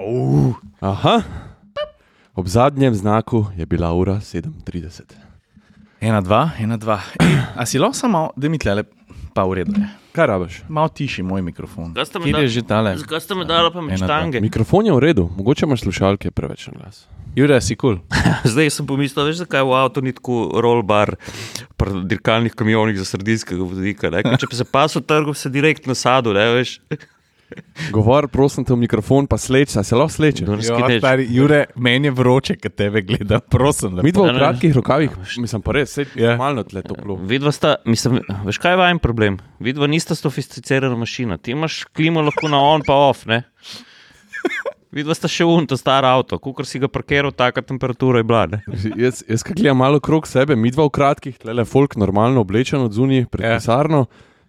Uh. Aha. Ob zadnjem znaku je bila ura 37. Ena, dva, ena, dva. Ej, a si lahko samo, da mi tle, pa v redu. je. Kaj rabiš? Malo tiši moj mikrofon. Mi Kjer dali? je že tale? Zakaj ste mi dali pa dva. štange? Mikrofon je v redu, mogoče imaš slušalke preveč na glas. Jure, si kul. Cool. Zdaj sem pomislil, veš, zakaj v avtu ni tako rollbar pri dirkalnih kamionih za sredinskega vodika. ne? Ker Če pa se pas v trgu, se direkt na sadu, ne veš. Govor, prosim te v mikrofon, pa sleč, a se lahko sleče. Stari, Jure, meni je vroče, kad tebe gleda, prosim. lepo. Mi dva v kratkih rokavih, mislim pa res, se Ja. je malo tle toplo. Vidva sta, mislim, veš kaj je vajen problem? Vidva nista sofisticirana mašina. Ti imaš klimo lahko na on pa off, ne? Vidva sta še un, to star avto, kukor si ga parkiral, taka temperatura je bila, ne? Jaz, jaz kaj gledam malo krog sebe, mi dva v kratkih, tle le folk normalno oblečen od zunaj pred Ja. pisarno,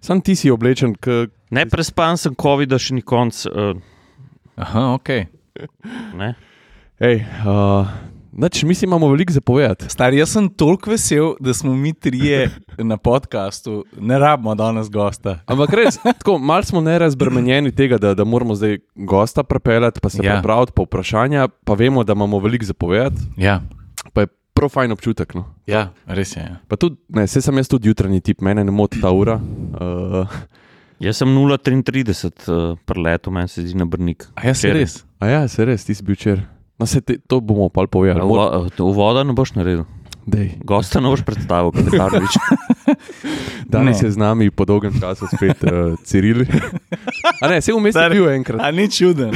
sam ti si oblečen, k, Neprespan sem COVID-a še ni konc, uh, Aha, ok. ne? Ej, uh, nač, mi si imamo veliko zapovedati. Stari, jaz sem toliko vesel, da smo mi trije na podkastu, ne rabimo danes gosta. Ampak res, tako malo smo nerazbremenjeni tega, da, da moramo zdaj gosta prepeljati, pa se Ja. ja. pripraviti po vprašanja, pa vemo, da imamo veliko zapovedati, Ja, pa je prav fajn občutek. No. ja res je. Ja. Pa tudi, ne, vse sem jaz tudi jutranji tip, mene ne moti ta ura. Uh, Jaz sem 0,33 uh, preletel, meni se zdi na brnik. A ja, se Včeraj. res. a ja, se res, ti si bil včeraj. No, se te, to bomo pa povedali. Uvoda ne boš naredil, dej, gosta ne boš predstavil, kot je Karlovič. Danes Ne. je z nami po dolgem času spet uh, Ciril. A ne, se vmes je bil enkrat. A ni čuden.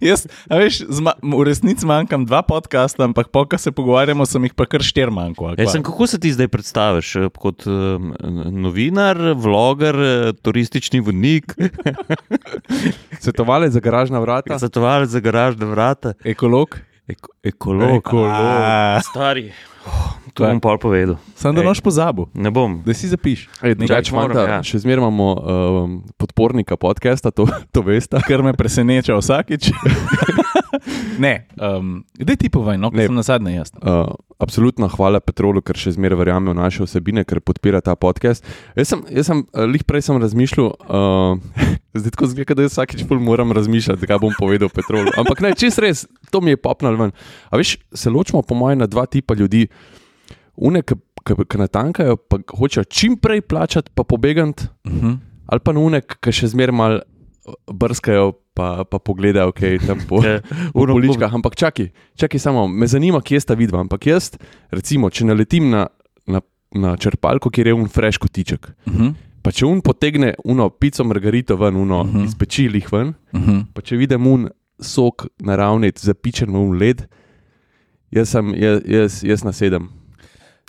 Jaz, a veš, zma, v resnici manjkam dva podcasta, ampak po, ko se pogovarjamo, sem jih pa kar štir manjko. kva? sem, kako se ti zdaj predstaviš? Eh, Kot um, novinar, vloger, turistični vodnik, Svetovalec za garažna vrata. svetovalec za garažne vrata, Ekolog? eko, ekolog. A, Stari, oh, to Kaj? bom pol povedal. Sem da noš pozabil, Ne bom. da si zapiš. Fanta, ja. Še zmeraj imamo um, podpornika podcasta, to, to veste. Kar me preseneča vsakič. ne, um, da ti povej, no, ker sem na zadnje jaz. Uh, absolutno hvala Petrolu, ker še zmeraj verjame v naše vsebine, ker podpira ta podcast. Jaz sem, jaz sem uh, lih prej sem razmišljal, uh, zdaj tako zgleda, da jaz vsakič bolj moram razmišljati, kaj bom povedal Petrolu. Ampak ne, čist res, to mi je popnal ven. A veš, se ločimo po mojem na dva tipa ljudi. Une, ki natankajo, pa hočejo čim prej plačati, pa pobegati, Uh -huh. ali pa une, ki še zmeraj mal brskajo, pa, pa pogledajo, kaj je tam po. Uno- poličkah, ampak čakaj, čakaj samo, me zanima, kje sta vidva. Ampak jaz, recimo, če naletim na, na, na črpalko, kjer je un fresh kotiček, Uh -huh. pa če un potegne uno pico margarito ven, uno uh Mhm. -huh. iz peči lih ven, Uh -huh. pa če vidim un sok naravni, zapičen v un led, jaz, sem, jaz, jaz, jaz nasedem.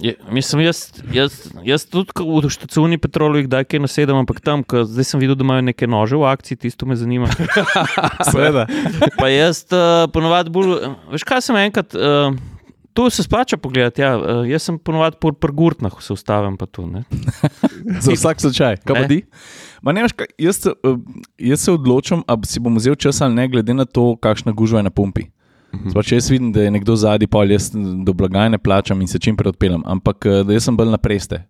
Je, mislim, jaz, jaz, jaz tudi v štacuni petrolu jih daj kaj nasedem, ampak tam, ko, zdaj sem videl, da imajo neke nože v akciji, tisto me zanima. Seveda. Pa jaz uh, ponovadi bolj, veš kaj sem enkrat, uh, to se splača pogledati, ja, uh, jaz sem ponovadi po prgurtnah se ustavim pa tu. Za vsak slučaj. Kaj pa ti? Ma ne, veš kaj, jaz, jaz se odločam, ali si bom vzel čas ali ne, glede na to, kakšna gužva je na pumpi. Mhm. Sploh, če jaz vidim, da je nekdo zadnji, pa jaz do blagajne plačam in se čim prej odpeljem. Ampak eh, da jaz sem bolj na preste.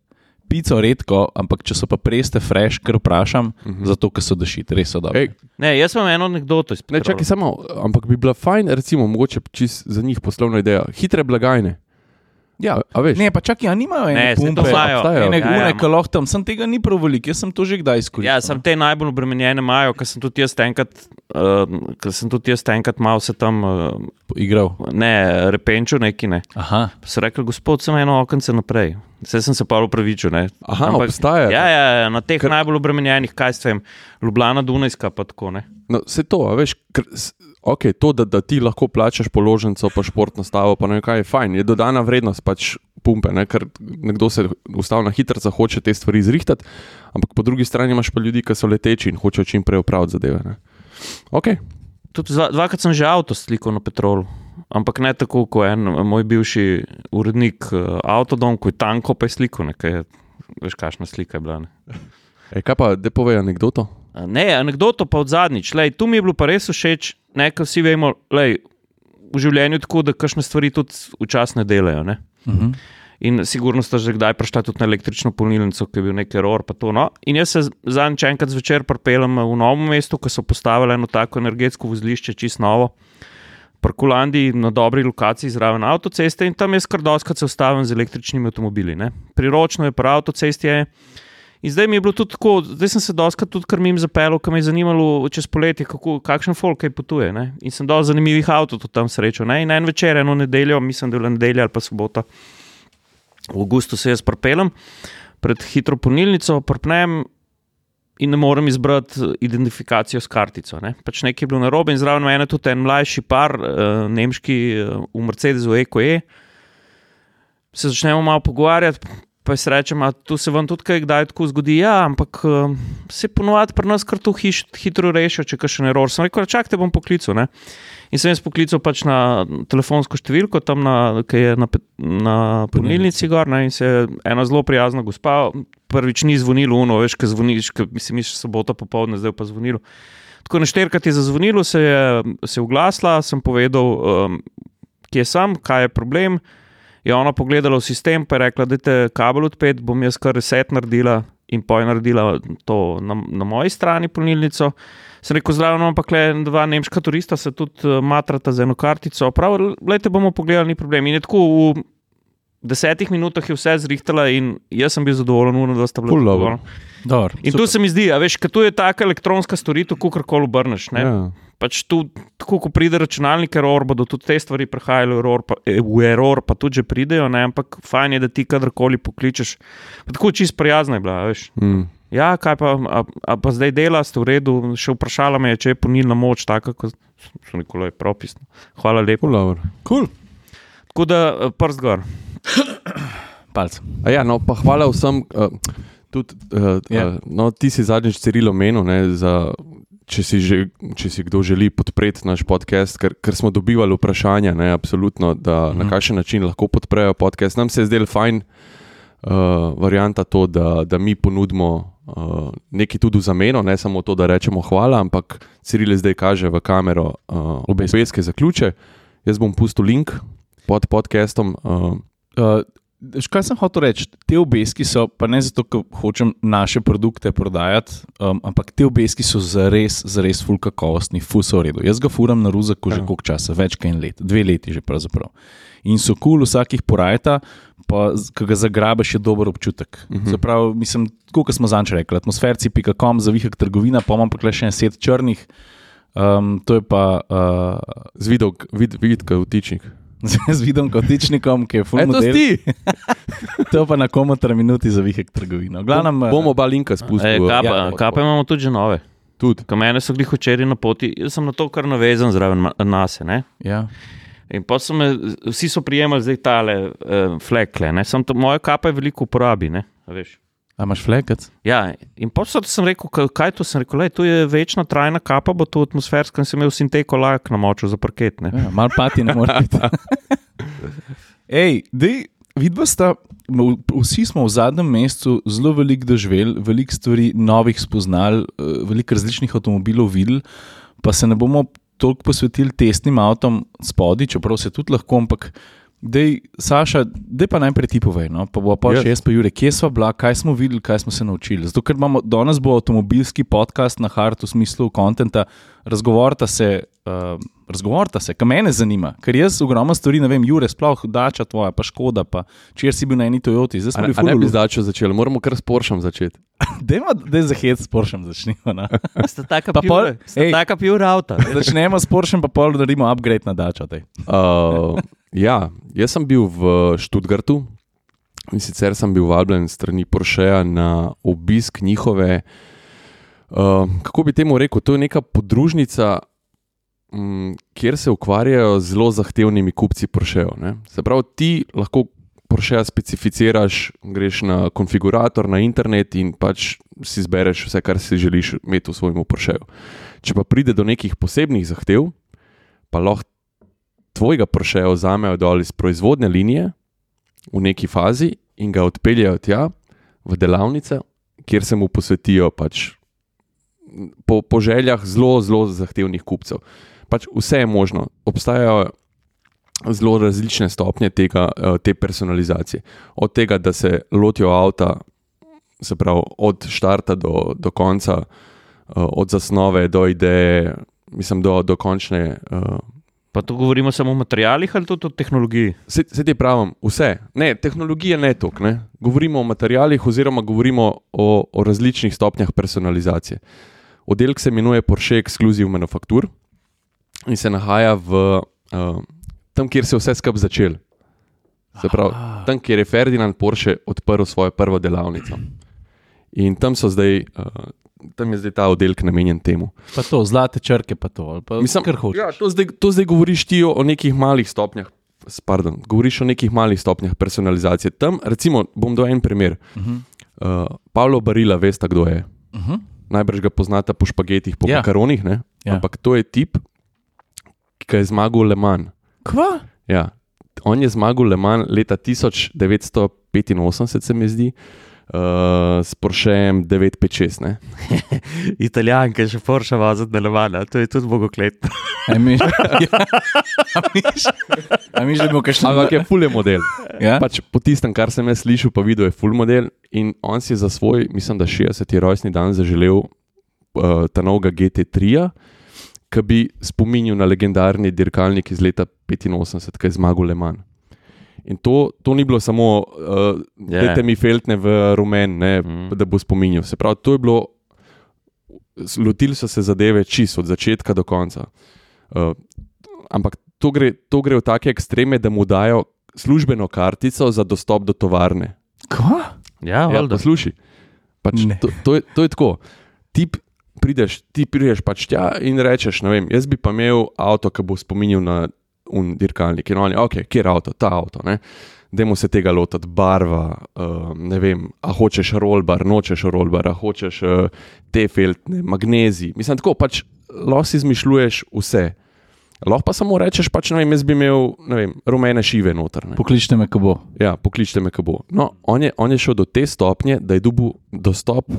Pico redko, ampak če so pa preste, fresh, ker vprašam, uh -huh. zato ker so dašit, res so dobri. Ej, Ne, jaz imam eno anekdoto iz ne, Petrola. čakaj samo, ampak bi bila fajn, recimo, mogoče čist za njih poslovna ideja, hitre blagajne. Ja. A, a veš? Ne, pa čakaj, a nimajo Ne, ene to pumpe, imajo. ene Ja, ja, gune, ima. ki lahko tam, sem tega ni prav veliko, jaz sem to že kdaj izkoristil. Ja, sem te najbolj obremenjene imajo, ker sem tudi jaz enkrat, uh, ker sem tudi jaz enkrat malo se tam, uh, igral. ne, repenčil neki ne. Aha, Pa so rekli, gospod, samo eno okence naprej. Vse sem se pa upravičil. Ne. Aha, obstaja. Ja, ja, ja, na teh Ker- najbolj obremenjenih, kaj s tem, Ljubljana, Dunajska, pa tako ne. No, se to, a veš, ker, okay, to, da, da ti lahko plačaš položnico, pa športno stavo, pa ne kaj je fajn, je dodana vrednost pač pumpe, ne? ker nekdo se ustavi na hitro, hoče te stvari izrihtati, ampak po drugi strani imaš pa ljudi, ki so leteči in hočejo čim prej upraviti zadeve. Ne? Okay. Tudi dva, dvakrat sem že avto slikal na petrolu. Ampak ne tako, kot en moj bivši urednik uh, avtodom, ko je tanko pa je slikal, nekaj veš, kakšna slika je bila. Ne, E, kaj pa, da povej anegdoto? A ne anekdoto pa od zadnjič. Lej, tu mi je bilo pa res všeč, nekaj vsi vemo, lej, v življenju tako, da kakšne stvari tudi včasih ne delajo. Ne? uh -huh. In sigurno sta že kdaj prišla tudi na električno polnilnico, ki je bil nekaj error. pa No. In jaz se zadnjič enkrat zvečer pripeljem v novem mestu, ko so postavili eno tako energetsko vozlišče, čist novo. Pri Kulandiji na dobri lokaciji zraven avtoceste in tam jaz kar doskrat se ustavim z električnimi avtomobili. Ne. Priročno je pri avtocesti. Je. In zdaj mi je bilo tudi tako, zdaj sem se doskrat tudi krmim zapeljal, ker me je zanimalo čez poletje, kako, kakšen folk kaj potuje. Ne. In sem dosti zanimivih tudi tam srečal. Ne. In en večer, eno nedeljo, mislim, da je bila nedelja ali pa sobota, v avgustu se jaz pripeljem pred hitro polnilnico, prpnem in ne morem izbrati identifikacijo s kartico. Ne. Pač nekaj je bilo narobe in zraven mene tudi en mlajši par, uh, nemški uh, v Mercedesu EQE. Se začnemo malo pogovarjati, pa jaz rečem, da tu se vam tudi kaj kdaj tako zgodi. Ja, ampak uh, se ponovadi pri nas kar to hiš, hitro rešijo, če kaj še ne error. Sem rekel, čakaj, te bom poklical. Ne. In sem jaz poklical pač na telefonsko številko, tam na, ki je na, na polnilnici gor, ne, in se je ena zelo prijazna gospa, prvič ni zvonilo, uno, veš, kaj zvoniš, kaj si misliš, sobota popoldne, zdaj pa zvonilo. Tako nešterkrat je zazvonilo, se je, se je oglasila, sem povedal, um, kje sem, kaj je problem. Je ona pogledala v sistem, pa je rekla, da je kabel odpet, bom jaz kar reset naredila in pa je naredila to na, na moji strani polnilnico. Sem rekel, zraven pa le dva nemška turista, se tudi uh, matrata z eno kartico. Prav, gledajte, bomo pogledali, ni problem. In je tako v desetih minutah je vse zrihtala in jaz sem bil zadovoljen, uno, da sta bila zadovoljna. In tu se mi zdi, veš, tu je taka elektronska storitev, kako koli obrneš. ne. Ja. Pač tu, tako ko pride računalnik, error, bodo tudi te stvari prehajale v error, pa, eh, v error, pa tudi že pridejo, ne? ampak fajn je, da ti kadarkoli pokličeš. Pa tako čist prijazna je bila, veš. Mm. Ja, kaj pa, a, a pa zdaj dela, ste v redu, še vprašala me je, če je ponilna moč, tako kot so nekolo je propisno. Hvala lepa. Dobro. cool. Tako da eh, prst gor. Palc. A Ja, no, pa hvala vsem. Uh, tudi, uh, Ja. uh, no, ti si zadnjič Cirilo menil, ne, za, če, si že, če si kdo želi podpreti naš podcast, ker, ker smo dobivali vprašanja, ne, absolutno, da, Mhm. na kakšen način lahko podprejo podcast. Nam se je zdelo fajn uh, varianta to, da, da mi ponudimo. Uh, nekaj tudi v zameno, ne samo to, da rečemo hvala, ampak Ciril zdaj kaže v kamero uh, Obeske. zaključe. Jaz bom pustil link pod podcastom. Uh, Uh, kaj sem hotel reči? Te obeski so, pa ne zato, ker hočem naše produkte prodajati, um, ampak te obeski so zares, zares ful kakovostni, ful so v redu. Jaz ga furam na ruzaku že Ja. koliko časa, več kot en let, dve leti že pravzaprav. In so kul, cool, vsakih porajta, pa ki ga zagrabiš, je dober občutek. Uh -huh. Zaprav, mislim, kot smo zanč rekli, atmosferci.com, zavihek trgovina, pa imam pa še en set črnih. Um, to je pa uh, z vidom, vid, vidka vtičnik. z vidom kotičnikom, ki je E, to si ti! To pa na komentar minuti za vihek trgovino. Glavnem, eh, Bomo oba linka E, spustili. kapa, ja, ja, kapa imamo tudi že nove. Tudi. Ko mene so glih včeraj na poti, jaz sem na to kar navezan zraven nase. Ne? ja. In pa so me, vsi so prijemali zdaj tale uh, flekle, ne? Sam to, moja kapa je veliko uporabi. Ne? A veš. A imaš flekac? Ja, in so sem rekel, kaj, to sem rekel, lej, to je večna trajna kapa, bo to atmosferska in sem imel sinteko lak na moču za parket. Ne? Ja, mal pati ne more biti. Ej, dej, vidva sta, vsi smo v zadnjem mesecu zelo veliko doživeli, veliko stvari novih spoznali, eh, veliko različnih avtomobilov videli, pa se ne bomo toliko posvetili testnim avtom spodaj, čeprav se tudi lahko, ampak. Dej, Saša, dej pa najprej ti povej, no? pa bo pa Jaz? še jaz, pa Jure, kje smo bila, kaj smo videli, kaj smo se naučili. Zato, ker imamo danes bo avtomobilski podcast na hartu v smislu konta, razgovorta se, uh, razgovorta se, kar mene zanima, ker jaz ogromno stvari, ne vem, Jure, sploh dača tvoja, pa škoda, pa če si bil na eni Toyoti, zdaj smo bili a ne bi fululu. zdaj začeli, moramo kar s Poršem začeti. Dajmo, da za hec s Porschem začnemo. No? Sta taka Pa pol- ej. taka pure avta. Začnemo s Porschem, pa pol naredimo upgrade na dačo. Uh, ja, jaz sem bil v Študgartu in sicer sem bil vabljen strani Porscheja na obisk njihove. Uh, kako bi temu rekel, to je neka podružnica, um, kjer se ukvarjajo z zelo zahtevnimi kupci Porschejev. ne. Se pravi, ti lahko Porscheja specificiraš, greš na konfigurator, na internet in pač si izbereš vse, kar si želiš imeti v svojem Porscheju. Če pa pride do nekih posebnih zahtev, pa lahko tvojega Porscheja vzamejo dol iz proizvodne linije v neki fazi in ga odpeljejo tja v delavnice, kjer se mu posvetijo pač po, po željah zelo, zelo zahtevnih kupcev. Pač vse je možno. Obstajajo zelo različne stopnje tega, eh, te personalizacije. Od tega, da se lotijo avta, se pravi od štarta do, do konca, eh, od zasnove do ideje, mislim, do, do končne. Pa tu govorimo samo o materialih ali tudi o tehnologiji? Se, se ti pravim, vse. Ne, tehnologije ne toliko. ne. Govorimo o materialih, oziroma govorimo o, o različnih stopnjah personalizacije. Oddelek se imenuje Porsche Exclusive Manufacture in se nahaja v, uh, tam, kjer se je vse skupaj začel. Se pravi, tam, kjer je Ferdinand Porsche odprl svojo prvo delavnico. In tam, so zdaj, uh, tam je zdaj ta oddelek namenjen temu. Pa to, zlate črke, pa to. Pa Mislim. Ja, to, zdaj, to zdaj govoriš ti o, nekih malih stopnjah. Pardon, govoriš o nekih malih stopnjah personalizacije. Tam, recimo, bom dal en primer. Uh Mhm. -huh. uh, Pavlo Barila, veste, kdo je. Uh -huh. Najbrž ga poznate po špagetih, po Ja. makaronih. Ja. Ja. Ampak to je tip, ki je zmagal Le Mans. Kva? Ja. On je zmagal Le Mans leta 1985, se mi zdi, uh, s Porscheem 956. Ne? Italijanke še Porsche voziti na Levana, to je tudi bogokletno. A miš, a miš, a miš, da bi bil kakšen Ampak je fulje model. Ja? Pač po tistem, kar sem jaz slišal, pa videl, je full model. In on si je za svoj, mislim, da 60. rojstni dan zaželel uh, ta novega GT3, ki bi spominjal na legendarni dirkalnik iz leta 85, ki je zmagal Le Mans. In to, to ni bilo samo, uh, Ja. yeah. mi feltne v rumen, ne, Mm. da bo spominjal. Se pravi, to je bilo, lotili so se zadeve čisto od začetka do konca. Uh, ampak to gre, to gre v take ekstreme, da mu dajo službeno kartico za dostop do tovarne. Kva? Ja, Ja, valjda. poslušaj. Pač Ne. to, to, je, to je tako. Ti p- prideš, ti prideš pač tja in rečeš, ne vem, jaz bi pa imel avto, ki bo spominjal na un dirkalnik. In oni, ok, kje je avto, ta avto. Ne? Dajmo se tega lotiti, barva, uh, ne vem, a hočeš rollbar, nočeš rollbar, a hočeš uh, te feltne, magnezij. Mislim, tako pač lahko izmišljuješ vse. Lahko pa samo rečeš, pač, ne vem, jaz bi imel vem, rumene šive noter. ne. Pokličite me, ko bo. Ja, pokličite me, ko bo. No, on je, on je šel do te stopnje, da je dobil dostop,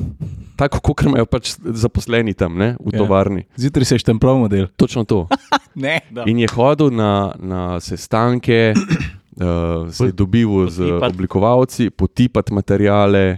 tako kot imajo pač zaposleni tam ne, v Ja. tovarni. Zjutraj se štemplov model. Točno to. Ne, da. In je hodil na, na sestanke, uh, se je dobival z oblikovalci, potipati materijale.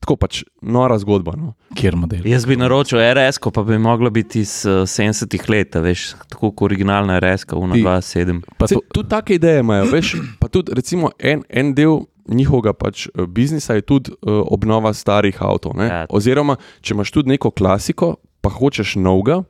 Tako pač nora zgodba. No. Kjer model? Jaz bi naročil RS, pa bi mogla biti iz uh, 70-ih let, a veš, tako kot originalna RS, 127. Pa Se, to, tudi take ideje imajo. Veš, pa tudi recimo, en, en del njihovega pač, eh, biznisa je tudi uh, obnova starih avtov. ne. Ja. Oziroma, če imaš tudi neko klasiko, pa hočeš novega,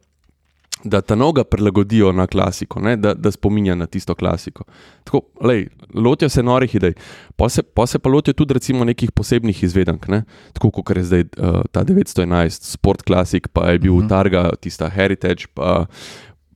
da ta novega prilagodijo na klasiko, ne, da, da spominja na tisto klasiko. Tako, lej, lotijo se norih idej, pa se, pa se pa lotijo tudi recimo nekih posebnih izvedenk, ne, tako kot je zdaj uh, ta 911 Sport Classic, pa je bil Mhm. uh -huh. Targa, tista Heritage, pa,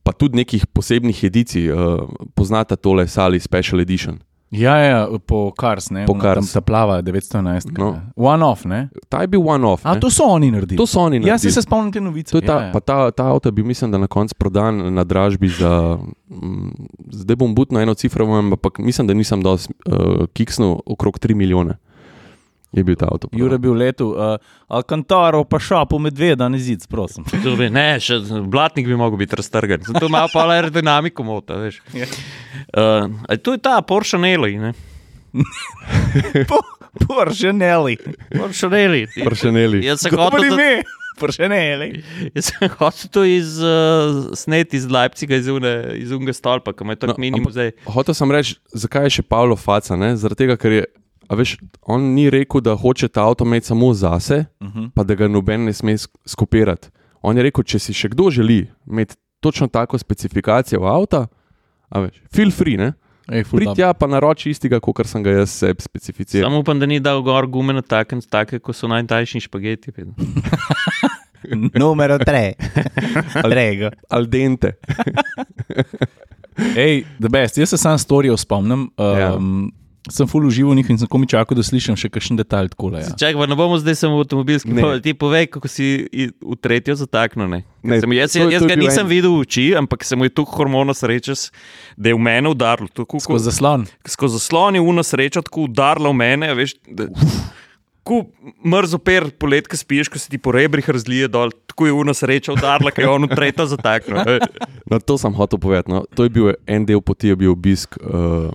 pa tudi nekih posebnih edicij. Uh, poznate tole Sali Special Edition. Ja, ja, po Kars, ne? Po Ona tam Cars. Ta plava 911. No. One off, ne? Ta je bil one-off. A ne. to so oni naredili. to so oni Ja, se, naredili. se spomnim te novice. Ta, ja, ja. pa ta, ta avto je bil, mislim, da na koncu prodan na dražbi za. Mm, zdaj bom butno eno cifro, ampak mislim, da nisem dal uh, kiksnil okrog 3 milijone. Je bil ta avto. Jure je bil letu, uh, Alcantaro pa šapo medveda, ne zid, prosim. To bi- Ne, še blatnik bi mogel biti raztrgan. To ima pa aerodinamiko mota, veš. Ja. Uh, to je ta Porsche Nelly, ne? Porsche Nelly. Porsche Nelly. Pršaneli. Jaz sem Govori hotel to, me. Porsche Nelly. jaz sem hotel to iz, uh, snet iz Leipziga, iz, une, iz unga stolpa, ki ima tako No, mini ampak- muzej. Hotel sem reči, zakaj je še Pavlo Faca? Ne? Zaradi tega, ker je. A veš, on ni rekel, da hoče ta avto imeti samo zase, Uh -huh. pa da ga noben ne sme sk- skopirati. On je rekel, če si še kdo želi imeti točno tako specifikacijo avta, a veš, feel free, ne? Ej, Prid tja pa naroči istega, kot sem ga jaz sebi specificiral. Samo upam, da ni dal gor gume na take, take kot so najtajši špageti. Numero 3. Trego. Al dente. Ej, the best. Jaz se sam storijo spomnim. Um, ja. Sem full užival njih in sem komi čakal, da slišim še kakšen detalj takole. Ja. Čakaj, pa ne bomo zdaj samo v avtomobilski poved. Ti povej, kako si v tretjo zataknil. Ne? Ker Ne, Sem, jaz to jaz to je ga nisem en- videl v oči, ampak se mu je tu hormono sreča, da je v mene udarilo. Skozi zaslon. Skozi zaslon je uno srečo tako udarilo v mene. Veš, da, Ko mrzo per polet, ki spiješ, ko se ti po rebrih razlije dol, tako je uno sreča udarila, ki je on tretja zataknil. No, to sem hotel povedati. No. To je bil en del poti, je bil obisk uh,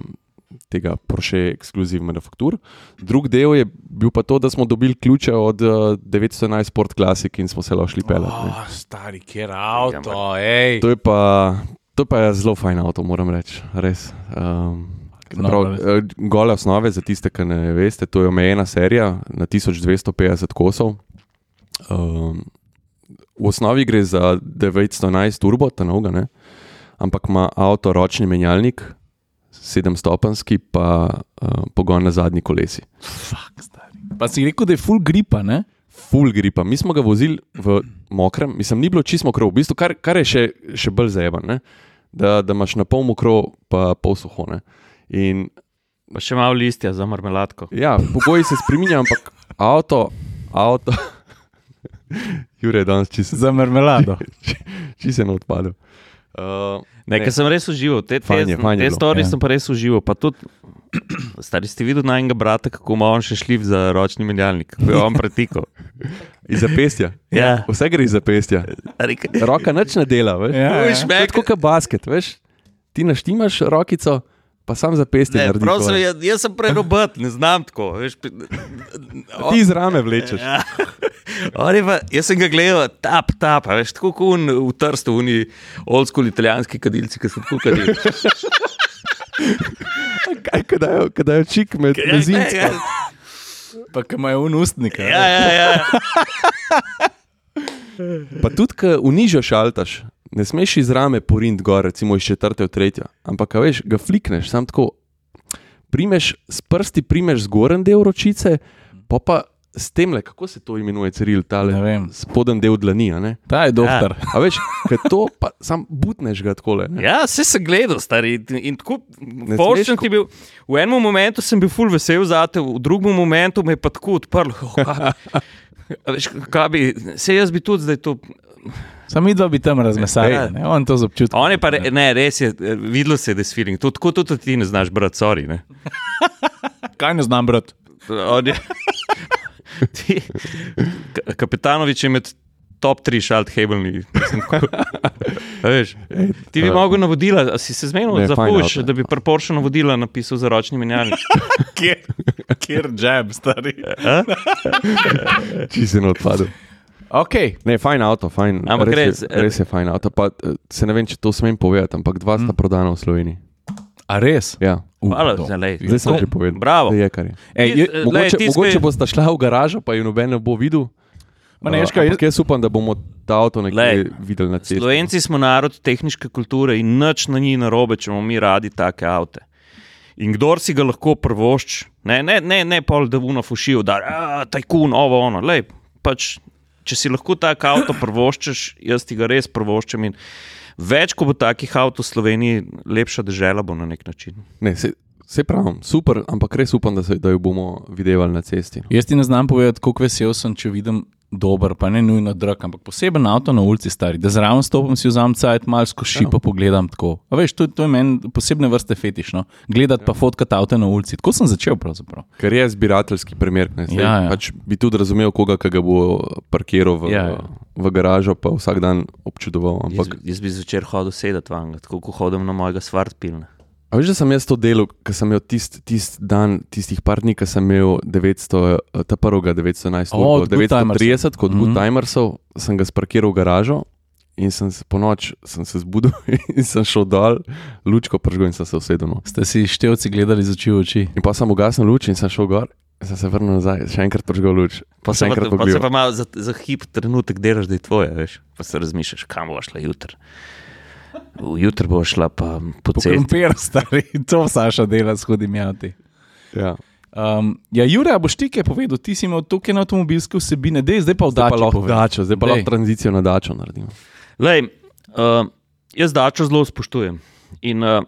tega Porsche Exclusive Manufacture. Drug del je bil pa to, da smo dobili ključe od uh, 911 Sport Classic in smo se lahko šli pelati. Oh, stari, kjer avto, hej. To je pa, to pa je zelo fajn avto, moram reči. Res. Um, No, prav, eh, gole osnove, za tiste, ki ne veste, to je omejena serija na 1250 kosov. Um, v osnovi gre za 911 turbo, ta novega, ne? ampak ima avto ročni menjalnik, sedemstopenski, pa uh, pogon na zadnji kolesi. Fuck, stari. Pa si rekel, da je full gripa, ne? Full gripa. Mi smo ga vozili v mokrem, mislim, ni bilo čisto mokro, v bistvu, kar, kar je še, še bolj zajeban, da, da imaš na pol mokro, pa pol suho. Ne? In Pa še malo listja za marmeladko. ja, pogoji se spremenjajo, ampak avto, avto. Jure je danes čisto Za marmelado. čist eno odpadel. Uh, Ne, ker sem res užival, te, te, Fajn je, fajn te stvari ja. sem pa res užival. Pa tudi, stari ste videli najnega brata, kako ima on še šlif za ročni menjalnik, kako je on pretikal. iz zapestja. Ja. Vse gre iz zapestja. Roka nič ne dela, veš. Ja, ja. Je kot basket, veš. Ti naštimaš rokico, pa sam zapestje Ne, narediš. prav sem, jaz, jaz sem prerobot, ne znam tako. Veš, pri- Ti iz rame vlečeš. Ja. On je pa, jaz sem ga gledal, tap, tap, a veš, tako kot un v Trstu, oni old school italijanski kadilci, ki so tako kadili. Kaj, kadaj, kadaj je čik med Ja, mezinci. ja, Pa ki imajo unustnika. ja, ja, ja. Pa tudi, ko unižaš altaš, ne smeš iz rame porint gor, recimo iz četrte v tretjo, ampak veš, ga flikneš, sam tako. Primeš s prsti, primeš zgoren del ročice, pa pa s tem kako se to imenuje, Ne vem. spoden del dlani. a ne? Ta je doktor. A veš, to pa sam butneš ga tako. Ja, vse sem gledal, stari. In- tako, pošten ti bil. V enem momentu sem bil full vesel za te, v drugem momentu me je pa tako odprl. Oh, kaj, A veš, kaj bi, se jaz bi tudi zdaj to. Sam mi dva bi tam razmesali, ne? on to z občutkom. On je pa, re, ne, res je, videlo se je, da je feeling. To, tako tudi ti ne znaš, brat, sorry. Ne? Kaj ne znam, brat? On je, ti, Ka- Kapitanovič je med top 3 šalt hebelni. Mislim, ko- A veš, Ti bi eh, mogel navodila, a si se zmenil za puš, avto. da bi preporšil navodila napisal za ročni menjalnik. Kjer, kjer jab, stari. Če si ne odpadel. Ok, Ne, fajn avto, fajn. Ampak res, res, je, res je fajn avto. Pa, eh, se ne vem, če to smem povedati, ampak dva sta prodana v Sloveniji. a res? Ja. Uh, Hvala, to. zdaj, Zdaj sem že povedal. Bravo. Je kar je. Ej, je, eh, Mogoče, lej, ti mogoče boste šla v garažo, pa je noben ne bo videl. Ma ne, Uh, veš kaj, ampak jaz upam, da bomo ta avto nekje Glej, videli na cesti. Slovenci smo narod tehnične kulture in nič na njih narobe, če imamo mi radi take avte. In kdor si ga lahko prvošči, ne, ne, ne, ne pol, da vuno fušijo, da je tajkun, ovo, ono. Lej, pač, če si lahko tak avto prvoščiš, jaz ti ga res prvoščim. In več, ko bo takih avtov v Sloveniji, lepša država bo na nek način. Ne, se, se pravim, super, ampak res upam, da, se, da jo bomo videli na cesti. no. Jaz ti ne znam povedati, koliko vesel sem, če vidim dober, pa ne nujno drag, ampak poseben avto na ulici stari. Da zraven stopim, si vzamem cajt, malo skozi šipo pogledam tako. A veš, to, to je meni posebne vrste fetišno. Gledati pa fotkati avto na ulici. Tako sem začel pravzaprav. Ker je zbirateljski primer. Ne, Saj, Ja, ja. Pač bi tudi razumel, koga ki ga bo parkiral v, Ja, ja. v garažo, pa vsak dan občudoval. Jaz, Ampak, jaz bi zvečer hodil sedeti vanga, tako kot hodim na mojega svartpilna. A veš, da sem jaz to delal, ker sem imel tisti tist dan, tistih par dni, ki sem imel 900, eh, ta prvega 911, O, oh, od Goodtimersov. 930 kot Mhm. Good Timersov, sem ga sparkiral v garažo. In sem se po noč sem se zbudil in sem šel dol, lučko pržgal in sem se usedel. no. Ste si števci gledali z oči v oči. In pa sem ugasnil luč in sem šel gor, in sem se vrnil nazaj, še enkrat pržgal luč. Pa še se, pa, enkrat pa se pogledal. pa malo za, za hip trenutek delaš, da je tvoje, veš. Pa se razmišljaš, kam boš šla jutri. Jutri boš šla pa po cesti. krompir, stari, to Saša dela, shodim jati. Ja. Um, ja, Jure, a boš ti kaj povedal? Ti si imel toliko avtomobilske vsebine, dej, zdaj pa v Zdaj pa lahko dačo, zdaj pa lahko tranzicijo na dačo naredimo. Lej, uh, jaz dačo zelo spoštujem. In uh,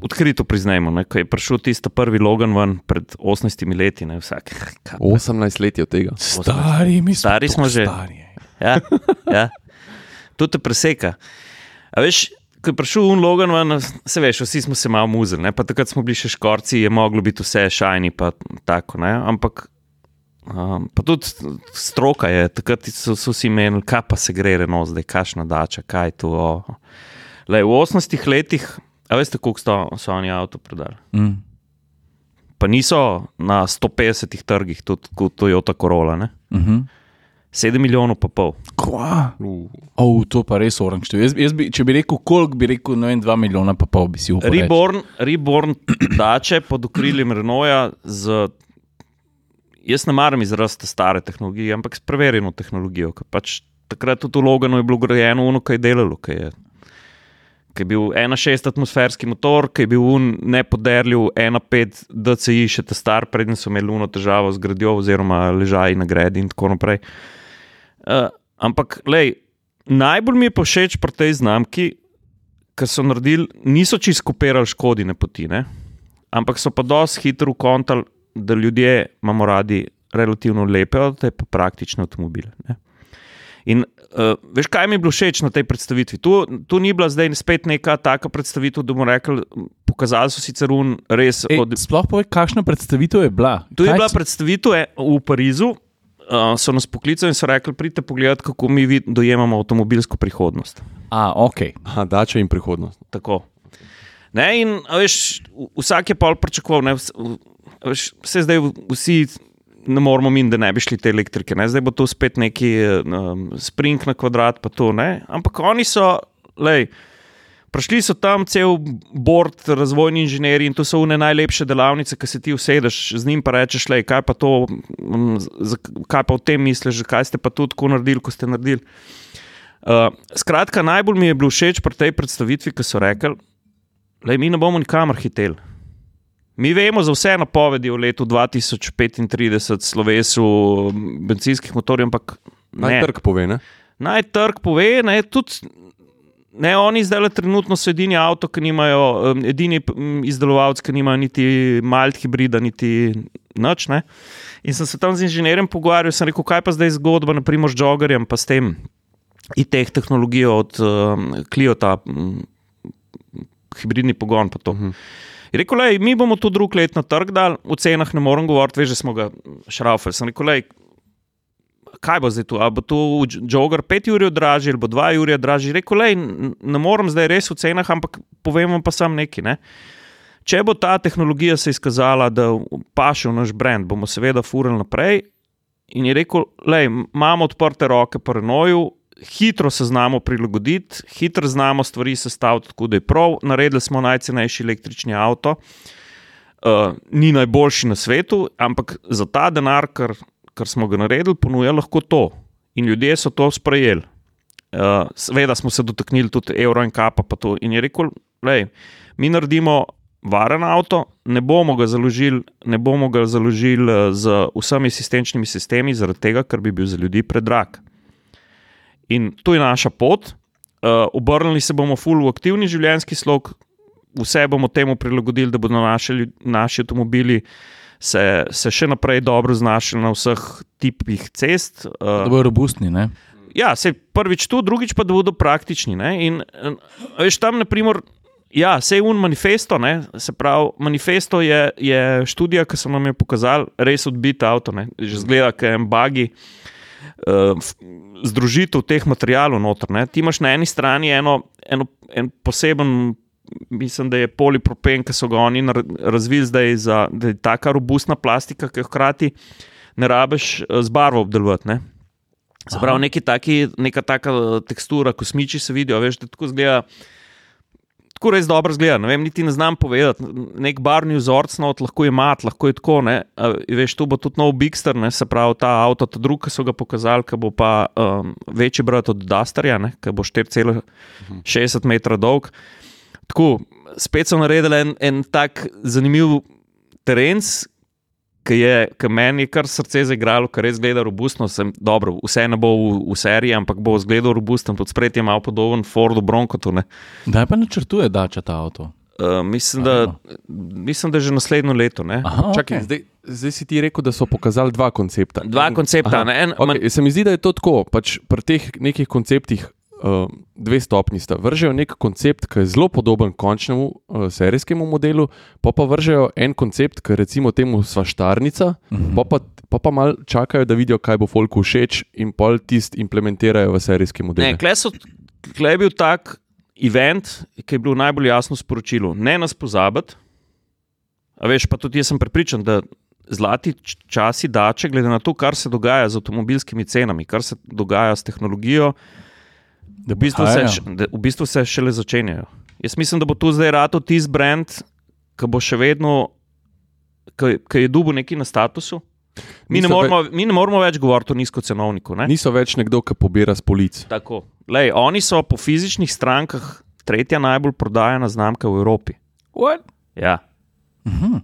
odkrito priznajmo, ne, ko je prišel tisti prvi Logan ven pred 18 leti, ne vsak. kaj pa- 18 let je od tega. Stari, mi smo, Stari smo že. Stari. Ja, ja. To te preseka. A veš, ko je prišel un Logan, ven, se veš, vsi smo se malo muzili, ne? pa takrat smo bili še škorci, je moglo biti vse šajni, pa tako, ne? ampak Um, pa tudi stroka je, takrat so, so si menili, kaj pa se gre, no, zdaj kašna dača, kaj to. Oh. Lej, v 80-ih letih, a veste, koliko so, so oni avto prodali. Mm. Pa niso na 150 trgih, tudi kot Toyota Corolla, ne? Uh -huh. 7 milijonov pa pol. Kva? Uh, Oh, to pa res orang število. Jaz, jaz bi, če bi rekel, koliko bi rekel, no, 2 milijona, pa pol bi si upal. reči. Reborn, Reborn dače pod okriljem Renoja z. Jaz ne maram izrasta stare tehnologije, ampak s preverjeno tehnologijo. ker Pač takrat tudi v Loganu je bilo grajeno ono, kaj je delalo. Kaj je, kaj je bil 1,6 atmosferski motor, ki je bil un nepoderljiv 1,5 DCI, še ta star, predtem so imeli uno težavo z gradjo, oziroma ležaj na gredi in tako naprej. Uh, ampak, lej, najbolj mi je všeč pri tej znamki, ker so naredili, niso čisto kopirali škodine poti, ne? ampak so pa dosti hitro ukontali, da ljudje imamo radi relativno lepe, avte, pa praktične avtomobile. Ne? In uh, veš, kaj mi je bilo všeč na tej predstavitvi? Tu, tu ni bila zdaj spet neka taka predstavitev, da bomo rekli, pokazali so sicer un res Ej, od sploh povej, kakšna predstavitev je bila. Tu je Kaj bila si- predstavitev e- v Parizu, uh, so nas poklicali in so rekli: Pridite pogledat, kako mi vid- dojemamo avtomobilsko prihodnost. A, ok. aha, dača in prihodnost. Tako. Ne, in a veš, vsak je pol pričakoval, ne, veš, vse zdaj vsi ne moramo min, da ne bi šli te elektrike, ne, zdaj bo to spet neki um, spring na kvadrat, pa to ne. Ampak oni so, lej, prišli so tam cel bord, razvojni inženirji in to so une najlepše delavnice, ki se ti usedeš z njim in rečeš, lej, kaj pa to, kaj pa o tem misliš, kaj ste pa tu tako naredili, ko ste naredili. Uh, skratka, najbolj mi je bilo všeč pri tej predstavitvi, ki so rekli, da mi ne bomo nikamor hiteli. Mi vemo za vse napovedi v letu 2035, slovesu benzinskih motorjev, ampak Naj ne. trg pove, ne? Naj trg pove, ne, tudi ne, oni zdaj le trenutno so edini avto, ki nimajo, edini izdelovalci, ki nimajo niti malt hibrida, niti noč. Ne. In sem se tam z inženirjem pogovarjal, sem rekel, kaj pa zdaj zgodba, naprimer, z joggerjem, pa s tem in teh tehnologijo od um, Kliota, um, hibridni pogon. Pa to. Mhm. Je rekel, lej, mi bomo tu drug let na trg dal, o cenah ne morem govoriti, veš, da smo ga šraufali. Sem rekel, lej, kaj bo zdaj tu? Ali bo tu jogger 5 ur dražji ali bo 2 ur dražji? Rekel, lej, n- ne morem zdaj res o cenah, ampak povem vam pa sam nekaj. Ne? Če bo ta tehnologija se izkazala, da paše v naš brand, bomo seveda furali naprej. In je rekel, da imamo odprte roke po Renoju, hitro se znamo prilagoditi, hitro znamo stvari sestaviti tako, da je prav. Naredili smo najcenejši električni avto, uh, ni najboljši na svetu, ampak za ta denar, kar, kar smo ga naredili, ponuja lahko to. In ljudje so to sprejeli. Uh, seveda smo se dotaknili tudi evro in kapa. pa to. In je rekel, da mi naredimo varen avto, ne bomo ga založili, ne bomo ga založili eh, z vsemi asistenčnimi sistemi, zaradi tega, ker bi bil za ljudi predrag. In to je naša pot. Uh, obrnili se bomo ful v aktivni življenjski slog, vse bomo temu prilagodili, da bodo naši, naši avtomobili se, se še naprej dobro znašli na vseh tipih cest. Da Uh, bodo robustni, ne? ja, se prvič tu, drugič pa da bodo praktični. Ne? In eh, veš tam, naprimer, ja, se je un manifesto, ne? se pravi, manifesto je, je študija, ki so nam jo pokazali, res odbit avto, ne? že zgleda, kot je bagi. Uh, združitev teh materijalov noter. Ne? Ti imaš na eni strani eno, eno, en poseben, mislim, da je polipropen, ki so ga oni razvili zdaj, za, da je taka robustna plastika, ki jo hkrati ne rabiš eh, z barvo obdelovati. Ne? Se pravi, neki taki, neka taka eh, tekstura, kosmiči se vidijo, veš, da tako zgleda. Tako res dobro zgleda. Ne vem, niti ne znam povedati. Nek barvni vzorec, no, lahko je mat, lahko je tako. Ne? Veš, tu bo tudi nov Bigster, ne? se pravi ta avto, ta drugi, ki so ga pokazali, ki bo pa um, večji brat od Dusterja, ne? ki bo 4,60 metra dolg. Tako, spet so naredili en, en tak zanimiv teren, ki je ki meni je kar srce zaigralo, ker res gleda robustno. Sem, dobro, vse ne bo v, v seriji, ampak bo zgledal robusten, tudi spred je malo podoben Fordu Broncotu. ne. Kdaj pa načrtuje dača ta avto? Uh, mislim, da, mislim, da že naslednjo leto. Ne? Aha, Čakaj, okay. zdaj, zdaj si ti rekel, da so pokazali dva koncepta. Dva koncepta. Aha, ne, En, Okay, man, se mi zdi, da je to tako. Pač pri teh nekih konceptih uh, dve stopni sta. Vržejo nek koncept, ki je zelo podoben končnemu uh, serijskemu modelu, pa pa vržejo en koncept, ki recimo temu svaštarnica, uh -huh. pa pa, pa, pa mal čakajo, da vidijo, kaj bo folku všeč in pol tist implementirajo v serijski model. Ne, klej so- klej je bil tak event, ki je bil najbolj jasno sporočilo. Ne nas pozabiti. A veš, pa tudi jaz sem prepričan, da zlati časi dače, glede na to, kar se dogaja z avtomobilskimi cenami, kar se dogaja s tehnologijo, Da v bistvu, se, š- da, v bistvu se šele začenjajo. Jaz mislim, da bo tu zdaj rado tisti brand, ki bo še vedno, ki je dubu neki na statusu. Mi ne, Niso ve- moramo, mi ne moramo več govoriti o nizkocenovniku. Ne? Niso več nekdo, ki pobira s polic. Tako. Lej, oni so po fizičnih strankah tretja najbolj prodajana znamka v Evropi. What? Ja. Mhm.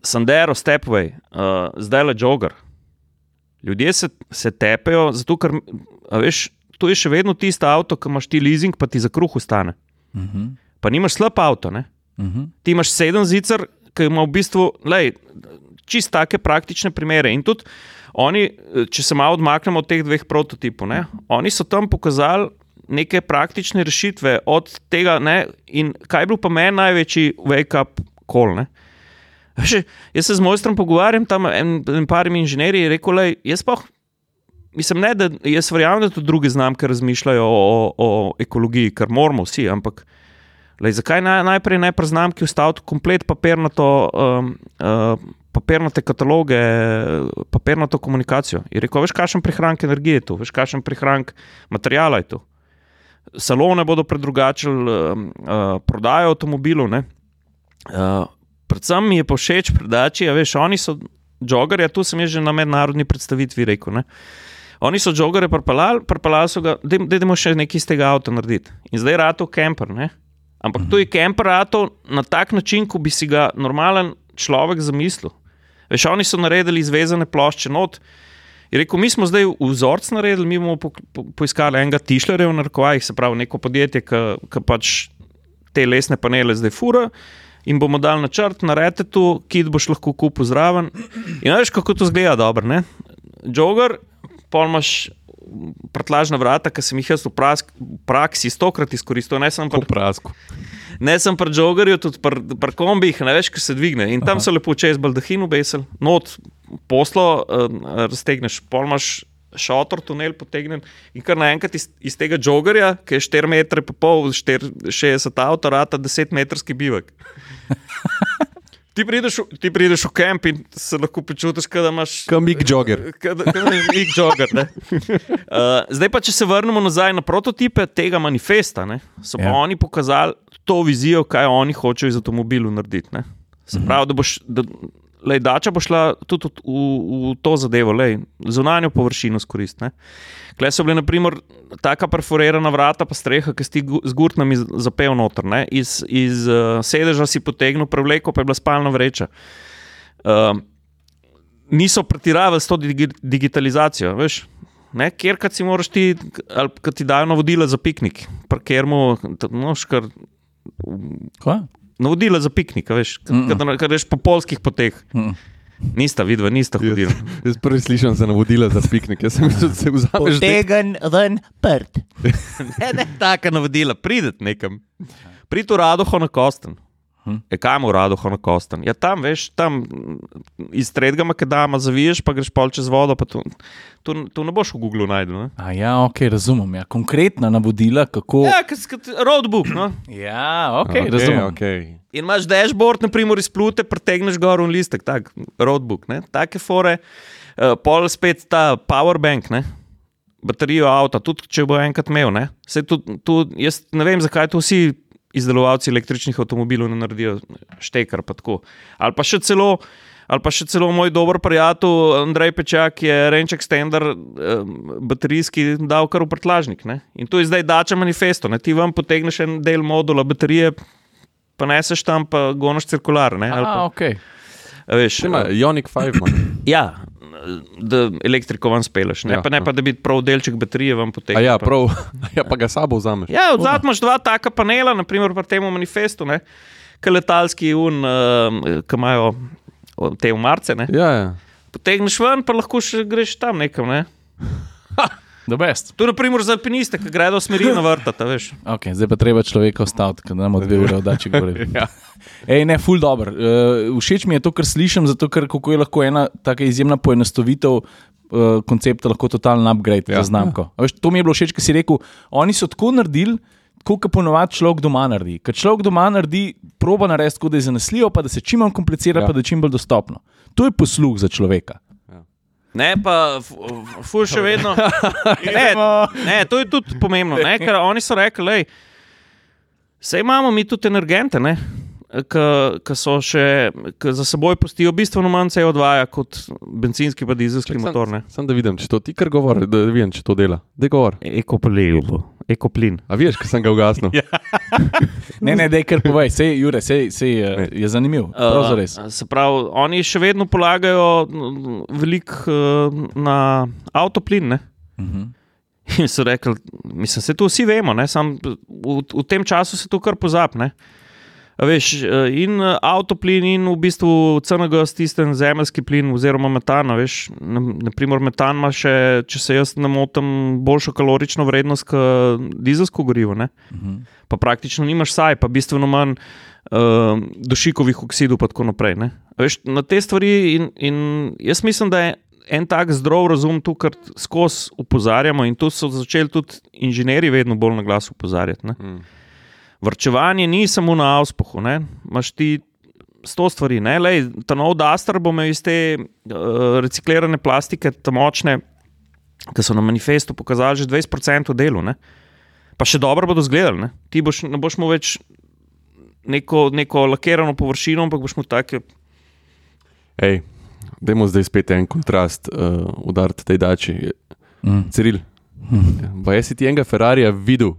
Sandero, Stepway, uh, zdaj le jogger. Ljudje se, se tepejo, zato ker veš, to je še vedno tisto avto, ki imaš ti leasing, pa ti za kruh ostane. Mhm. Pa nimaš slab avto, ne? Mhm. ti imaš sedem zicer, ki ima v bistvu lej, čist take praktične primere. In tudi oni, če se malo odmaknemo od teh dveh prototipov, ne, oni so tam pokazali neke praktične rešitve od tega, ne, in kaj je bil pa meni največji wake-up call. Ne. Veš, jaz se z mojstrom pogovarjam, tam en, en par inženirji je rekel, lej, jaz pa. Mislim, ne, da jaz verjamem, da tudi druge znamke razmišljajo o, o, ekologiji, kar moramo vsi, ampak lej, zakaj naj, najprej ne pri znamki ustaviti komplet papirnato, um, uh, papirnate kataloge, papirnato komunikacijo? Je rekel, veš, kakšen prihranek energije je tu, veš, kakšen prihranek materijala je tu. Salone bodo predrugačili um, uh, prodajo avtomobilov. Uh, predvsem mi je pa všeč predači, a veš, oni so joggerje, tu sem jaz že na mednarodni predstavitvi rekel. Ne? Oni so joggerje pripeljali, pripeljali so ga, da idemo še nekaj iz tega avta narediti. In zdaj je rato kemper. Ne? Ampak to je kemper rato na tak način, kot bi si ga normalen človek zamislil. Veš, oni so naredili izvezane plošče not. Je rekel, mi smo zdaj vzorc naredili, mi bomo po, po, poiskali enega tišlerja v narkovajih, se pravi neko podjetje, ki pač te lesne panele zdaj fura. In bomo dali načrt, naredite tu, kit boš lahko kupil zraven. In veš, kako to zgleda dobro. Ne? Jogger, pol imaš prtlažna vrata, ki sem jih jaz v prask, v praksi stokrat izkoristil, ne Po pri prasku. Ne sem pri joggerju, tudi pri, pri kombih, ne veš, kaj se dvigne. In tam Aha. so lepo čez baldahin obesel, not poslo, uh, raztegneš, pol imaš šotor, tunel potegnen in kar naenkrat iz, iz tega joggerja, ki je 4 metre pa pol, 4, 60 avto, rata 10 metrski bivak. Ti prideš, v- ti prideš v kamp in se lahko počutiš, kot da imaš Kamik jogger. Nik jogger. ne. Uh, zdaj pa, če se vrnemo nazaj na prototipe tega manifesta, ne, so Ja. oni pokazali to vizijo, kaj oni hočejo iz avtomobilov narediti. Ne. Se pravi, da boš. Da, Lej, dača bo šla tudi v, v, to zadevo, lej, zunanjo površino skoristiti. Klej so bile, naprimer, taka perforirana vrata, pa streha, ki si z gurtnami zapel noter. Ne? Iz, iz uh, sedeža si potegnil prevleko, pa je bila spalna vreča. Uh, niso pretiravali s to digi digitalizacijo. Veš, ne, kjer kad si moraš ti, ali kad ti dajo navodila za piknik, parkirmo, noš kar. Kva? Navodila za piknik, a veš, Mm. kad, kad veš po polskih poteh. Mm. Nista vidva, nista hodila. Jaz prvi slišim za navodila za piknik. Jaz sem mislil, da se vzameš dek. Potegan ven prt. Ne, ne, taka navodila, pridete nekam. Prid v Radoho na Kosten. Hm. E, kam v Radoho na Kosten? Ja, tam, veš, tam mm, iz Tredga Makedama zaviješ, pa greš pol čez vodo, tu, tu, tu ne boš v Googlu najdel. Ja, ok, razumem. Ja. Konkretna navodila, kako. Ja, kot roadbook. No? Ja, ok, okay razumem. Okay. In imaš dashboard, naprimer, iz plute, pretegneš gor un listek, tak roadbook, ne? take fore, uh, pol spet ta powerbank, ne? baterijo avta, tudi če bo enkrat imel. Ne? Saj tu, tu, jaz ne vem, zakaj to vsi izdelovalci električnih avtomobilov ne naredijo štekar. Pa tako. ali pa še celo. Ali pa še celo moj dober prijatelj Andrej Pečak je range extender eh, baterijski dal kar v prtlažnik. Ne? In to je zdaj dača manifesto. Ne? Ti vam potegneš en del modula baterije, pa neseš tam, pa gonoš cirkular. Ne? A, Pa, ok. a veš, Ima Ionic 5, man. ja, da elektriko vam speleš, ne, Ja, pa, ne ja. pa da bi prav delček baterije vam potegnil. ja, prav. Ja, pa ga sabo vzameš. Ja, od zadaj imaš dva taka panela, naprimer pri tem manifestu, ki letalski un, uh, ki imajo te umarce. Ne. Ja, ja. Potegneš ven, pa lahko še greš tam nekam. Ne. To je naprimer za alpiniste, ki gredo smeri na vrtata, veš. Okay, zdaj pa treba človeka ostati, ker nam dve ure oddači govori. Ja. Ej, ne, ful dobr. Uh, všeč mi je to, kar slišim, zato ker kako je lahko ena tako izjemna poenostavitev. Uh, koncepta lahko totalno upgrade ja. Ja. za znamko. A Veš, to mi je bilo všeč, ker si rekel, oni so tako naredili, kot ponovadi človek doma naredi. Ker človek doma naredi, proba narediti tako, da je zanesljivo, pa da se čim manj komplicira, ja. Ja. pa da je čim bolj dostopno. To je posluh za človeka. Ne, pa ful še vedno. Ne, ne, to je tudi pomembno, ne, ker oni so rekli, da imamo mi tudi energente, ne, ki so še, ki za seboj pustijo bistveno manj CO2 kot benzinski pa dizelski Čak, motor. Ne. Sam da vidim, če to ti kar govori, da vidim, če to dela. Da govor. Ekoplin, ekoplin. A veš, ker sem ga ugasnil. Ja. Ne, ne, dej kar povej, sej, Jure, sej, sej, uh, Ne. je zanimiv. Uh, res. Uh, se pravi, oni še vedno polagajo veliko uh, na avtoplin. Ne? Uh -huh. In so rekli, mislim, se to vsi vemo, ne, sam v, v tem času se to kar pozapne. Veš, eh, in eh, avtoplin, in v bistvu CNG, tisten zemeljski plin, oziroma metan. Veš, na- naprimer, metan ima še, če se jaz ne motim, boljšo kalorično vrednost kot dizelsko gorivo. Ne? Uh -huh. Pa praktično nimaš saj, pa bistveno manj uh, dušikovih oksidov, in tako naprej. ne. A Veš, na te stvari, in, in jaz mislim, da je en tak zdrav razum tu, kar skozi opozarjamo, in tu so začeli tudi inženirji vedno bolj na glas opozarjati. Ne. Mm. Vrčevanje ni samo na avspohu, ne. imaš ti. Sto stvari, ne, Lej, ta nov Duster bo imel iz te uh, reciklirane plastike, ta močne, ki so na manifestu pokazali že 20% delu. Ne. Pa še dobro bodo izgledali. Ne, Ti boš, ne boš mu več neko, neko lakirano površino, ampak boš mu take. Ej, dajmo zdaj spet en kontrast uh, udariti tej dači. Mm. Ciril, pa jaz si ti enega Ferrarija videl.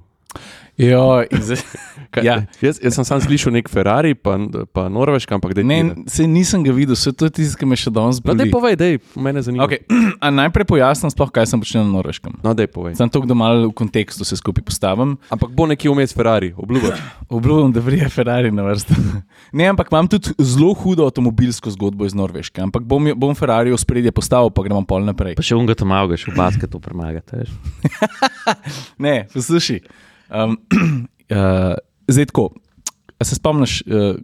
Jo, in zdaj- Kaj, Ja. jaz, jaz sem sam slišal nek Ferrari, pa, pa Norveška, ampak da ne, se nisem ga videl, vse to je tisto, ki me še danes No, daj boli. povej, daj, mene zanima. Okay. A najprej pojasnim, sploh, kaj sem počel na Norveškem. No, daj povej. Sam to, da malo v kontekstu se skupaj postavim. Ampak bo nekje vmes Ferrari, obljubaš. Obljubim, da vrije Ferrari na vrsto. Ne, ampak imam tudi zelo hudo avtomobilsko zgodbo iz Norveške. Ampak bom, bom Ferrari v spredje postavil, pa gremo pol naprej. Pa še unga tam avga, še v basketu premagate. veš. Ne, poslušaj. Um, uh, zdaj tako. Se spomniš, uh,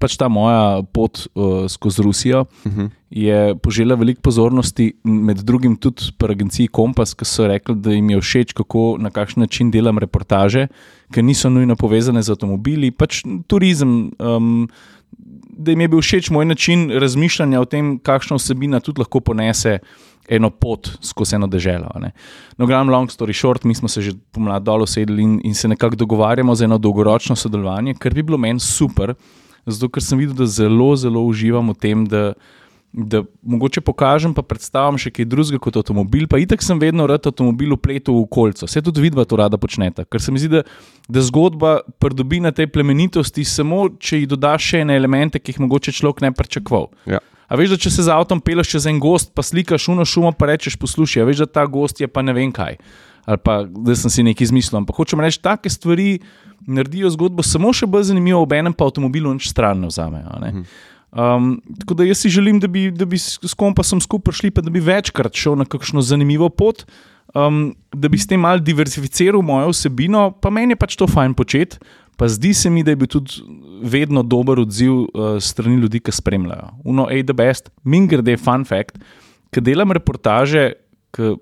pač ta moja pot uh, skozi Rusijo Uh -huh. je požela veliko pozornosti, med drugim tudi pri agenciji Kompas, ki so rekli, da jim je všeč, kako na kakšen način delam reportaže, ki niso nujno povezane z avtomobili, pač turizem. Um, da jim je bil všeč moj način razmišljanja o tem, kakšna vsebina tudi lahko ponese eno pot skozi eno deželo. ne. No, glavno, long story short, mi smo se že pomlad dol usedli in, in se nekako dogovarjamo za eno dolgoročno sodelovanje, kar bi bilo meni super, zato ker sem videl, da zelo, zelo uživam v tem, da. Da mogoče pokažem, pa predstavim še kaj drugega kot avtomobil. Pa itak sem vedno rad avtomobil upletel v kolco. Vse tudi vidva to rada počneta. Ker se mi zdi, da, da zgodba pridobi na tej plemenitosti samo, če ji dodaš še ene elemente, ki jih mogoče človek ne pričakoval. Ja. A veš, da če se z avtom peleš čez en gost, pa slikaš uno šumo, pa rečeš: poslušaj, veš, da ta gost je pa ne vem kaj. Ali pa da sem si nekaj izmislil. Ampak hočem reči, take stvari naredijo zgodbo samo še bolj zanimivo, ob enem pa avtomobilu nič stran ne vzamejo. ne. Um, tako da jaz si želim, da bi, da bi s kompasom skupaj šli, pa da bi večkrat šel na kakšno zanimivo pot, um, da bi s tem mal diversificiral mojo vsebino, pa meni je pač to fajn početi. Pa zdi se mi, da je bil tudi vedno dober odziv uh, strani ljudi, ki spremljajo. Uno, A the best, mingrde, fun fact, ki delam reportaže, ki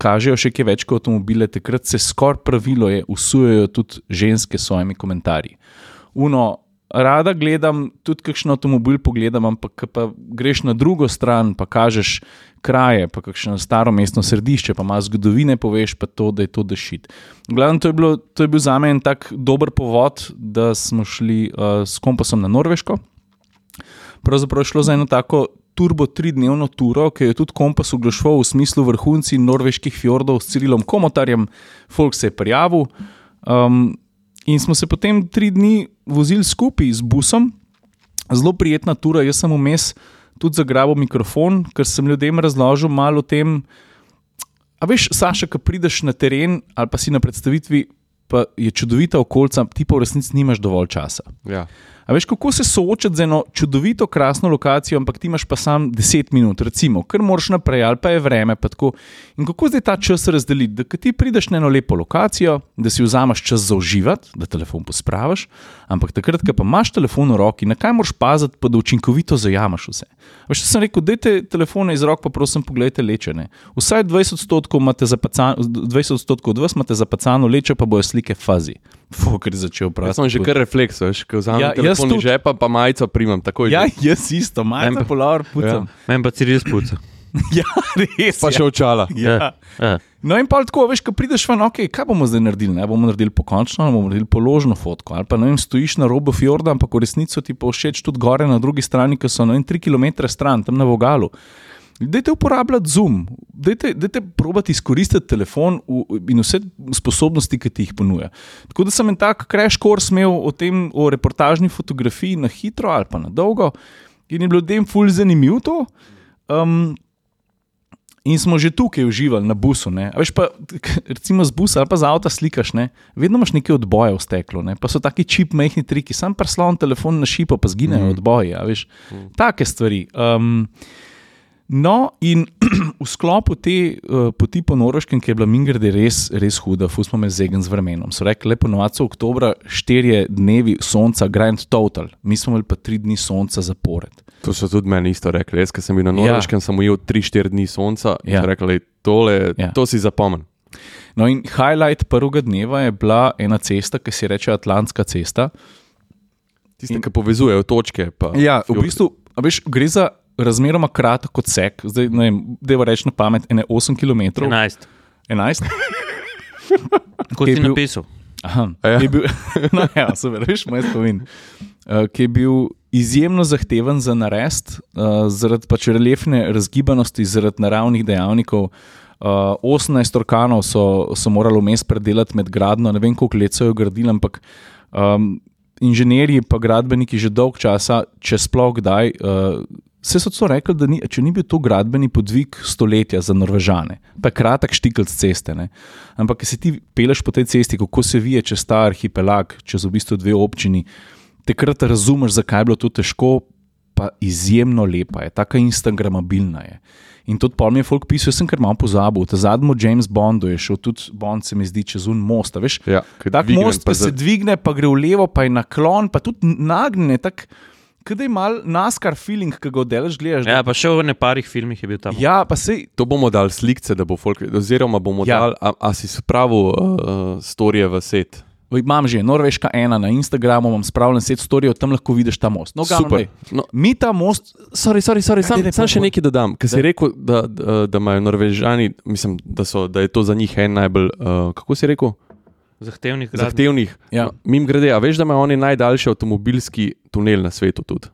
kažejo še kaj več kot avtomobile, takrat se skoraj pravilo je, usujejo tudi ženske s svojimi komentarji. Uno, rada gledam, tudi kakšen avtomobil pogledam, ampak pa greš na drugo stran, pa kažeš kraje, pa kakšno staro mestno središče, pa malo zgodovine poveš, pa to, da je to dešit. Glavno, to je, bilo, to je bil za me en tak dober povod, da smo šli uh, s kompasom na Norveško. Pravzaprav je šlo za eno tako turbo tridnevno turo, ki je tudi kompas oglašval v smislu vrhunci norveških fjordov s Cirilom Komotarjem, folk se je prijavil. Um, in smo se potem tri dni vozili skupaj z busom, zelo prijetna tura. Jaz sem vmes tudi zagrabil mikrofon, ker sem ljudem razložil malo o tem. A veš, Saša, ko prideš na teren ali pa si na predstavitvi, pa je čudovita okolica, ti pa v resnici nimaš dovolj časa. Ja. A veš, kako se soočati z eno čudovito, krasno lokacijo, ampak ti imaš pa sam 10 minut, recimo, ker moraš naprej, ali pa je vreme. In kako zdaj ta čas razdeliti? Da ti prideš na eno lepo lokacijo, da si vzameš čas za uživati, da telefon pospraviš, ampak takrat, ko pa imaš telefon v roki, na kaj moraš paziti, pa da učinkovito zajameš vse. Veš, sem rekel, dajte telefone iz rok, pa prosim, pogledajte lečene. Vsaj 20 odstotkov, imate zapacan- 20 odstotkov od vas imate zapacano leče, pa bojo slike fazi. Fokker je začel Jaz praviti. sem že kar refleks, veš, ko vzamem ja, jaz iz tudi. žepa, pa majico primam, takoj. Ja, že. jaz isto, majhno pa- polar pucam. Meni pa Ciril spuca. Ja, res. Pa ja. še očala. Ja. Ja. No, in pa tako, veš, ko prideš ven, ok, kaj bomo zdaj naredili? Ne bomo naredili pokončno, ali bomo naredili položno fotko. Ali pa ne vem, stojiš na robu fjorda, ampak v resnici ti pa všeč tudi gore na drugi strani, ki so na 3 km stran, tam na Vogalu. Dajte uporabljati Zoom, dajte, dajte probati izkoristiti telefon v, in vse sposobnosti, ki ti jih ponuja. Tako da sem en tak crash course imel o tem, o reportažni fotografiji na hitro ali pa na dolgo, in je bilo ljudem ful zanimivo to. Um, In smo že tukaj uživali na busu. Ne? A Veš pa, recimo z busa ali pa z avta slikaš, ne? vedno imaš nekaj odboja v steklu, ne? pa so taki čip, mehki triki, sam preslon telefon na šipo, pa zginejo mm. odboji. mm. Take stvari. Um, no, in v sklopu te uh, poti po Norveškem, ki je bila mingrede res, res huda, fusmo me zegen z vremenom. So rekli, lepo novaco oktobra, štirje dnevi sonca, grand total, mi smo imeli pa tri dni sonca zapored. To so tudi meni isto rekli. Jaz, ki sem bil na Norveškem, ja. sem ujel 3-4 dni sonca in Ja. ja. rekli, tole, Ja. to si zapomnim. No, in highlight prvega dneva je bila ena cesta, ki se reče Atlantska cesta. Tiste, ki povezujejo točke. Ja, v fjord. bistvu a veš, gre za razmeroma kratek odsek, zdaj ne vem, deva reči na pamet, ene 8 km. 11. 11. Kot je si bil- napisal. Aha, Ja. je bil, no, ja, super, veš, moj spomin. Uh, ki je bil izjemno zahteven za narediti, uh, zaradi pač reliefne razgibanosti, zaradi naravnih dejavnikov. Uh, 18 orkanov so, so morali vmes predelati med gradno, ne vem koliko let so jo gradili, ampak um, inženirji pa gradbeniki že dolg časa, če sploh kdaj. Uh, Vse so to rekli, da ni, če ni bil to gradbeni podvig stoletja za Norvežane, je kratek štikl ceste. Ne? Ampak, ki se ti peleš po tej cesti, kako se vije čez ta arhipelag, čez v bistvu dve občini, takrat razumeš, zakaj je bilo to težko, pa izjemno lepa je, tako instagramabilna je. In tudi pol mi je folk pisal, sem kar malo pozabil. Ta zadnji James Bondu je šel tudi Bond, se mi zdi, čez un most. Veš, Ja, tak dvignem, most, pa pa se za- dvigne, pa gre v levo, pa je naklon, pa tudi nagne. Tak, Kaj je mal naskar feeling, ki ga oddelaš, gledaš. da- Ja, pa še v neparih filmih je bil tam. ja, pa sej, To bomo dali slikce, da bo folk, oziroma bomo Ja. dali, a, a si spravil uh, storije v set. Imam že Norveška ena na Instagramu, imam spravljen set storijev, tam lahko vidiš ta most. No, glavno, Super. No, Mi ta most, sorry, sorry, sorry, sam, sam še nekaj dodam. Ker si rekel, da, da, da imajo Norvežani, mislim, da, so, da je to za njih en najbolj, uh, kako si rekel, Zahtevnih gradnj. zahtevnih. Ja. No, Mim grede, a veš, da imajo oni najdaljši avtomobilski tunel na svetu tudi.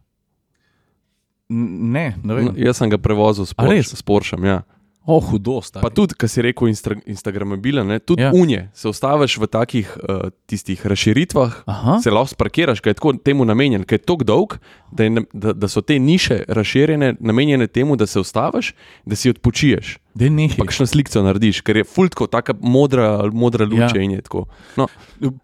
Ne, ne vem. No, jaz sem ga prevozil s, Porsche, s Porschem. Ja. O, hudo, stari. Pa tudi, kar si rekel, instra, Instagramabilen, ne, tudi Ja. unje se ustaviš v takih uh, tistih razširitvah, Aha. se lahko sparkiraš, ker je tako temu namenjen, ker je tako dolg, da, je, da, da so te niše razširjene, namenjene temu, da se ustaviš, da si odpočiješ. Da ne. Kakšno sliko narediš, ker je fultko, tako modra, modra luč Ja. ja. in je tako. No,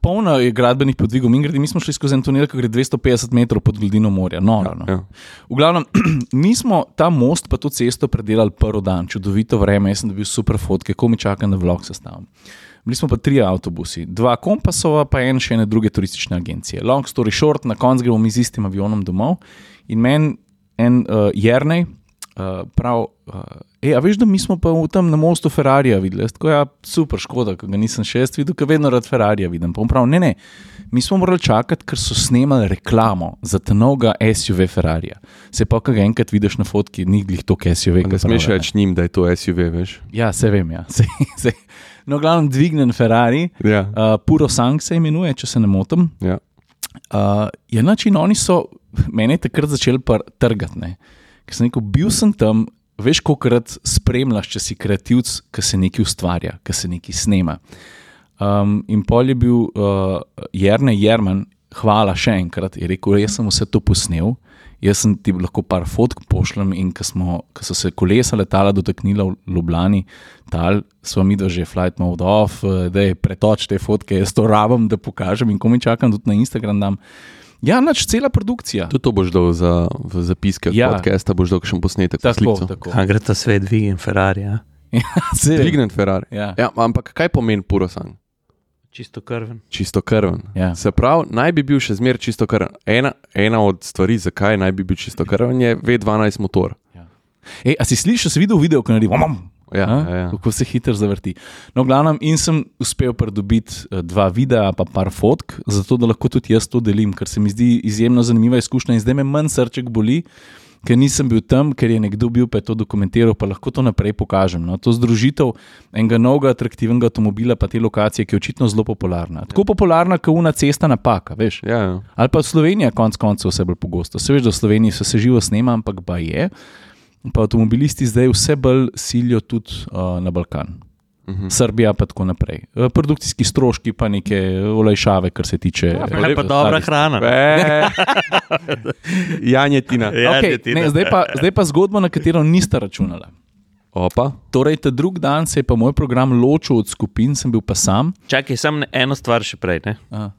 Polno je gradbenih podvigov, mi, grede, mi smo šli skozi en tunel, ki gre 250 metrov pod gladino morja. No, no, no. ja. V glavnem, mi smo ta most, pa to cesto predelali prvi dan, čudovito vreme, jaz sem dobil super fotke, ko mi čakam, da vlog sestavim. Bili smo pa tri avtobusi, dva kompasova, pa en še ene druge turistične agencije. Long story short, na koncu gremo mi z istim avionom domov in meni en uh, Jrnej uh, prav. Uh, Ej, a veš, da mi smo pa v tam na mostu Ferrarija videli? Tako ja, super, škoda, ker ga nisem še jaz videl, ker vedno rad Ferrarija vidim. Pa prav, ne, ne, mi smo morali čakati, ker so snemali reklamo za ta novega SUV Ferrarija. Se pa, ga enkrat vidiš na fotki, ni glih to SUV. Ne smeš reči njim, da je to SUV, veš. Ja, se vem, ja. Se, se. No, glavno dvignen Ferrari, Ja, uh, Puro Sang se imenuje, če se ne motim. ja. Uh, je način, oni so mene takrat začeli trgati. Ker sem rekel, bil sem tam, veš, koliko krat spremljaš, če si kreativc, ki se nekaj ustvarja, ki se nekaj snema. Um, in pol je bil uh, Jrne Jerman, hvala še enkrat. Je rekel, jaz sem vse to posnel, jaz sem ti lahko par fotk pošljem. In ko smo- ko so se kolesa letala dotaknila v Ljubljani, tal, smo mi dva že flight mode off, da je pretoč te fotke, jaz to rabim, da pokažem in ko mi čakam tudi na Instagram. Dam. Ja, nač cela produkcija. Tudi to boš dal za v zapiske Ja. ja. podcasta, boš dal še posnetek. Tako, tako. Kaj gre ta svet, vi in Ferrari, ja? Saj, Trignen Ferrari. Ja. Ja, ampak kaj pomeni purosan? čisto krven. Čisto krven. Ja. Se pravi, naj bi bil še zmeraj čisto krven. Ena, ena od stvari, zakaj naj bi bil čisto krven, je V12 motor. Ej, a si slišal, si videl video, ko naredi vam? Ja, ja, ja. Kako se hitro zavrti. No, glavnem, in sem uspel pridobiti eh, dva videa, pa par fotk, zato da lahko tudi jaz to delim, ker se mi zdi izjemno zanimiva izkušnja in zdaj me manj srček boli. Ker nisem bil tam, ker je nekdo bil, pa je to dokumentiral, pa lahko to naprej pokažem. No. To združitev enega novega, atraktivnega avtomobila, pa te lokacije, ki je očitno zelo popularna. Tako popularna, kot una cesta napaka, veš. Ja, ja. Ali pa Slovenija, konec koncev, vse bolj pogosto. Se veš, da v Sloveniji se, se živo snema, ampak pa je. Pa avtomobilisti zdaj vse bolj silijo tudi uh, na Balkan. Mhm. Srbija, pa tako naprej. Eh, Produkcijski stroški, pa neke olajšave, kar se tiče. Ja, pa, pa dobra hrana. Janjetina. Ja, Okay, ne, zdaj, pa, zdaj pa zgodba, na katero nista računala. Opa. Torej, ta drugi dan se je pa moj program ločil od skupin, sem bil pa sam. Čakaj, samo eno stvar še prej. Ne? Aha,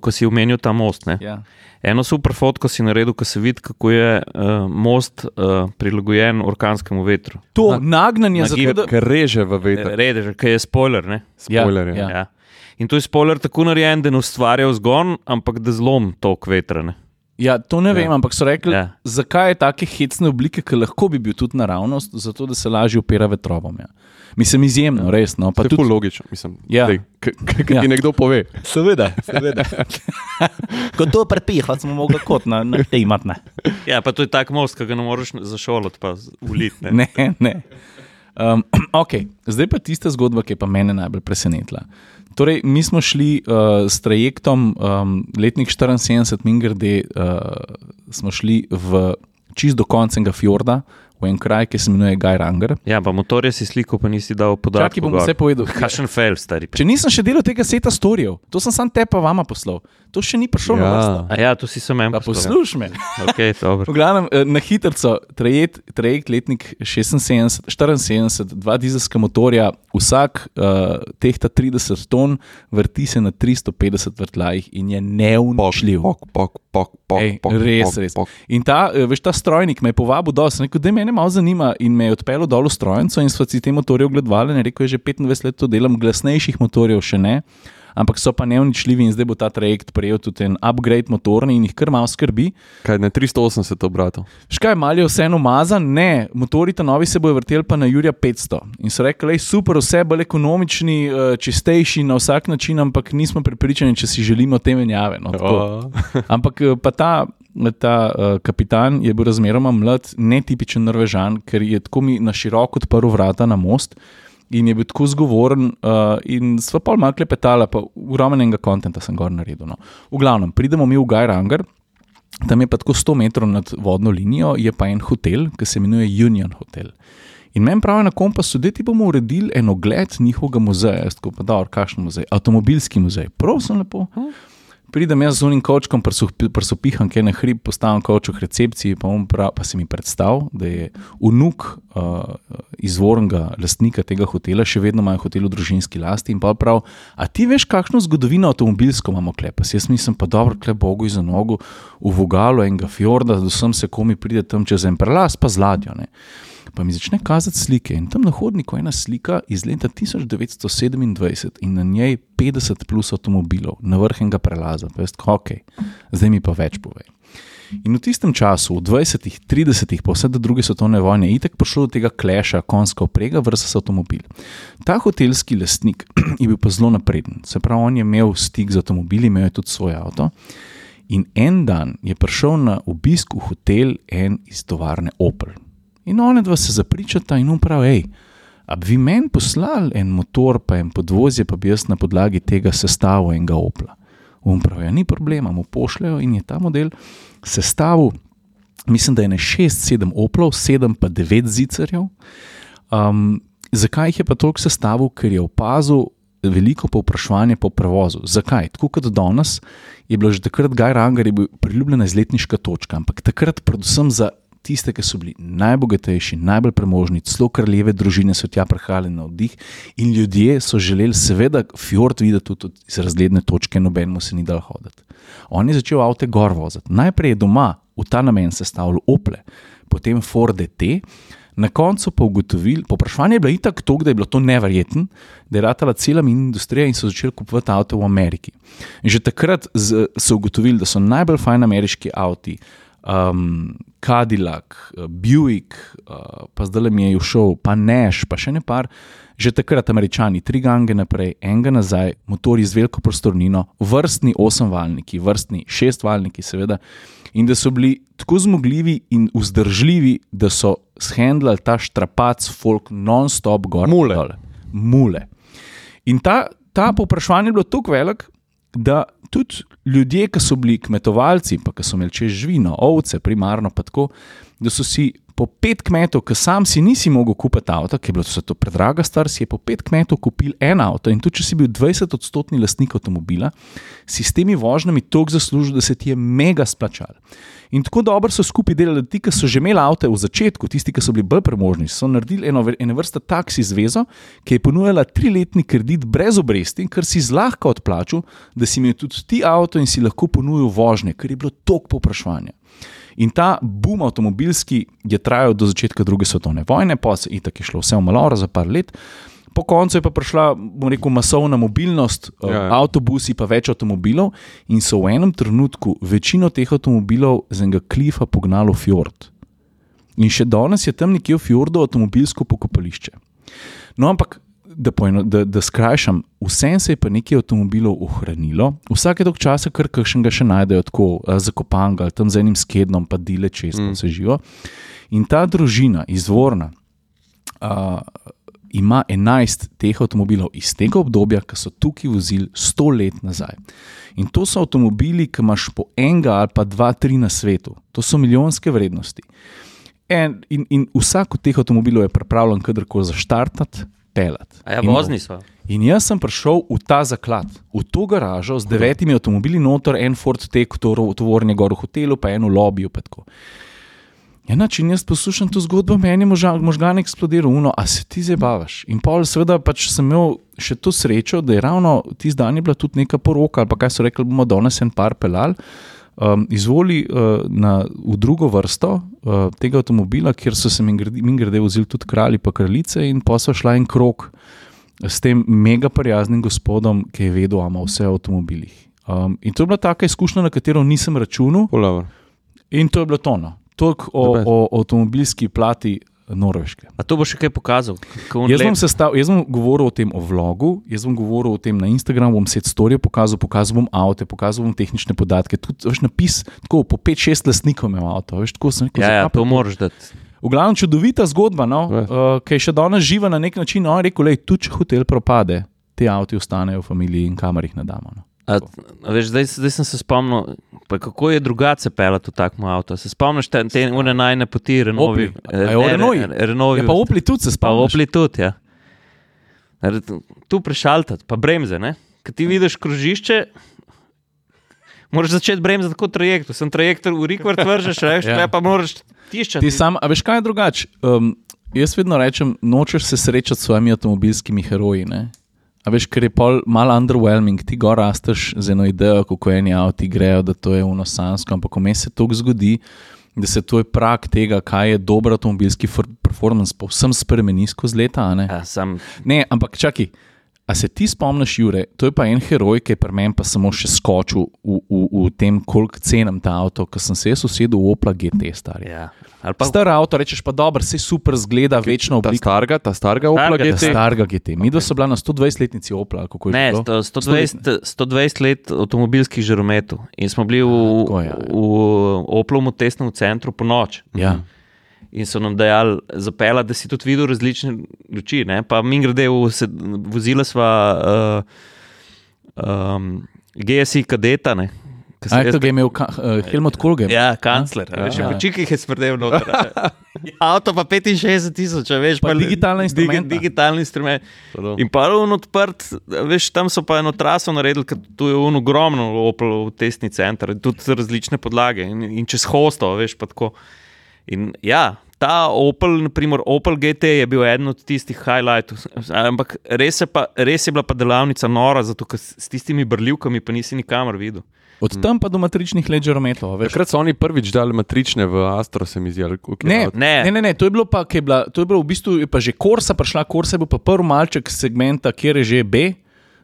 Ko si omenil ta most. Ne? ja. Eno super fotko si naredil, ko se vidi, kako je uh, most uh, prilagojen orkanskemu vetru. To nagnanje, zato Nagib- da. Ker reže v veter. Redež, ki je spoiler. Ne? Spoiler je. Ja. Ja. In to je spoiler tako narejen, da ne ustvarja vzgon, ampak da zlom tok vetra. Ne? Ja, to ne vem, ampak so rekli, Ja. zakaj je take hecne oblike, ki lahko bi bil tudi naravnost, zato da se lažje opira vetrovom. Ja. Mislim, izjemno, res. No. Pa To je tudi, logično, mislim. Ja. Dej, k- k- k- Ja. ti nekdo pove. seveda, seveda. Kot to prepihati smo mogli kot na, na tej matne. Ja, pa to je tak most, ki ga ne moreš za šolo uliti. Ne? Ne, ne. Um, okay. Zdaj pa tista zgodba, ki je pa mene najbolj presenetila. Torej, mi smo šli uh, s trajektom um, letnik 74, Mingrde, uh, smo šli v čist do koncega fjorda, v en kraj, ki se imenuje Gajranger. Ja, pa motorje si sliko, pa nisi dal Čakaj, podatkov. bom gor. vse povedal. Kakšen fail, stari. Če nisem še delal tega seta storjev, to sem sam te pa vama poslal, to še ni prišlo na vrsto. Ja. A ja, tu si sem en. Pa poslušaj me. Okay, dobro. V glavnem, eh, na hitro, trajekt, trajekt letnik 76, 74, dva dizelska motorja, vsak uh, tehta 30 ton, vrti se na 350 vrtljajih in je neuničljiv. Pok, pok, pok, pok, Ej, pok, res, pok, res. pok. In ta, eh, veš, ta strojnik me je povabil dol, sem rekel, da me malo zanima in me je odpeljal dol v strojnico in sva si te motorje ogledovali. In je rekel, že 25 let to delam, glasnejših motorjev še ne. Ampak so pa neuničljivi, in zdaj bo ta trajekt prejel tudi en upgrade motorni in jih kar malo skrbi. Kaj ne 380 obratov. Škaj, malo je vseeno umazan, ne, motori ta novi se bojo vrteli pa na Jurija 500. In so rekli, je super, vse bolj ekonomični, eh, čistejši na vsak način, ampak nismo prepričani, če si želimo te menjave. No, ampak eh, pa ta, ta uh, kapitan je bil razmeroma mlad, netipičen Norvežan, ker je tako mi na široko odprl vrata na most. In je bil tako zgovoren, uh, in sva pa malo klepetala, pa ogromnega konta sem gor naredil. No. V glavnem, pridemo mi v Gajranger, tam je pa tako 100 metrov nad vodno linijo, je pa en hotel, ki se imenuje Union Hotel. In meni pravi na kompasu, da ti bomo uredili en ogled njihovega muzeja. Tako pa da, kakšen muzej, avtomobilski muzej. Prosim, lepo. Pridem jaz z unim kočkom, prsopiham, ki je na hrib, postavim koč v recepciji, pa, on prav, pa se mi predstavlja, da je unuk uh, izvornega lastnika tega hotela, še vedno imajo hotel v družinski lasti. In pa prav, a ti veš, kakšno zgodovino avtomobilsko imamo klepa? Jaz mislim, pa dobro, klep Bogu za nogo, v vogalo enega fjorda, da sem se komi pride tam čez en prelaz, pa z ladjo. Ne. Pa mi začne kazati slike in tam na hodniku je ena slika iz leta 1927 in na njej 50 plus avtomobilov, na vrhenga prelaza. Pa jaz, ok, zdaj mi pa več povej. In v tistem času, v 20-ih, 30-ih, pa vse do druge svetovne vojne, je itek prišlo do tega kleša, konjska oprega versus avtomobil. Ta hotelski lastnik je bil pa zelo napreden, se pravi, on je imel stik z avtomobili, imel je tudi svoj avto. In en dan je prišel na obisk v hotel en iz tovarne Opel. In one dva se zapričata in on pravi, hej, a bi vi meni poslali en motor, pa en podvozje, pa bi jaz na podlagi tega sestavil enega Opla. On pravi, ja, ni problema, mu pošljajo in je ta model sestavil, mislim, da je ne 6-7 Oplov, 7 pa 9 zicerjev. Um, zakaj jih je pa toliko sestavil? Ker je opazil veliko povpraševanje po prevozu. Zakaj? Tako kot danes je bilo že takrat Gaj Ranger priljubljena izletniška točka, ampak takrat predvsem za tiste, ki so bili najbogatejši, najbolj premožni, celo kraljeve družine so tja prihajali na oddih in ljudje so želeli seveda fjord videti tudi iz razgledne točke, nobenemu se ni dal hoditi. On je začel avto gor voziti. Najprej je doma v ta namen sestavljal Ople, potem Ford DT. Na koncu pa ugotovili, povpraševanje je bilo itak to, da je bilo to neverjetno, da je ratala cela industrija in so začeli kupovati avto v Ameriki. In že takrat z, so ugotovili, da so najbolj fajn ameriški avti, um, Cadillac, uh, Buick, uh, pa zdaj le mi je ušel, pa Nash, pa še ne par. Že takrat američani, tri gange naprej, enega nazaj, motori z veliko prostornino, vrstni osemvaljniki, vrstni šestvaljniki, seveda, in da so bili tako zmogljivi in vzdržljivi, da so shendlali ta štrapac, folk, non-stop gor. Mule. dol. Mule. In ta, ta povpraševanje je bilo tako velik, da tudi ljudje, ki so bili kmetovalci, pa ki so imeli čez živino, ovce, primarno pa tako, da so si po pet kmetov, ki sam si nisi mogel kupiti avto, ker je bilo to predraga stvar, si je po pet kmetov kupil en avto in tudi če si bil 20-odstotni lastnik avtomobila, si s temi vožnjami toliko zaslužil, da se ti je mega splačal. In tako dobro so skupaj delali, ti, ki so že imeli avto v začetku, tisti, ki so bili bolj premožni, so naredili eno, eno vrsto taksi zvezo, ki je ponujala triletni kredit brez obresti, kar si zlahka odplačil, da si imel tudi ti avto in si lahko ponudil vožnje, ker je bilo toliko povpraševanja. In ta boom avtomobilski je trajal do začetka druge svetovne vojne, pa se je tako šlo vse v maloro za par let. Po koncu je pa prišla, bom rekel, masovna mobilnost, Ja, ja, ja. avtobusi, pa več avtomobilov, in so v enem trenutku večino teh avtomobilov z enega klifa pognalo v fjord. In še danes je tam nekje v fjordu avtomobilsko pokopališče. No, ampak da, poeno, da, da skrajšam, vsem se je pa nekaj avtomobilov ohranilo, vsake dolg časa, kar kakšnega še najdejo tako eh, zakopanega ali tam z enim skednom, pa dile čez mm. vse živo. In ta družina, izvorna, uh, ima 11 teh avtomobilov iz tega obdobja, ki so tukaj vozili 100 let nazaj. In to so avtomobili, ki imaš po enega ali pa dva, tri na svetu, to so milijonske vrednosti. En, in, in vsak od teh avtomobilov je pripravljen kadarkoli zaštartati, pelati. A ja, vozni so. In jaz sem prišel v ta zaklad, v to garažo z devetimi avtomobili, noter en Ford Tek, tovorni gor v hotelu, pa en v lobiju. pa tako. Ja, nač, in jaz poslušam to zgodbo, meni moža- možgan eksplodiral, uno, a se ti zabavaš. In pol, seveda, pač sem imel še to srečo, da je ravno tisti dan bila tudi neka poroka, ali pa kaj so rekli, bomo danes en par pelal. Um, izvoli uh, na, v drugo vrsto uh, tega avtomobila, kjer so se mi grede vozili tudi kralji in kraljice, in pa so šla en krok s tem mega prijaznim gospodom, ki je vedel, da ima vse v avtomobilih. Um, in to je bila taka izkušnja, na katero nisem računal, Polaver. in to je bilo tono. Toliko o, best. o avtomobilski plati Norveške. A to bo še kaj pokazal? Jaz bom, sestav, jaz bom govoril o tem o vlogu, jaz bom govoril o tem na Instagramu, bom set storije pokazal, pokazal bom avto, pokazal bom tehnične podatke. Tudi veš, napis, tako po 5-6 lastnikov imam avto. Veš, tako sem rekel, Ja, ja, to moraš dati. V glavnem čudovita zgodba, no, Ja. uh, ki je še danes živa na nek način. No, rekel je, tudi če hotel propade, te avto ostanejo v familiji in kamor jih nadamo. No. A, a veš, zdaj, zdaj sem se spomnil, pa kako je drugače pelati v takem avtu. Se spomniš te, te one najne poti, Renovi? O Renoji? Renovi. Ja, pa Opli tudi se Pa spomniš. Opli tudi, ja. Tu prešaltati, pa bremze, ne? Kad ti vidiš krožišče, moraš začeti bremzati kot trajekt. Sem trajekt v rikvart vržeš, Ja. ja. pa moraš tiščati. Ti sam, a veš kaj je drugače? Um, jaz vedno rečem, nočeš se srečati s svojimi avtomobilskimi heroji. Ne? A veš, ker je pol malo underwhelming, ti gor rasteš z eno idejo, kako eni avti grejo, da to je unosansko, ampak vmes se to zgodi, da se to je prak tega, kaj je dober avtomobilski for- performance, povsem spremeni skozi leta. Ne? Ja, sam, ne, ampak čakaj. A se ti spomniš, Jure, to je pa en heroj, ki je pri meni pa samo še skočil v, v, v tem, koliko cenim ta avto, ker sem se jaz usedel v Opla GT, stari. ja. Ali pa Star avto, rečeš pa dobro, vse super zgleda, večna Ta oblika. starga, ta starga Opla Starga, ta GT. Starega GT. Mi dva so bila na 120-letnici Opla, kako je Ne, bilo? sto- 120, 120 let avtomobilskih žarometov in smo bili v, tako ja. v Oplovem testnem centru po noč. Ja. In so nam dejali zapeljati, da si tudi videl različne luči. Ne? Pa mi grede v se, vozila sva uh, um, GSI kadeta, ne? Ko sem Aj, jaz to ga je imel uh, Helmut Kohl. Ja, kancler. Ja, ja. Počikaj je smrdel noter. Avto pa 65 tisoč, veš. Pa digitalna instrumenta. digitalni instrument. To. In pa je on odprt, veš, tam so pa eno traso naredili, ker tu je on ogromno Opel testni center, tudi različne podlage in, in čez hosto, veš, pa tako. In ja, ta Opel, naprimer Opel GT je bil eden od tistih highlightov, ampak res je, pa, res je bila pa delavnica nora, zato ker s tistimi brljivkami pa nisi nikamor videl. Od tam pa do matričnih veš. Takrat so oni prvič dali matrične v Astro, se mi zdi. ali je Ne, avto? Ne. ne, ne, ne, to je bilo pa, ko je bila, to je bilo v bistvu je pa že Korsa prišla, Korsa je bil pa prvi malček segmenta, kjer je že B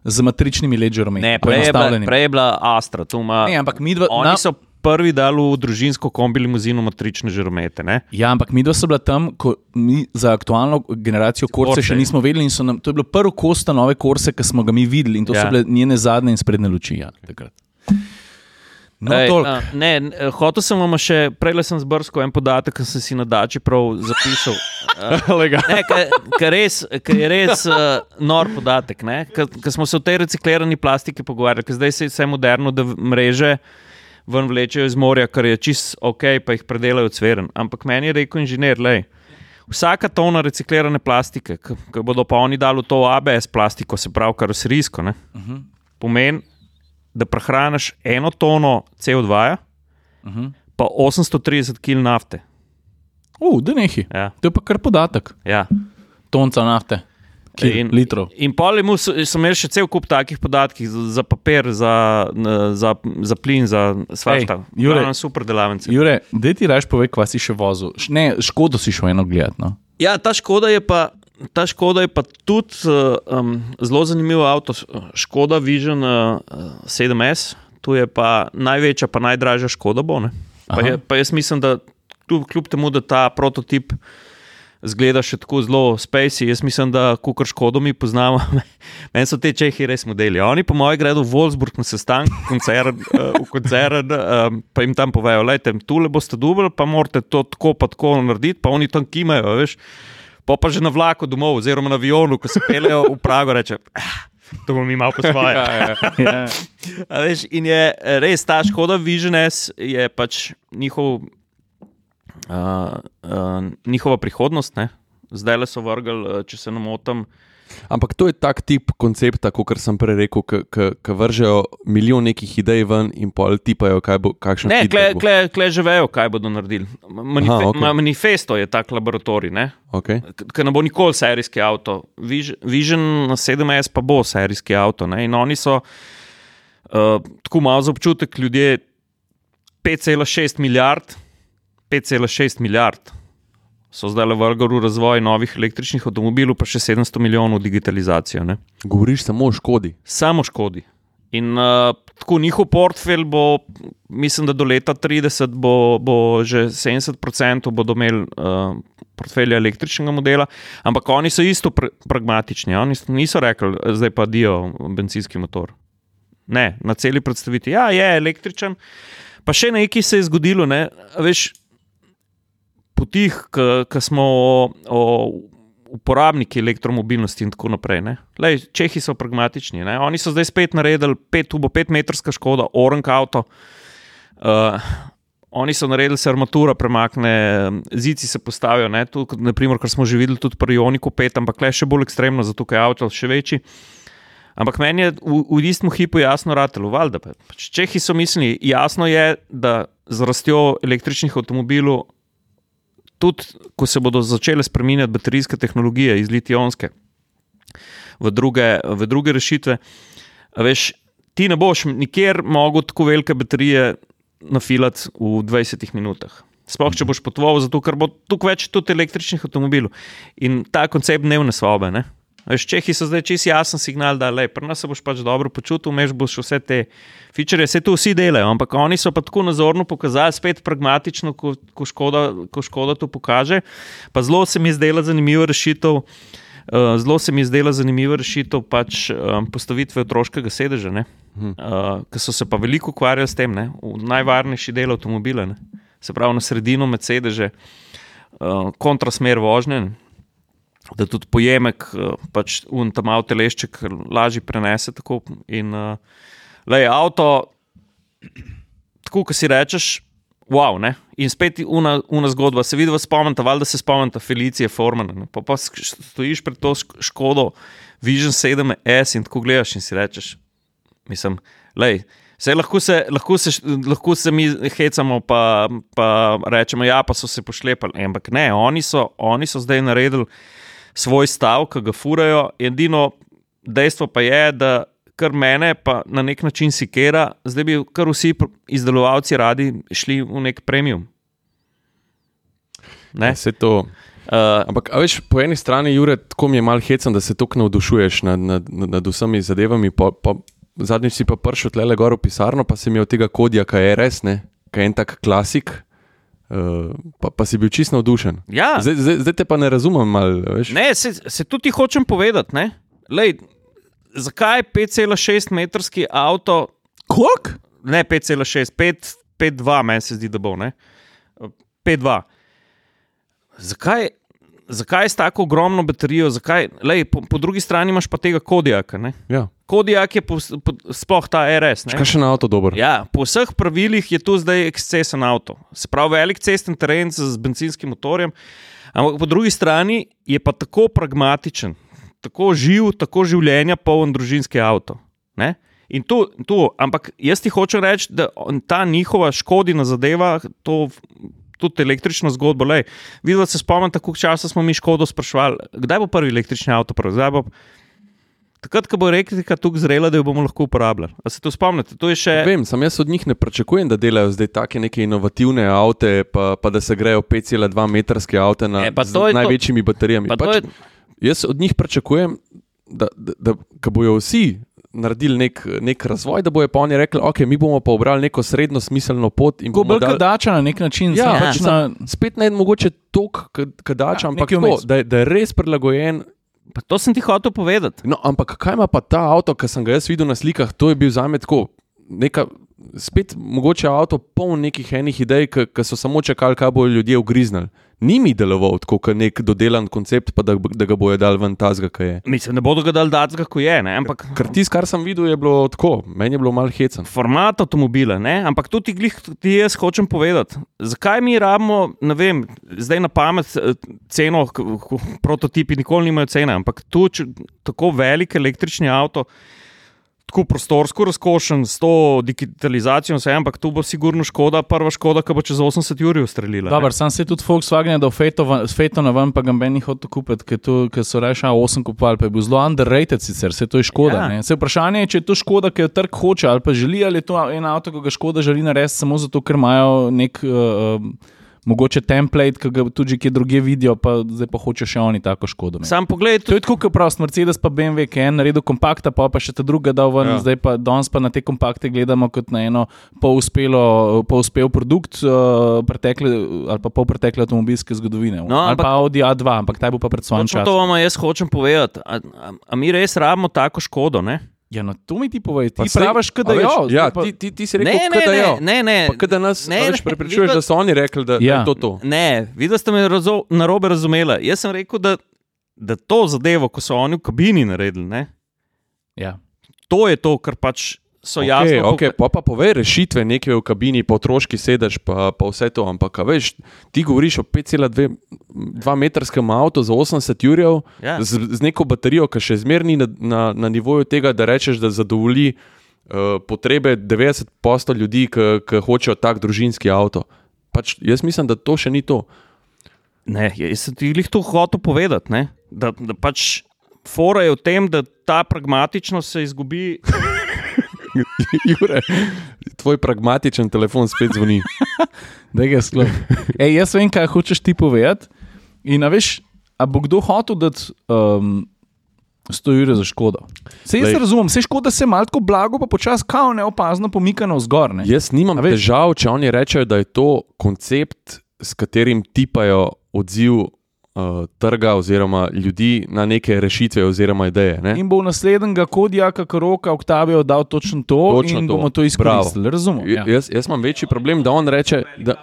z matričnimi ledžerometi. Ne, prej je, bila, prej je bila Astra, tu ima. Ne, ampak midva- Oni na- so prvi dali v družinsko kombi limuzino matrične žaromete. Ne? Ja, ampak mi dva so bila tam, ko mi za aktualno generacijo Korse. še nismo vedeli. in Nam, to je bilo prvo kosta nove Korse, ki smo ga mi videli in to ja. So bile njene zadnje in sprednje luči. Ja, takrat. no, Ej, a, ne, n- hotel sem vam še, prej sem zbrskal en podatek, ki sem si na dači prav zapisal. Ne, ker je res uh, nor podatek. Ker smo se o tej reciklirani plastiki pogovarjali, ker zdaj se je vse moderno, da mreže ven vlečejo iz morja, kar je čist ok, pa jih predelajo cveren. Ampak meni je rekel inženir, lej. Vsaka tona reciklirane plastike, ki bodo pa oni dali v to ABS plastiko, se pravi karoserijsko, ne, uh -huh. pomeni, da prehraniš eno tono CO2, -ja, uh -huh. pa 830 kg nafte. Uh, da nehi. Ja, To je pa kar podatek. ja. Tonca nafte, kil, In- litrov. In pol mu so- sem imel še cel kup takih podatkov za, za papir, za, za, za plin, za svašta. Jure. Glavnem super delavnice. Jure, da ti rečeš, povej, kva si še vozil. Ne, škodo si šel eno gledati. No? Ja, ta škoda je pa. Ta škoda je pa tudi uh, um, zelo zanimiv avto, Škoda Vision uh, 7S, tu je pa največja, pa najdražja škoda. Bo, ne. pa, je, pa jaz mislim, da kljub, kljub temu, da ta prototip zgleda še tako zelo spacey, jaz mislim, da kukar škodo mi poznamo, meni so te čehi res modeli. Oni, po mojem, gredo v Wolfsburg na sestanek, koncern, v koncern, um, pa jim tam povejo, lejte, tule boste dubli, pa morate to tako pa tako narediti, pa oni tam kimajo, veš. Pa pa že na vlaku domov, oziroma na avionu, ko se peljejo v Prago, reče. "Ah, To bomo mi malo po svoje. Ja. A Veš, in je res ta škoda, Vision S je pač njihov, uh, uh, njihova prihodnost. Ne? Zdaj le so vrgli, uh, če se ne motim. Ampak to je tak tip koncepta, kot sem prej rekel, ki vržejo milijon nekih idej ven in pol tipajo, kaj bo, kakšen Ne, kle, bo. kle, kle že vejo, kaj bodo naredili. Manife, Aha, okay. Manifesto je tak laboratorij, ne? Okay. ker ne bo nikoli serijski avto. Vision, Vision 7S pa bo serijski avto. Ne? In oni so uh, tako malo za občutek, ljudje 5,6 milijard, 5,6 milijard so zdaj le vrgli v razvoj novih električnih avtomobilov, pa še 700 milijonov v digitalizacijo. Ne? Govoriš samo o škodi. Samo škodi. In uh, tako njihov portfelj bo, mislim, da do leta 30 bo, bo že 70% bodo imeli uh, portfelja električnega modela, ampak oni so isto pr pragmatični. Oni niso rekli, zdaj pa dio benzinski motor. Ne, na celi predstavitvi. Ja, je električen. Pa še nekaj se je zgodilo, ne, veš, potih, ki smo o, o uporabniki elektromobilnosti in tako naprej. ne. Lej, Čehi so pragmatični. Ne? Oni so zdaj spet naredili, pet, tu bo petmetrska škoda, orank avto. Uh, oni so naredili, se armatura premakne, zici se postavijo. Ne? Tu, kot naprimer, kar smo že videli tudi pri Ioniku 5, ampak le še bolj ekstremno, zato je avto še večji. Ampak meni je v, v istem hipu jasno ratelo, valjda. pa- Pač Čehi so mislili, jasno je, da z rastjo električnih avtomobilov tudi ko se bodo začele spremenjati baterijske tehnologije iz litijonske v druge, v druge rešitve, veš, ti ne boš nikjer mogel tako velike baterije nafilati v 20 minutah. Sploh, če boš potoval, zato ker bo tukaj več tudi električnih avtomobilov. In ta koncept dnevne sobe. Ne? Veš, Čehi so zdaj čist jasen signal, da le, pri nas se boš pač dobro počutil, meš boš vse te feature, vse to vsi delajo, ampak oni so pa tako nazorno pokazali, spet pragmatično, ko, ko, škoda, ko škoda to pokaže. Pa zelo se mi je zdela zanimiva rešitev. Uh, zelo se mi je zdela zanimiva rešitev pač, um, postavitve otroškega sedeža, uh, ki so se pa veliko ukvarjali s tem, ne, v najvarnejši del avtomobila, ne, se pravi na sredino med sedeže, uh, kontrasmer vožnje, ne, da tudi pojemek, uh, pač un tam avto telešček lažje prenese. Tako, in, uh, lej, avto, tako, ko si rečeš, wow, ne? in spet una, una zgodba, se vidi, spomnite, valjda se spomnite Felicije Formana, pa, pa stojiš pred to šk- škodo, Vision 7S in tako gledaš in si rečeš, mislim, lej. Vse lahko se, lahko, se, lahko se mi hecamo, pa, pa rečemo, ja, pa so se pošlepali. Ampak ne, oni so, oni so zdaj naredili svoj stav, ki ga furajo. Edino dejstvo pa je, da kar mene pa na nek način sikera, zdaj bi kar vsi izdelovalci radi šli v nek premium. Ne? Vse to. Uh, Ampak, veš, po eni strani, Jure, tako mi je malo hecam, da se tako navdušuješ nad, nad, nad, vsemi zadevami. Pa, pa, zadnjič si pa prišel tle gor v pisarno, pa si mi od tega kodija, kaj je res, ne, kaj je en tak klasik. Uh, pa, pa si bil čist navdušen. ja, Zdaj, zdaj, zdaj te pa ne razumem, mal, veš. Ne, se, se tudi hočem povedati. ne. Lej, zakaj 5,6 metrski avto, Kolik? ne 5,6, 5, 5,2, meni se zdi, da bo. ne. 5,2. Zakaj, zakaj s tako ogromno baterijo, zakaj, lej, po, po drugi strani imaš pa tega kodijaka. Ne? Ja. Kodijak je po, po, sploh ta RS. Kaj še na avto dober? Ja, po vseh pravilih je to zdaj ekscesen avto. Se pravi, velik cesten teren z, benzinskim motorjem, ampak po drugi strani je pa tako pragmatičen, tako živ, tako življenja poln družinski avto. Ne? In tu, tu, ampak jaz ti hočem reči, da ta njihova škodina zadeva, to tudi električno zgodbo. Lej, videla se spomnim, koliko časa smo mi škodo sprašvali, kdaj bo prvi električni avto. Kdaj bo, takrat, ko bo elektrika tukaj zrela, da jo bomo lahko uporabljali. A se to spomnite? To je še. Vem, sam jaz od njih ne pričakujem, da delajo zdaj take neke inovativne avte, pa, pa da se grejo 5,2 metrske avte na, E, z to največjimi baterijami. Pa to Pač, je, jaz od njih pričakujem, da, da, da ko bojo vsi naredili nek, nek razvoj, da bojo pa oni rekli, ok, mi bomo pa obrali neko srednjo smiselno pot in Ko bolj dali- kadača na nek način. Ja, samo ja, pač na, Spet ne mogoče tok, kadač, Ja, ampak vmes. da, je- da je res prilagojen. pa to sem ti hotel povedati. No, ampak kaj ima pa ta avto, ki sem ga jaz videl na slikah, to je bil za me tako. Neka, spet mogoče avto poln nekih enih idej, ki so samo čakali, kaj bodo ljudje ugriznili. Ni mi deloval tako, kot nek dodelan koncept, pa da, da ga bojo dal ven tazga, kaj je. Mislim, ne bodo ga dal dati, kako je, ne? ampak Ker tisto, kar sem videl, je bilo tako, meni je bilo malo hecen. format avtomobila, ne? ampak tudi glih, ti jaz hočem povedati, zakaj mi rabimo, ne vem, zdaj na pamet eh, ceno, prototipi nikoli nimajo cene, ampak tu tako velik električni avto. Tako prostorsko razkošen, s to digitalizacijo, vse, ampak tu bo sigurno škoda, prva škoda, ki bo čez 80 ur ustrelila. ne. Dobar, sam se tudi Volkswagen je dal feto, na ven, pa ga meni hoče kupiti, ker so reči, a 8 kupovali, pa je bil zelo underrated sicer, se to je škoda. Ja. Ja. Se vprašanje je, če je to škoda, ki jo trg hoče ali pa želi, ali je to en avto, ki ga škoda želi narediti samo zato, ker imajo nek. Uh, Mogoče template, ki ga tudi kje druge vidijo, pa zdaj pa hoče še oni tako škodo. imeti. Sam pogled, To je tako, kot pravi Mercedes, pa BMW, ki je en naredil kompakta, pa, pa še ta druga dal ven, Ja. zdaj pa danes pa na te kompakte gledamo kot na eno poluspelo, poluspel produkt uh, pretekle ali pa pol pretekle avtomobilske zgodovine. No, ali ampak- pa Audi A2, ampak taj bo pa pred svojim točno to časom. vam jaz hočem povedati. A, a, a mi res rabimo tako škodo? Ne, Ja, no, to mi ti povej, ti saj- praviš, da veš, je Ja, pa, ti, ti, ti si rekel, ne, ne, da ne, je. ne, ne. Pa da nas Ne, ne, ne, prepričuješ, vi pa- da so oni rekli, da, ja. da je to to. Ne, videl ste me razo, narobe razumela. Jaz sem rekel, da, da to zadevo, ko so oni v kabini naredili, ne, ja. to je to, kar pač so Okay, jasno. okay, pa pa povej rešitve, nekaj v kabini, potroški sedež, pa, pa vse to. Ampak, a veš, ti govoriš o 5,2 metrskem avtu za 80 jurjev, Ja. z, z neko baterijo, ki še zmerni na, na, na nivoju tega, da rečeš, da zadovolji uh, potrebe 90% ljudi, ki, ki hočejo tak družinski avto. Pač, jaz mislim, da to še ni to. Ne, jaz sem ti jih to hotel povedati. Ne? Da, da pač fora je v tem, da ta pragmatičnost se izgubi. Jure, tvoj pragmatičen telefon spet zvoni. Da ga sklop. Ej, jaz vem, kaj hočeš ti povedati. In veš, a bo kdo hotel dati um, 100 ur za škodo? Se jaz. Lej. razumem, se škoda se tako blago, pa počasi kao neopazno pomika navzgor. Ne? Jaz nimam težav, če oni rečejo, da je to koncept, s katerim tipajo odziv uh, trga oziroma ljudi na neke rešitve oziroma ideje. Ne? In bo v naslednjega kodijaka, karoka, oktavijo dal točno to, Točno in to. bomo to izkoristili. Razumem. Ja. Jaz, jaz imam večji problem, da on reče. Da,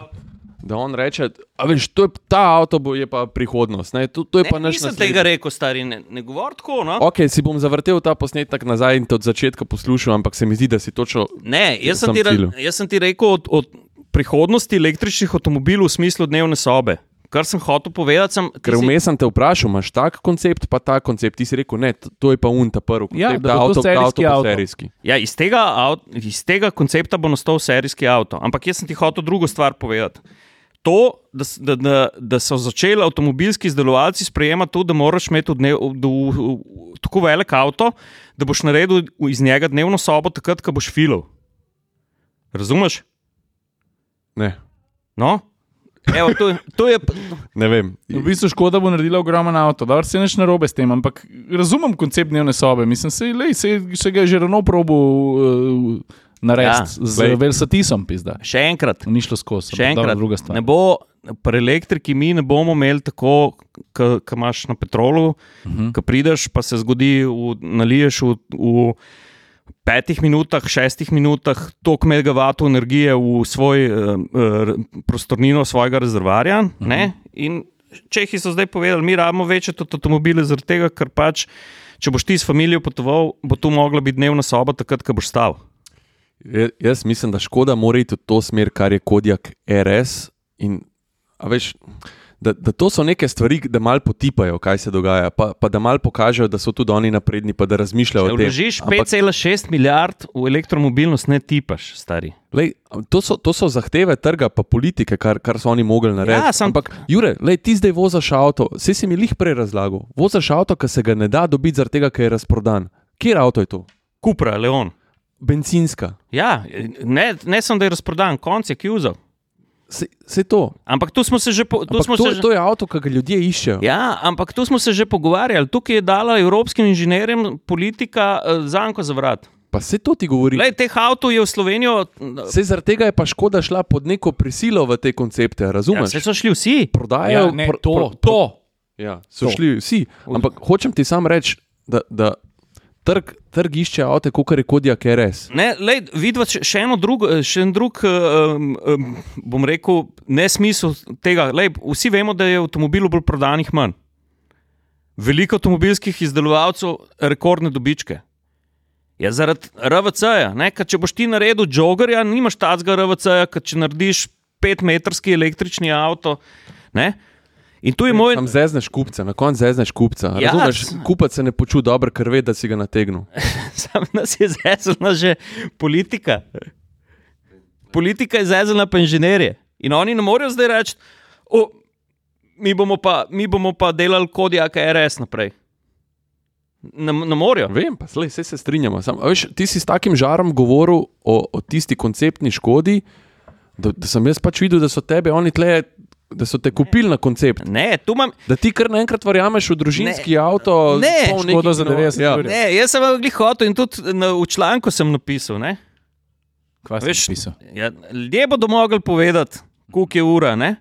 da on reče, a veš, to je, ta avto bo, je pa prihodnost. Ne, to, to je pa Ne, naš nisem naslednji." tega rekel, stari, ne, ne govori tako. No? Ok, si bom zavrtel ta posnetek nazaj in te od začetka poslušal, ampak se mi zdi, da si točno. Ne, jaz sem, Sem ti, ra- jaz sem ti rekel od, od prihodnosti električnih avtomobilov v smislu dnevne sobe. Kar sem hotel povedati, sem, Ker si- vmes sem te vprašal, imaš tak koncept, pa ta koncept. Ti si rekel, ne, to, je pa un ta prvi koncept, Ja, da bo avto, serijski avto, pa avto. serijski. Ja, iz tega, avt, iz tega koncepta bo nastal serijski avto. Ampak jaz sem ti hotel drugo stvar povedati. To, da, da, da, da so začeli avtomobilski izdelovalci sprejemati to, da moraš imeti v dnev, v, v, v, tako velik avto, da boš naredil iz njega dnevno sobo, takrat, ko boš filal. Razumeš? Ne, No? Evo, to, je- to je. ne vem. V bistvu škoda bo naredila ogromen avto, da se neš narobe s tem, ampak razumem koncept dnevne sobe. Mislim, se, lej, se, se ga je že ravno probo uh, narediti Ja, z glej. Velsatisom, pizda. Še enkrat, Ni šlo skozi. še ampak dobro, enkrat. druga stvar. Ne bo, pri elektriki mi ne bomo imeli tako, kot imaš na petrolu, uh Mhm. -huh. ki prideš, pa se zgodi, v, naliješ v, v petih minutah, šestih minutah toliko megavatov energije v svoj uh, prostornino svojega rezervoarja. Uh Mhm. -huh. In Čehi so zdaj povedali, mi rabimo večje tudi avtomobile, zaradi tega, ker pač. Če boš ti s familijo potoval, bo to mogla biti dnevna soba, takrat, ko boš stal. Ja- Jaz mislim, da škoda mora iti v to smer, kar je Kodjak RS. In, a veš, da, da to so neke stvari, da malo potipajo, kaj se dogaja, pa, pa da malo pokažejo, da so tudi oni napredni, pa da razmišljajo Če o tem. vložiš Ampak, 5,6 milijard v elektromobilnost, ne tipaš, stari. lej, to, so, to so zahteve trga, pa politike, kar, kar so oni mogli narediti. Ja, sam- Ampak, Jure, lej, ti zdaj vozaš avto, vse si mi lih prej razlagal. Vozaš avto, ki se ga ne da dobiti, zaradi tega, ker je razprodan. Kjer avto je to? Kupra, Leon. Bencinska. Ja, ne, ne samo da je razprodan, konc je kjuzel. Se, se to. Ampak tu smo se že, po, tu Ampak smo to, se je- že to je avto, ki ga ljudje iščejo. Ja, ampak tu smo se že pogovarjali. Tukaj je dala evropskim inženirjem politika uh, zanko za vrat. Pa se to ti govori. Lej, teh avtov je v Slovenijo. Se zaradi tega je pa škoda šla pod neko prisilo v te koncepte, Ja, razumeš? se so šli vsi. Prodajajo Ja, ne, pro- to, pro- to. Ja, so To. šli vsi. Ampak hočem ti sam reči, da, da trg, trg išče avto, kot je. Ne, lej, vidva še, eno drugo, še en drug, um, um, bom rekel, nesmisel tega. Lej, vsi vemo, da je avtomobilov bolj prodanih manj. Veliko avtomobilskih izdelovalcev rekordne dobičke. Ja, zaradi RVC-ja. ker Če boš ti naredil joggerja, nimaš tacga RVC-ja, ker če narediš petmetrski električni avto. Ne? In tu je moj. Tam zezneš kupca, na koncu zezneš kupca. Ja, Razumeš, kupac se ne počuti dobro, ker ve, da si ga nategnil. Sam nas je zezala že politika. Politika je zezala pa inženirje. In oni ne morejo zdaj reči, "O, mi bomo pa, mi bomo pa delali kodijaka RS naprej. Ne, ne morejo. Vem, pa slej, se strinjamo. Sam, veš, ti si s takim žarom govoril o, o tisti konceptni škodi, da, da sem jaz pač videl, da so tebe oni tle. Da so te kupili na koncept, Ne, tu imam. da ti kar naenkrat verjameš v družinski ne. avto. Ne, nekih za no- 90 ja. ur. Ne, jaz sem glih hotel in tudi na, v članku sem napisal. Ne? Kva si Veš, napisal? Ja, ljudje bodo mogli povedati, koliko je ura. Ne?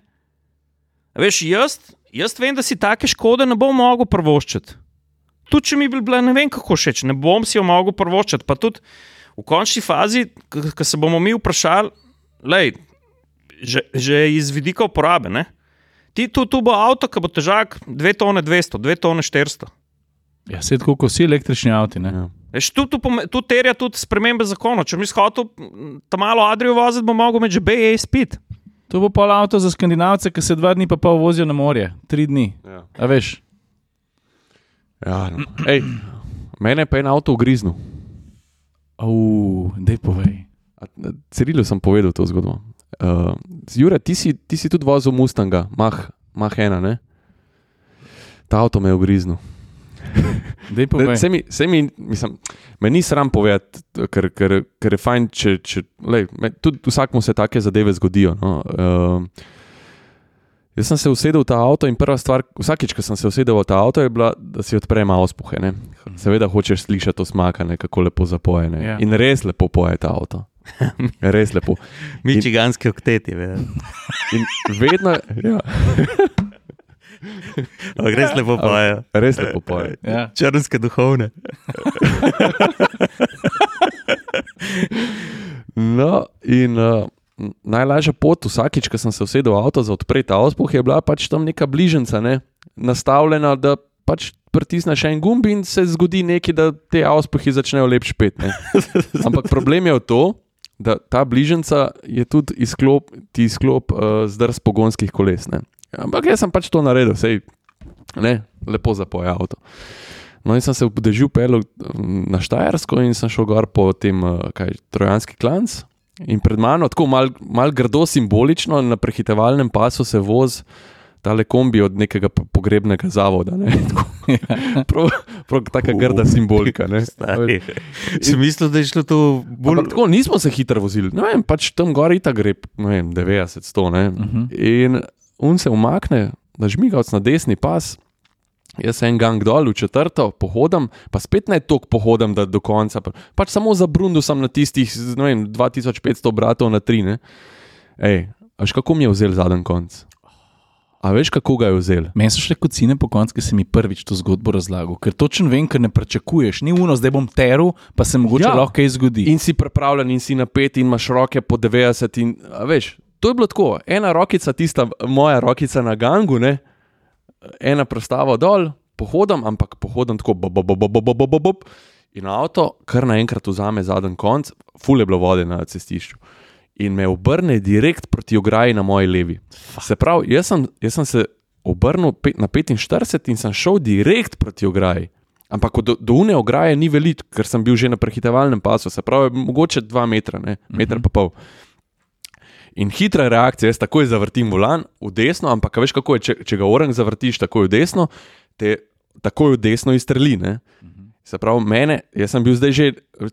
Veš, jaz, jaz vem, da si take škode ne bom mogel prvoščiti. Tudi če mi bi bila ne vem kako všeč, ne bom si jo mogel prvoščiti. Pa tudi v končni fazi, ko se bomo mi vprašali, lej, že, že iz vidika uporabe. Ne? Ti tu, tu bo avto, ki bo težak 2 tone 200, 2 tone 400. Ja, se tako kot vsi električni avti. Ne? Ja. Veš, tu, tu, tu terja tudi spremembe zakona. Če mi hotel tam malo Adrijo voziti, bo mogel imeti že BE spit. To bo pol avto za skandinavce, ki se dva dni pa pol vozijo na morje, tri dni. Ja. A veš, Ja, no. Ej, mene pa je en avto ugriznil. uf, dej povej. Cirilu sem povedal to zgodbo. Uh, Jure, ti si, ti si tudi vozil Mustanga, Mah, Mah ena, ne? Ta avto me je ugriznil. Povej. Se mi, se mi, mislim, me ni sram povedati, ker, ker, ker je fajn, če, če lej, me, tudi vsakmu se take zadeve zgodijo. No. Uh, jaz sem se usedel v ta avto in prva stvar, vsakič, ko sem se usedel v ta avto, je bila, da si odprem auspuhe. Ne. Seveda hočeš slišati to smakanje, kako lepo zapoje. ne. Ja. In res lepo poje ta avto. Res lepo. Mičiganski okteti, vedno. In vedno, ja, res lepo pojejo. res lepo poje. Ja. Črnske duhovne. No, in uh, najlažja pot, vsakič, ko sem se usedel v avto za odpreti avspuh, je bila pač tam neka bližnjica, ne? nastavljena, da pač pritisneš en gumb in se zgodi nekaj, da te avspuhi začnejo lepš pet. Ne? Ampak problem je v to, da ta bližnjica je tudi izklop, ti izklop uh, zdrs pogonskih koles. Ne? Ampak jaz sem pač to naredil, sej, ne, lepo zapoje avto. No, in sem se v dežju pelil mm, na Štajersko in sem šel gor po tem, eh, kaj, trojanski klanc. In pred mano, tako malo mal grdo simbolično, na prehitevalnem pasu se vozi tale kombi od nekega po- pogrebnega zavoda. ne, tako. Prav, prav taka grda simbolika. Sem mislil, da je šlo to bolj. Ampak tako nismo se hitro vozili. Ne vem, pač tam gor ita gre ne vem, 90, 100. Ne? Uh Mhm. -huh. In un se umakne, da žmigavc na desni pas. Jaz en gang dol, v četrto, pohodam, pa spet ne toliko pohodam, da do konca. pa- Pač samo za Brundu sem na tistih ne vem, 2500 obratov na tri. Ne? Ej, a veš, kako mi je vzel zadnji konc? A veš, kako ga je vzel? Meni so šle kocine po koncu, ki si mi prvič to zgodbo razlagal, ker točno vem, ker ne pričakuješ. Ni uno, zdaj bom teru, pa se mogoče Ja. ja. lahko kaj zgodi. In si pripravljen, in si napet, in imaš roke po 90. In, veš, to je bilo tako, ena rokica, tista moja rokica na gangu, ne? ena prstava dol, pohodam, ampak pohodam tako, bob, bob, bob, bob, bob, bob, bob, in avto kar naenkrat vzame zadnji konc, ful je bilo vode na cestišču. In me obrne direkt proti ograji na moji levi. Se pravi, jaz sem, jaz sem se obrnil na 45 in sem šel direkt proti ograji. Ampak do, do une ograje ni veliko, ker sem bil že na prehitevalnem pasu, se pravi, mogoče dva metra, ne, meter pa pol. In hitra reakcija, jaz takoj zavrtim volan v desno, ampak veš kako je, če, če ga orang zavrtiš takoj v desno, te takoj v desno izstreli. Ne? Se pravi, mene, jaz sem bil zdaj že,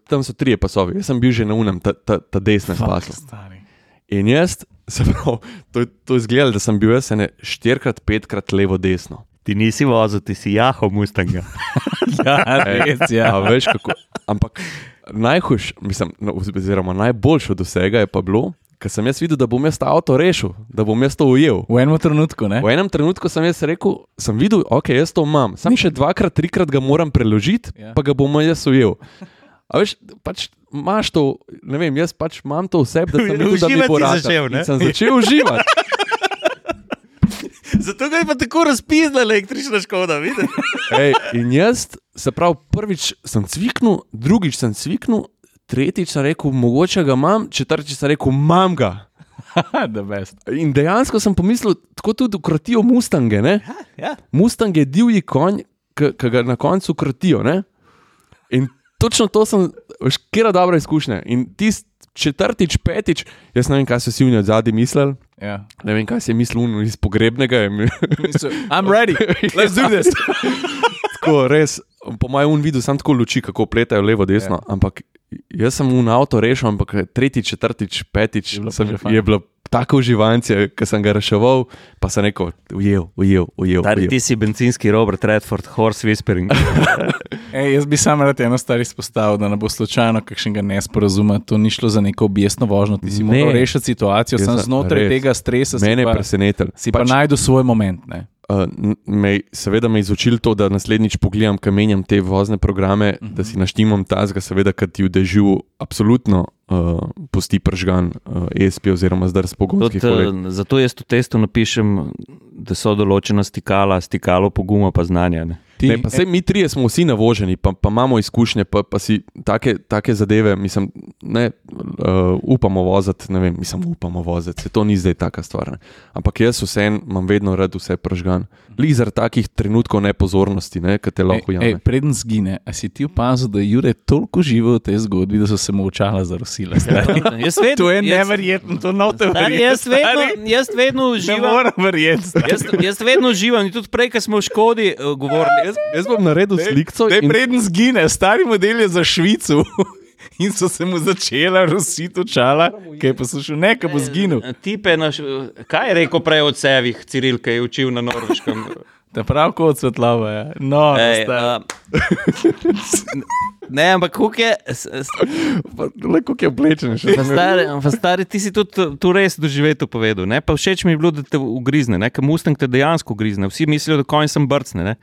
tam so trije pasovi, jaz sem bil že na unem, ta, ta, ta desnem pasu. stari. In jaz, se pravi, to, to je izgledalo, da sem bil jaz ene štirikrat, petkrat levo, desno. Ti nisi vozil, ti si jaho Mustanga. Ja, res, ja. A veš kako. Ampak najhujš, mislim, no, oziroma najboljše od vsega je pa bilo, ker sem jaz videl, da bom jaz ta avto rešil, da bom jaz to ujel. V enem trenutku, ne? V enem trenutku sem jaz rekel, sem videl, ok, jaz to imam, sam še dvakrat, trikrat ga moram preložiti, Ja. ja. pa ga bom jaz ujel. A veš, pač imaš to, ne vem, jaz pač imam to vse, da sem videl, da mi bo začel, ne? Sem začel uživati. Zato je pa tako razpisala električna škoda, vidiš? Ej, in jaz, se pravi, prvič sem cviknil, drugič sem cviknil, tretjič sem rekel, mogoče ga imam, četrtič sem rekel, imam ga. The best. In dejansko sem pomislil, tako tudi ukrotijo Mustange. Ne? Ja. Mustang je divji konj, ki ga na koncu ukrotijo. Ne? In točno to sem, veš, kera dobra izkušnja. In tisti četrtič, petič, jaz ne vem, kaj so si oni od zadaj mislili. Ja. Ne vem, kaj si je mislil iz pogrebnega. I'm ready, let's do this. tako res, po mojem, un videl sem tako luči, kako pletajo levo, desno. Yeah. Ampak jaz sem un avto rešil, ampak tretjič, četrtič, petič Je bilo pa sem, je bilo tako uživanje, ker sem ga reševal, pa sem rekel, ujel, ujel, ujel. Stari, ujel. ti si bencinski Robert Redford, horse whispering. Ej, jaz bi samo rad eno stvar izpostavil, da ne bo slučajno kakšnega nesporazuma. To ni šlo za neko objestno vožnjo, ti si Ne. moral rešiti situacijo, Jaz sem znotraj res. tega stresa. Mene je pa- presenetil. Si pa najdel svoj moment. Ne? Uh, me, seveda me je izučil to, da naslednjič pogledam, kaj menjam te vozne programe, uh -huh. da si naštimam tazga, seveda, kad ti v dežju absolutno uh, pusti pržgan uh, ESP oziroma zdrs pogonskih Tudi, koles. eh, zato jaz v testu napišem, da so določena stikala, stikalo poguma pa znanja. Ne? Ti, Ne, pa sej, mi trije smo vsi navoženi, pa, pa imamo izkušnje, pa, pa si take, take zadeve, mislim, ne uh, upamo voziti, ne vem, mislim, upamo voziti, se to ni zdaj taka stvar. Ne. Ampak jaz vseeno imam vedno rad vse pržgan. Li zaradi takih trenutkov nepozornosti, ne, ki te lahko Ej, ujame. preden zgine, a si ti opazil, da je Jure toliko živel v tej zgodbi, da so se mu očala zarosila? Jaz vedno, To je neverjetno, to note stari, jaz, vedno, jaz vedno uživam. Jaz, jaz vedno uživam in tudi prej, ko smo v Škodi uh, govorili. Jaz, jaz bom naredil sliko Daj, in preden zgine, stari model je za Švico. In so se mu začela rositi očala, ki je poslušal, ne, ki bo zginil. Tipe naš, kaj je rekel prej od sevih, Ciril, ki je učil na norveškem? Da prav kot svetlava je. No, Ej, uh, ne, ampak kako je. kako je oblečen. še. Pa Stari, pa stari, ti si tudi tu res doživeto povedal. Ne? Pa všeč mi je bilo, da te ugrizne, ne? ker Mustang te dejansko ugrizne. Vsi mislijo, da konj sem brcne. Ne?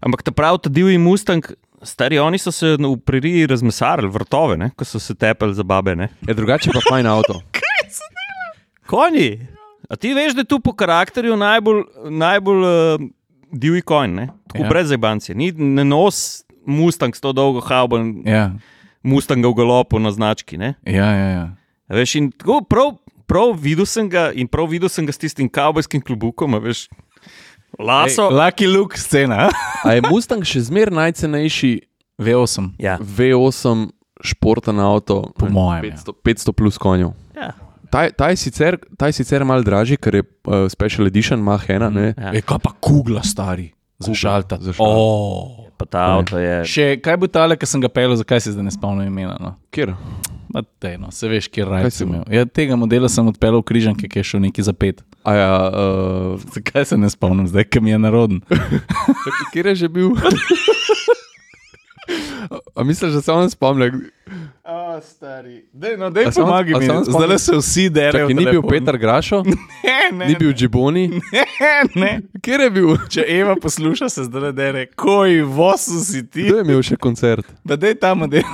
Ampak ta prav, ta divji Mustang, stari, oni so se v preriji razmesarili, vrtove, ne? ko so se tepeli za babe. Ne? Je drugače pa fajn avto. Konji. A ti veš, da je tu po karakterju najbolj, najbolj uh, divji konj, ne? tako Ja. ja. brez zebancije. Ni ne nos Mustang s to dolgo haubo, Ja, Mustanga v galopu na znački. Ne? ja, ja. ja. Veš, in tako prav, prav videl sem ga in prav videl sem ga s tistim kavbojskim klubukom, a veš. Laso. Ej, Lucky Luke scena, A je Mustang še zmeraj najcenejši V8. ja. V8 športen avto? Po mojem, ja. 500, 500 plus konjev. Ja. Ta, ta, je sicer, ta je sicer malo dražji, ker je uh, special edition, Mach 1. Ne? Ja. Ej, kaj pa kugla, stari, za Kugla, šalta. za šaltat. Oh. Pa ta avto je. Še kaj bo tale, ki sem ga pel, zakaj se zdaj ne spomnim imena? No? Kjer? Ma Tej, no, se veš, kje raj sem imel? Ja, tega modela sem odpeljal v križanke, ki je šel neki za pet. A ja, uh, Zakaj se ne spomnim, zdaj, ki mi je naroden? kjer je že bil? A misliš, da se on spomni? A, stari. Dej, no, dej a mi. Zdaj se vsi derajo. Čakaj, ni bil telefon. Peter Grašo, Ne, ne, ni bil Džiboni. ne, ne. Kjer je bil? Če Eva posluša, se zdaj dere, koj vosu si ti. Kdo je imel še koncert? Da dej ta model.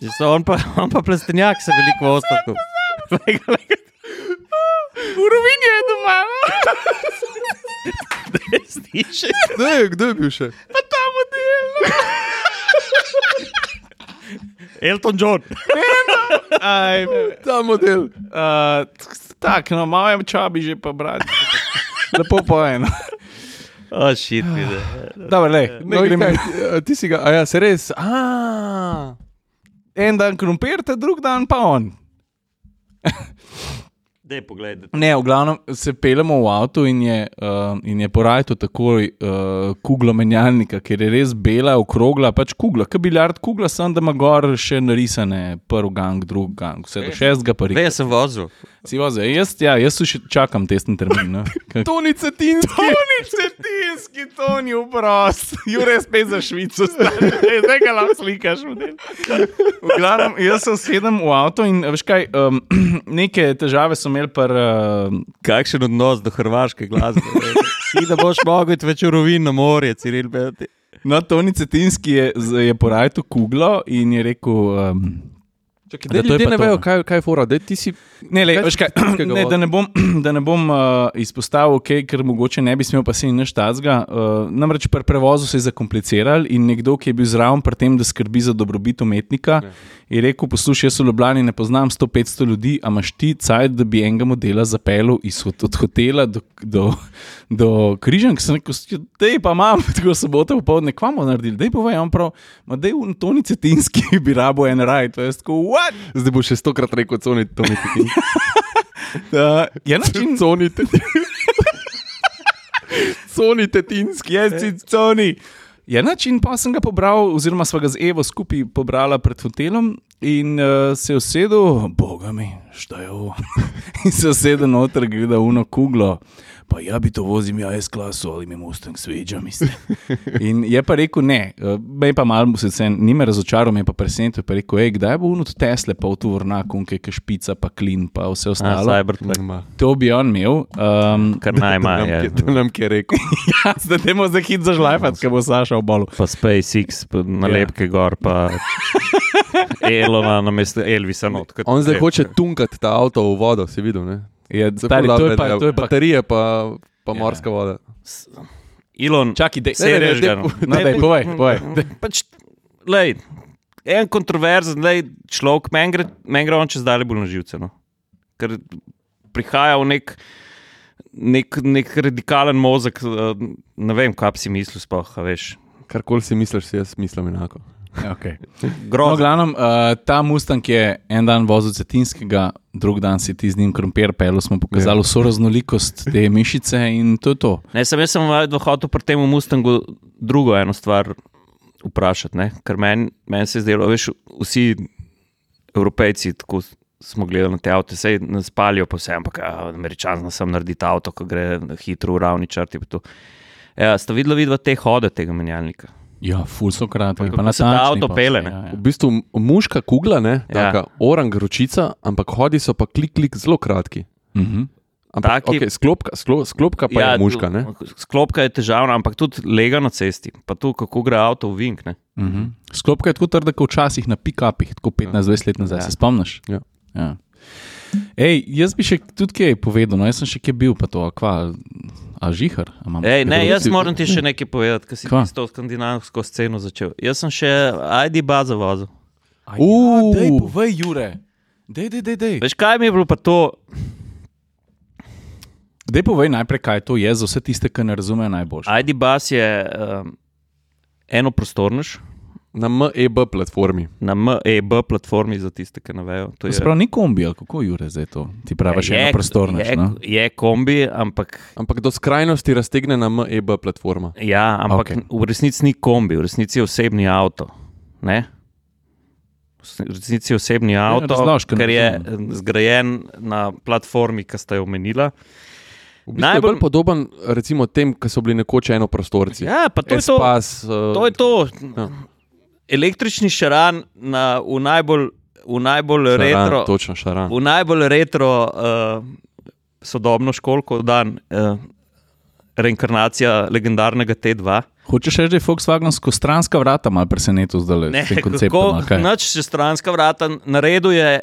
Že so on pa, on pa plestenjak, se veliko v ostatku. Rovini je doma. Slišiš? Kdo je, kdo je bil še? Pa ta model. Elton John. Aj, Ta model. uh, tak, no, malo je čabi že pa brati. Lepo pojen. O, šit, vidi. Dobro, le, ne No, gremo. ti- si ga, a ja, se res. A, En dan krompir, te drug dan pa on. Dej pogled. Ne, v glavnem se pelemo v avtu in je, uh, in je porajto takoj uh, kuglo menjalnika, ker je res bela, okrogla, pač kugla, kot biljard kugla, sem da ima gor še narisane prvi gang, drugi gang, vse do šestega pa reka. jaz sem vozil. Si voze, jaz, ja, jaz še čakam testen termin. No. Kak- Toni Cetinski. Toni Cetinski, Toni Ubrost, Jure spet za Švico, zdaj ga lahko slikaš. V glavnem, jaz sem sedem v avto in veš kaj, um, neke težave so imeli par. Uh, Kakšen odnos do hrvaške glasbe? Ti da boš mogel iti več rovin na morje, Ciril Belti. no, Toni Cetinski je, je porajal kuglo in je rekel. Um, Čakaj, ljudje pa ne to, vejo, kaj, kaj je fora. Dej, si, Ne, le, Kaj kaj, ne, da ne bom, da ne bom uh, izpostavil, okay, ker mogoče ne bi smel, pa se jim naštazga. Uh, namreč pri prevozu se je zakompliciral in nekdo, ki je bil zraven pri tem, da skrbi za dobrobit umetnika, Ne. je rekel: Poslušaj, jaz v Ljubljani ne poznam 100-500 ljudi, a imaš ti cajt, da bi enega modela zapeljal iz hot- od hotela do, do, do križank. Sem rekel, je pa imam, tako soboto popoldne, kva bomo naredili, da je povej, on prav, da je v Toni Cetinski bi rabo en raj, to je tako, what? zdaj bo še stokrat rekel, Toni Cetinski. Uh, je način, Toni Cetinski. Toni Cetinski. Jaz si Tony. Ja, način pa sem ga pobral, oziroma sva ga z Evo skupaj pobrala pred hotelom in uh, se usedel, boga mi, šta je ovo. in se usedel noter, gleda uno kuglo. Pa ja bi to vozil, ja, S klaso ali mi Mustang mislim. In je pa rekel, ne, uh, me je pa malo, se sen, ni me razočaral, me pa presenetil, pa rekel, ej, kdaj bo uno Tesla, pa v tu vrnaku, kaj je špica, pa klin, pa vse A, ostalo. Cybertruck. To bi on imel. Um, Kar najmanj je. To nam je rekel. ja, zdaj idemo za hit zažlajfati, ker bo Saša v bolu. Pa SpaceX, pa nalepke gor, pa Elona na mestu Elvisa. Not, kot On zdaj hoče tunkati ta avto v vodo, si videl. Ne? Je, stari, to je pa, da to je pa baterije, pa, pa Ja. morska voda. Elon, Čakaj, dej, Ne, ne, ne, daj, povej, povej. Pač, lej, en kontroverzen lej, človek, meni gre, men gre on čez dalje bolj na živce. No. Ker prihaja v nek, nek, nek radikalen možek, eh, ne vem, kaj si mislil, sploh, a veš. Karkoli si misliš, si jaz mislim enako. Okay. No, Grozno. glavnem, uh, ta Mustang je en dan vozil Cetinskega, drug dan si ti z njim krompir, pelo smo pokazali vso raznolikost te mišice in to je to. Ne, sem jaz sem hotel pri tem Mustangu drugo eno stvar vprašati, ne? ker meni men se je zdelo, veš, vsi evropejci tako smo gledali na te avto, se nas palijo, pa vse, ampak američan sem narediti avto, ko gre hitro v ravni črti. Ja, ste videli, vidva te hode tega menjalnika? Ja, ful so kratki. Kako se ta avto pele? Ja, ja. V bistvu muška kugla, ne, Ja. taka orang ročica, ampak hodi so pa klik, klik zelo kratki. Mhm. Ampak, Taki- okay, sklopka, sklo, sklopka pa ja, je muška. Ne? Sklopka je težavna, ampak tudi lega na cesti, pa tu kako gre avto v vink. Ne? Mhm. Sklopka je tako trda, kot včasih na pick-upih, tako 15-20 let nazaj. Ja. Se spomniš? Ja. Ja. Ej, jaz bi še tudi kaj povedal, no, jaz sem še kje bil, pa to, kva, a žihar. Ej, ne, jaz moram ti še nekaj povedati, ker si Kva? s to skandinavsko sceno začel. Jaz sem še ID bazo vozil. Uh. Ja, povej, Jure. Dej, dej, dej, dej. Veš, kaj mi je bilo pa to? Dej povej najprej, kaj to je za vse tiste, ki ne razumejo najbolj. ID bus je um, enoprostornež Na MEB platformi. na MEB platformi za tiste, ki ne vejo. To se pravi, ni kombi, kako Jure zdaj to? Ti praviš, eno prostorno. je, je kombi, ampak, Ampak do skrajnosti raztegne na MEB platforma. ja, ampak okay. v resnici ni kombi, v resnici je osebni avto. Ne? V resnici je osebni avto, razloži, ker ne ker je zgrajen na platformi, ki ste jo omenila. V bistvu Najbolj- je podoben recimo tem, ki so bili nekoč enoprostorci. Ja, pa to je to. Espas, uh, To je to. Ja. Električni šaran na, v najbolj, v najbolj šaran, retro, Točno šaran. v najbolj retro uh, sodobno školko dan, uh, reinkarnacija legendarnega T2. Hočeš reči, da je Volkswagen skozi stranska vrata malo presenetil zdaj Ne, s tem konceptom? kaj? Noč čez stranska vrata, na redu je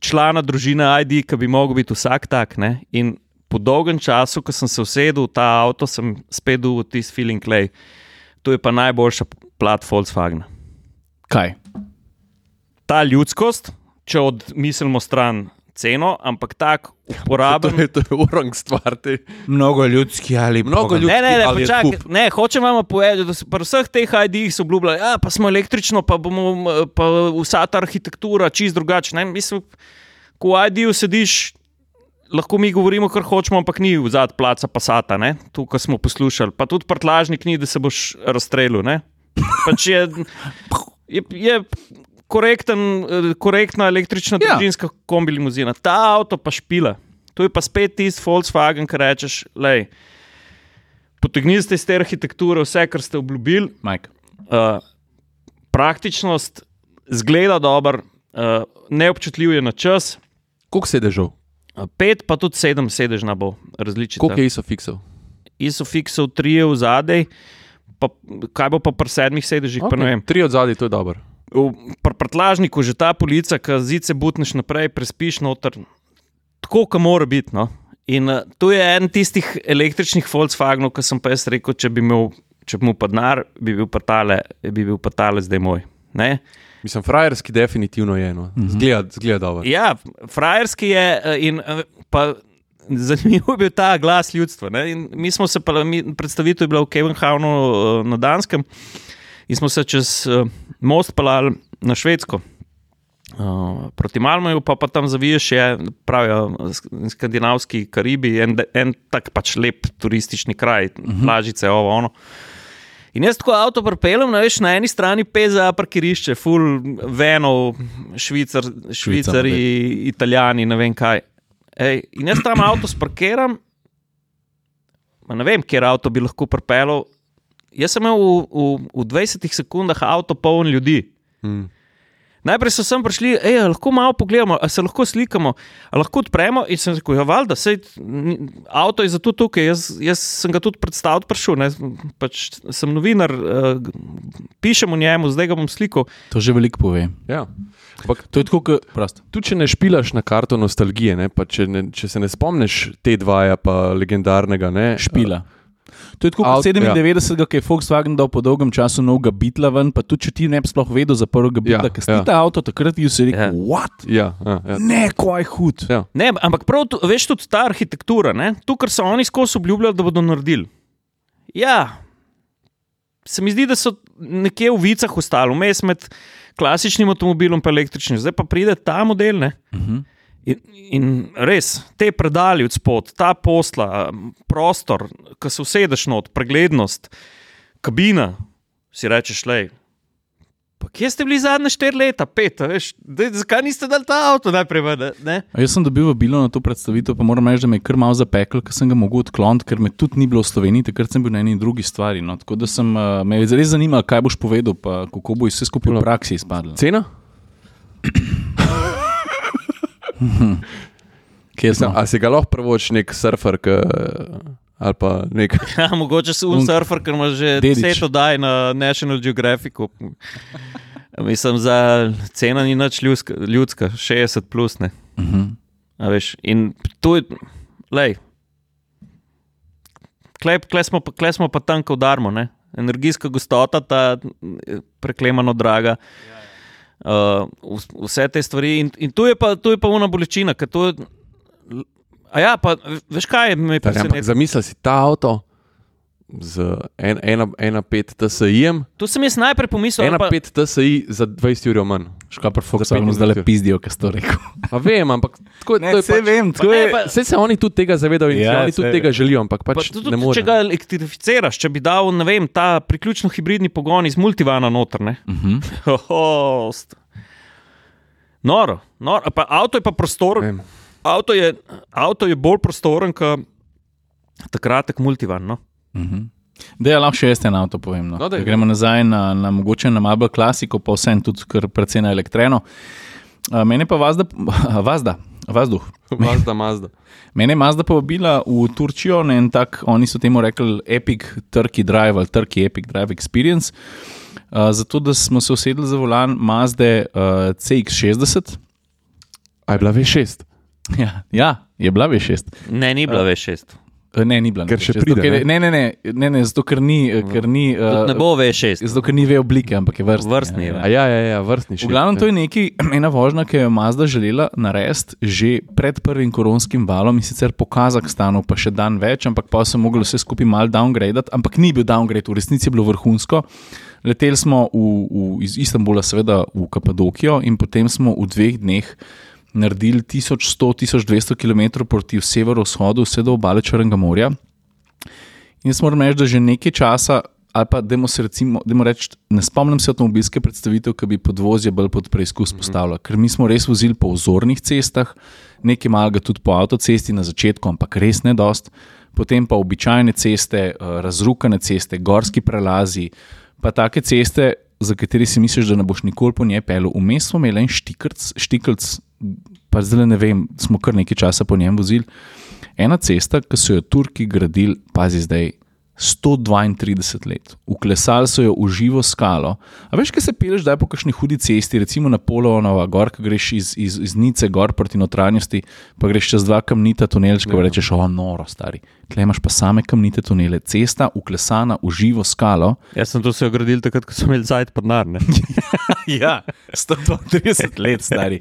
člana družine ID, ki bi mogel biti vsak tak. Ne? In po dolgem času, ko sem se usedel v ta avto, sem spet dobil tisti feeling clay. To je pa najboljša plat Volkswagna. Kaj? ta ljudskost, če odmislimo stran ceno, ampak tak To uporaben. je, to je urang stvar. Te. Mnogo ljudski ali Mnogo ljudski Ne, ne, ne, kup. ne, hočem vam povedati, da so pri vseh teh ID-jih so obljubljali, da pa smo električno, pa bomo pa vsa ta arhitektura čist drugačna. Ne, Mislim, ko v ID-ju sediš, lahko mi govorimo, kar hočemo, ampak ni v zadnjem placa pasata, ne? tu, ko smo poslušali. Pa tudi prtlažnik ni, da se boš razstrelil. ne. Pač je, je, je korekten, eh, korektna električna Ja. družinska kombi limuzina. Ta avto pa špila. To je pa spet tisti Volkswagen, ki rečeš, lej, potegnili ste iz te arhitekture vse, kar ste obljubili, Mike. uh, praktičnost, zgleda dobro, uh, neobčutljiv je na čas, Koliko sedežev? uh, pet pa tudi sedem sedežna bo različica. Koliko je ISOFIXov? ISOFIXov trije v zadej, pa kaj bo pa pri sedmih sedežih, okay. Tri od zadaj, to je dobro. V pr prtlažniku že ta polica, ki zice butneš naprej, prespiš noter, tako, kot mora biti. No? In uh, to je en tistih električnih Volkswagenov, ki sem pa jaz rekel, če bi imel, če bi mu pa denar, bi bil pa tale, bi bil pa tale zdaj moj. Ne? Mislim, frajerski definitivno je eno. Zgleda, zgleda dobro. Ja, frajerski je eh, in eh, pa. Zanimivo je bil ta glas ljudstva. Mi smo se, pa, mi, predstavitev je bila v Kevenhavnu eh, na Danskem in smo se čez eh, most pelali na Švedsko. Uh, proti Malmoju, pa, pa tam zaviješ, je, pravijo, sk- skandinavski Karibi, en, en tak pač lep turistični kraj, uh -huh. plažice, ovo, ono. In jaz tako avto pripeljem, ne veš, na eni strani PZA parkirišče, full venov, švicar, švicari, italijani, ne vem kaj. Ej, in jaz tam avto sparkiram, ne vem, kjer avto bi lahko pripeljal. Jaz sem imel v, v, v 20 sekundah avto poln ljudi. Mm. Najprej so sem prišli, ej, a lahko malo pogledamo, ali se lahko slikamo, ali lahko odpremo. In sem rekel, ja, sej, ni- avto je zato tukaj, jaz, jaz sem ga tudi predstaviti prišel, ne, pač sem novinar, uh, pišem o njemu, zdaj ga bom slikal. To že veliko pove. Ja. Ampak To je tako, kot prosto. tudi če ne špilaš na karto nostalgije, ne, če, ne, če se ne spomniš te dvaja, pa legendarnega, ne, Špila. To je tako kot 97, ki je Volkswagen dal po dolgem času novega bitla ven, pa tudi če ti ne bi sploh vedel za prvega bitla, Ja, ker si ja. ta avto takrat ti si rekel, Ja. what? Ja, ja, ja. Ne, kaj hud. ja. Ne, ampak prav, tu, veš, tudi ta arhitektura, ne, to, kar so oni skozi obljubljali, da bodo naredili. Ja, se mi zdi, da so nekje v vicah ostali, vmes med klasičnim avtomobilom in električnim, zdaj pa pride ta model. Ne? Uh -huh. In, in res, te predali od spod, ta posla, prostor, ki se usedeš not, preglednost, kabina, si rečeš, le. Pa kje ste bili zadnje štiri leta, pet, veš, dej, zakaj niste dali ta avto najprej? Ne? A Jaz sem dobil vabilo na to predstavitev, pa moram reči, da me je kar malo zapekel, ker sem ga mogel odkloniti, ker me tudi ni bilo v Sloveniji, takrat sem bil na eni drugi stvari. No. Tako da sem, uh, me je res zanimalo, kaj boš povedal, pa kako bo vse skupaj v praksi izpadlo. Cena? Kje Mislim, smo? a si ga lahko prvoč nek surfer, k, ali pa nek. Ja, mogoče si Un- unsurfer, ker ima že Dedič. deset oddaj na National Geographicu. Mislim, za cena ni nič ljudska, ljudska 60 plus. Ne. Mhm. A Veš, in to je, lej, klej, klej, smo, pa- klej smo pa tam, ko udarmo. Ne? Energijska gostota, ta eh, preklemano draga. Uh, vs- vse te stvari. In, in tu je pa, tu je pa una bolečina. ker To, je- a ja, pa veš kaj me je Ampak presenetilo? Zamisli si ta avto z 1,5 TSI-jem, Tu sem jaz najprej pomislil, ali pa, 1,5 TSI za 20 ur manj. Škoda, pa Volkswagen zdaj le pizdijo, kaj si to rekel. Pa vem, ampak tako, Ne, to je saj pač, vem, Pa tako ne, je. pa- Vse se oni tudi tega zavedajo in ja, oni tudi tega želijo, ampak pa pač tudi, ne more. če ga elektrificiraš, če bi dal ne vem, ta priključno hibridni pogon iz multivana noter. Ne? Mhm. Hoho, st- Noro, noro. Pa avto je pa prostoren. Vem. Avto je, avto je bolj prostoren kot takrat, multivan. No? Uh -huh. Da, ja, lahko še jaz en avto povem. No. No, daj, gremo nazaj na, na mogoče na Mabel Classico, pa vsem tudi kar precej na elektreno. Uh, mene pa Vazda, Vazda, Vazduh. Vazda, Mazda. Mene je Mazda povabila v Turčijo na en tak, oni so temu rekli Epic Turkey Drive ali Turkey Epic Drive Experience. Uh, zato, da smo se usedli za volan Mazde uh, CX60. A je bila V6? Ja, ja je bila V6. Ne, ni bila uh, V6. Ne, ni bila. Ker še V6, zato, pride, ker, ne? ne, ne, ne, ne, zato ker ni. eh, Ker ni uh, Ne bo več šest. Zato, ker ni ve oblike, ampak je vrstni. Vrstni je, ja, A ja, ja, ja vrstni še. V glavnem, to je nekaj, ena vožnja, ki jo je Mazda želela narediti že pred prvim koronskim valom in sicer po Kazahstanu, pa še dan več, ampak pa so mogli vse skupaj mal downgradati, ampak ni bil downgrade, v resnici je bilo vrhunsko. Leteli smo v, v, iz Istanbula, seveda v Kapadokijo, in potem smo v dveh dneh naredili 1100-1200 km proti severovzhodu, vse do obale Črnega morja. In jaz moram reči, da že nekaj časa, ali pa dajmo se recimo, dajmo reči, ne spomnim se avtomobilske predstavitve, ki bi podvozje bolj pod preizkus postavila, ker mi smo res vozili po vzornih cestah, nekaj malega tudi po avtocesti na začetku, ampak res ne dost. Potem pa običajne ceste, eh, razrukane ceste, gorski prelazi, pa take ceste, za katere si misliš, da ne boš nikoli po njej pel. Vmes smo imeli en štikrc, štikrc, pa zdaj ne vem, smo kar nekaj časa po njem vozili. Ena cesta, ki so jo Turki gradili, pazi zdaj, 132 let. Uklesali so jo v živo skalo. A veš, kaj se peleš zdaj po kakšni hudi cesti, recimo na Polovnova, gor, ki greš iz, iz, iz Nice gor proti notranjosti, pa greš čez dva kamnita tunelčka, pa rečeš, o, noro, stari. Tle imaš pa same kamnite tunele, cesta uklesana v živo skalo. Jaz sem to se ogradil takrat, ko sem imel zajt podnar. ne. ja, 132 let stari.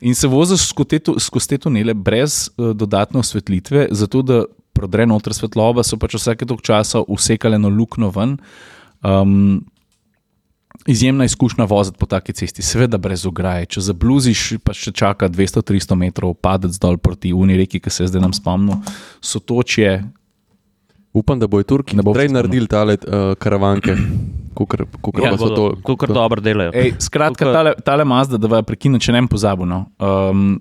In se voziš skozi te, skozi te tunele brez uh, dodatne osvetlitve, zato da prodre noter svetloba, so pač vsake toliko časa usekale eno luknjo ven. Um, Izjemna izkušnja voziti po taki cesti, seveda brez ograje. Če zabluziš, pa še čaka 200-300 metrov, padec dol proti Uni reki, ki se zdaj nam spomnil, so točje. Upam, da bojo Turki Ne bo prej naredili tale uh, karavanke, kot Ja, so to. Kukor dobro delajo. Ej, skratka, Tukaj- tale, tale Mazda, da vas prekinem, če ne bi pozabil. No. Um,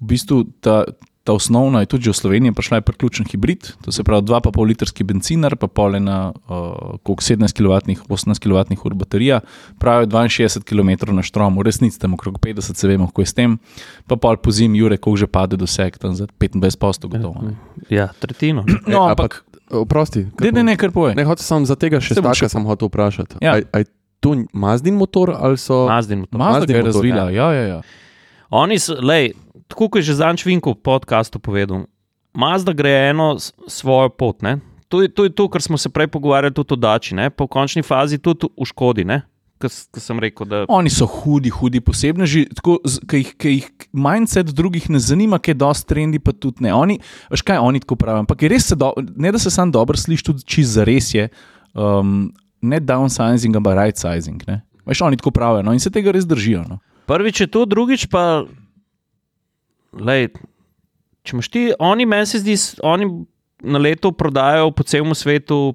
v bistvu ta, ta osnovna je tudi že v Sloveniji prišla, je priključen hibrid, to se pravi 2,5 litrski benzinar, pa pol ena uh, koliko 17 kW, 18 kW baterija, pravijo 62 km na štrom, v resnici tam okrog 50, se vemo, kako je s tem, pa pol po zim, Jure, koliko že pade doseg, tam za 25 posto gotovo. ne. Ja, tretjino. No, a pa- ampak, Oprosti. ne, ne, ne, kar poje. Ne, hotel sem za tega še Se staka, še- sem hotel vprašati. Ja. Ja. Aj to Mazdin motor ali so. Mazdin. motor. Mazda ga je motor, razvila, ja, ja, ja. Oni so, lej, tako kot je že Zanč Vinko v podkastu povedal, Mazda gre eno svojo pot. Ne? To je, to je to, kar smo se prej pogovarjali tudi o Dači, ne? po končni fazi tudi v škodi. Ker sem rekel, da Oni so hudi, hudi posebneži, ki jih, ki jih mindset drugih ne zanima, ki je dosti trendi, pa tudi ne. Oni, veš kaj, oni tako pravijo. Ampak je res, do, ne da se sam dobro sliši, tudi za res je. Um, ne downsizing, ampak right sizing. Ne? Veš, oni tako pravijo no, in se tega res držijo. No. prvič je to, drugič pa. Lej, če imaš ti, oni meni se zdi, oni na leto prodajajo po celem svetu,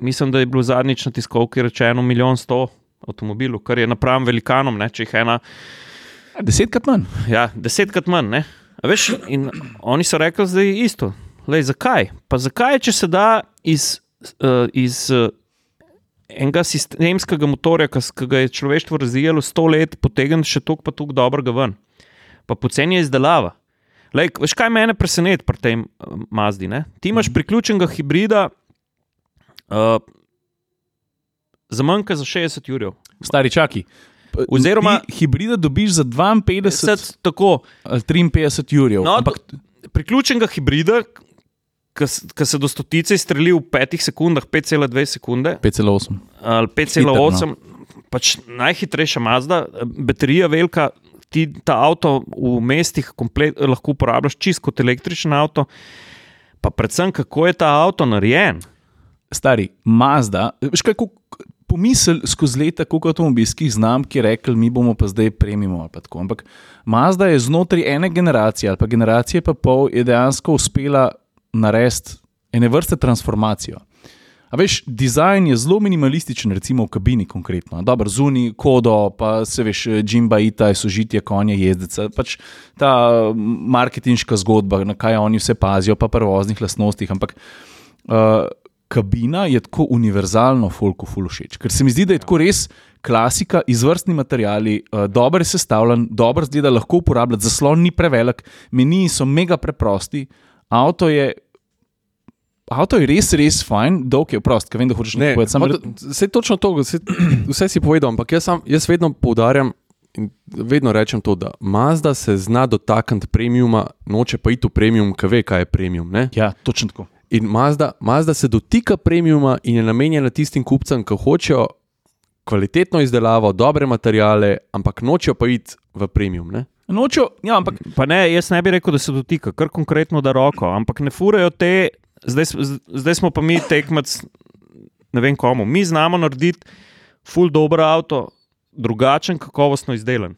mislim, da je bilo zadnjič na tiskovki rečeno milijon sto avtomobilov, kar je napram velikanom, ne, če jih ena. Desetkrat manj. Ja, desetkrat manj. Ne? A Veš, in oni so rekli, da je isto. Lej, zakaj? Pa zakaj, če se da iz, uh, iz uh, enega sistemskega motorja, ki ga je človeštvo razvijalo sto let, potegniti še toliko, pa toliko dobrega ven? Pa poceni je izdelava. Lej, veš, kaj mene preseneti pri tem uh, Mazdi? Ne? Ti imaš priključenega hibrida uh, za manj kot za 60 jurjev. Stari čaki. Oziroma- hi- hibrida dobiš za 52 Sad, tako, ali 53 jurjev. No, ampak priključenega hibrida, ki se do stotice streli v petih sekundah, 5,2 sekunde 5,8. ali 5,8, pač najhitrejša Mazda, baterija velika. Ti ta avto v mestih komplet, lahko uporabljaš čisto kot električen avto, pa predvsem kako je ta avto narejen. Stari, Mazda, veš kaj, pomisel skozi leta, koliko avtomobilskih znamk je rekel, mi bomo pa zdaj premimo pa tako. Ampak Mazda je znotraj ene generacije ali pa generacije pa pol je dejansko uspela narediti ene vrste transformacijo. A veš, dizajn je zelo minimalističen, recimo v kabini konkretno. Dobro, zunaj kodo, pa se veš, Jimba Ita, sožitje konja, jezdeca, pač ta marketinška zgodba, na kaj oni vse pazijo, pa prvoznih lastnostih. Ampak uh, kabina je tako univerzalno, folko, ful všeč. Ker se mi zdi, da je tako res klasika, izvrstni materiali, uh, dobro je sestavljen, dobro zgleda, lahko uporabljati, zaslon ni prevelik, meniji so mega preprosti, avto je. Avto je res, res fajn, dolg je prost, kaj vem, da hočeš Ne, nekaj povedati. Samo, hotel- Saj točno to, vse, vse si povedal, ampak jaz, sam, jaz vedno poudarjam in vedno rečem to, da Mazda se zna dotakniti premiuma, noče pa iti v premium, ki ve, kaj je premium. Ne? ja, točno tako. In Mazda, Mazda se dotika premiuma in je namenjena tistim kupcem, ki hočejo kvalitetno izdelavo, dobre materiale, ampak nočejo pa iti v premium. Ne? Nočejo, ja, ampak Pa ne, jaz ne bi rekel, da se dotika, kar konkretno da roko, ampak ne furajo te, zdaj, zdaj smo pa mi tekmec, ne vem komu. Mi znamo narediti full dobro avto, drugačen, kakovostno izdelan.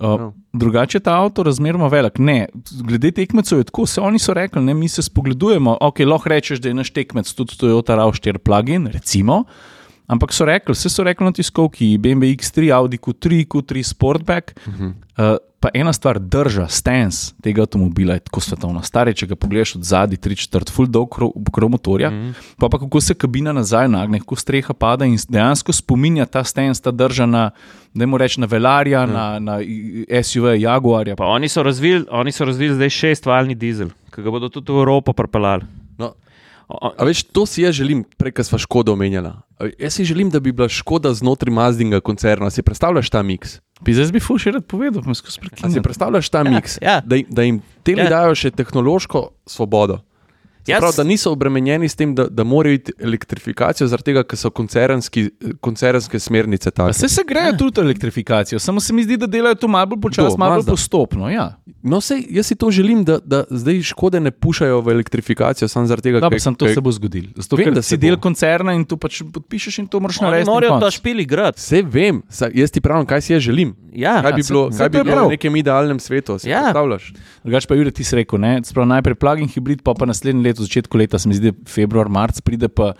Uh, No. drugače je ta avto razmeroma velik. Ne, glede tekmecev je tako, se oni so rekli, ne, mi se spogledujemo. Ok, lahko rečeš, da je naš tekmec tudi Toyota RAV4 plugin, recimo. Ampak so rekli, vse so rekli na tiskovki, BMW X3, Audi Q3, Q3 Sportback. Uh -huh. uh, pa ena stvar, drža, stance tega avtomobila je tako svetovna. Stari, če ga pogledaš od zadaj, tri četrt, full dolg krov motorja, uh -huh. pa, pa kako se kabina nazaj nagne, kako streha pada in dejansko spominja ta stance, ta drža na, da mu reč na Velarja, uh -huh. na, na SUV, Jaguarja. Pa oni so razvili, razvili zdaj šestvaljni dizel, ki ga bodo tudi v Evropo pripeljali. A veš, to si jaz želim, prej, ko smo škodo omenjala. Jaz si želim, da bi bila škoda znotraj Mazdinga koncerna. Si predstavljaš ta miks? Bi zdaj bi ful še rad povedal, me skozi A si predstavljaš ta miks, ja. da, da jim te Ja. ja. dajo še tehnološko svobodo? Jaz- Prav, da niso obremenjeni s tem, da, da morajo iti elektrifikacijo, zaradi tega, ker so koncernski, koncernske smernice take. Se se grejo tudi v elektrifikacijo, samo se mi zdi, da delajo to malo Kdo? malo postopno. Ja. No, sej, jaz si to želim, da, da zdaj škode ne pušajo v elektrifikacijo, samo zaradi tega, Dobro, ker sem to se bo zgodilo. Zato, Vem, ker da si se del bo. koncerna in to pač podpišeš in to moraš narediti. morajo ta špili grad. Vse vem, sa, jaz ti pravim, kaj si jaz želim. Ja, Kaj bi saj- bilo, saj kaj bi bilo v nekem idealnem svetu, si Ja. predstavljaš? Drugač pa Jure, ti si rekel, ne? Sprav, najprej plug-in hibrid, pa pa naslednje leto, začetku leta, se mi zdi, februar, marc, pride pa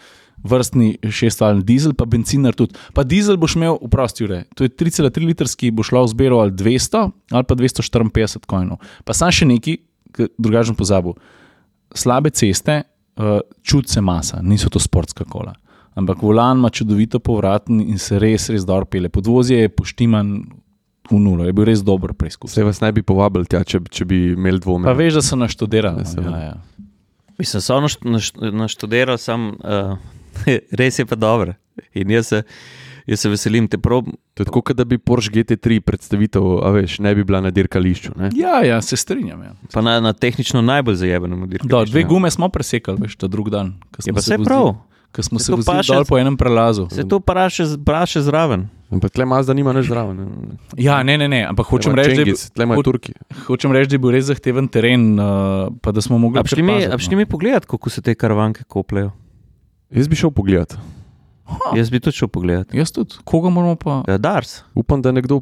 vrstni šestvalni dizel, pa benzinar tudi. Pa dizel boš imel, vprosti, Jure, to je 3,3 litrski, bo šlo v zbero ali 200 ali pa 254 kojnov. Pa sam še neki, drugačen pozabil. Slabe ceste, uh, čut se masa, niso to sportska kola. Ampak volan ima čudovito povraten in se res, res dobro pele. Podvozje je poštiman v nulo, je bil res dober preizkus. Vse vas ne bi povabili tja, če, če bi imeli dvome. Pa veš, da so naštudirali. Ja, ja. Mislim, so naš, naš, naštudiral, sem, uh, res je pa dobro. In jaz se, jaz se veselim te prob. To je tako, kot da bi Porsche GT3 predstavitev, a veš, ne bi bila na dirkališču. Ne? Ja, ja, se strinjam. Ja. Pa na, na tehnično najbolj zajebenem dirku. Da, dve gume smo presekali, veš, ta drug dan. ko Je smo pa se vse vozili- prav. Ko smo Se se vozili paše- dol po enem prelazu. Se to praše, praše zraven. Ampak tle Mazda nima nič zraven. ne. Ja, ne, ne, ne, ampak hočem reči, da ho- Turki. hočem reči, da je bil res zahteven teren, uh, pa da smo mogli. A šli mi, prepaziti, a šli mi pogledat, kako se te karavanke kopljajo? Jaz bi šel pogledat. Ha. Jaz bi tudi šel pogledat. Jaz tudi. Koga moramo pa Ja, Dars. Upam, da nekdo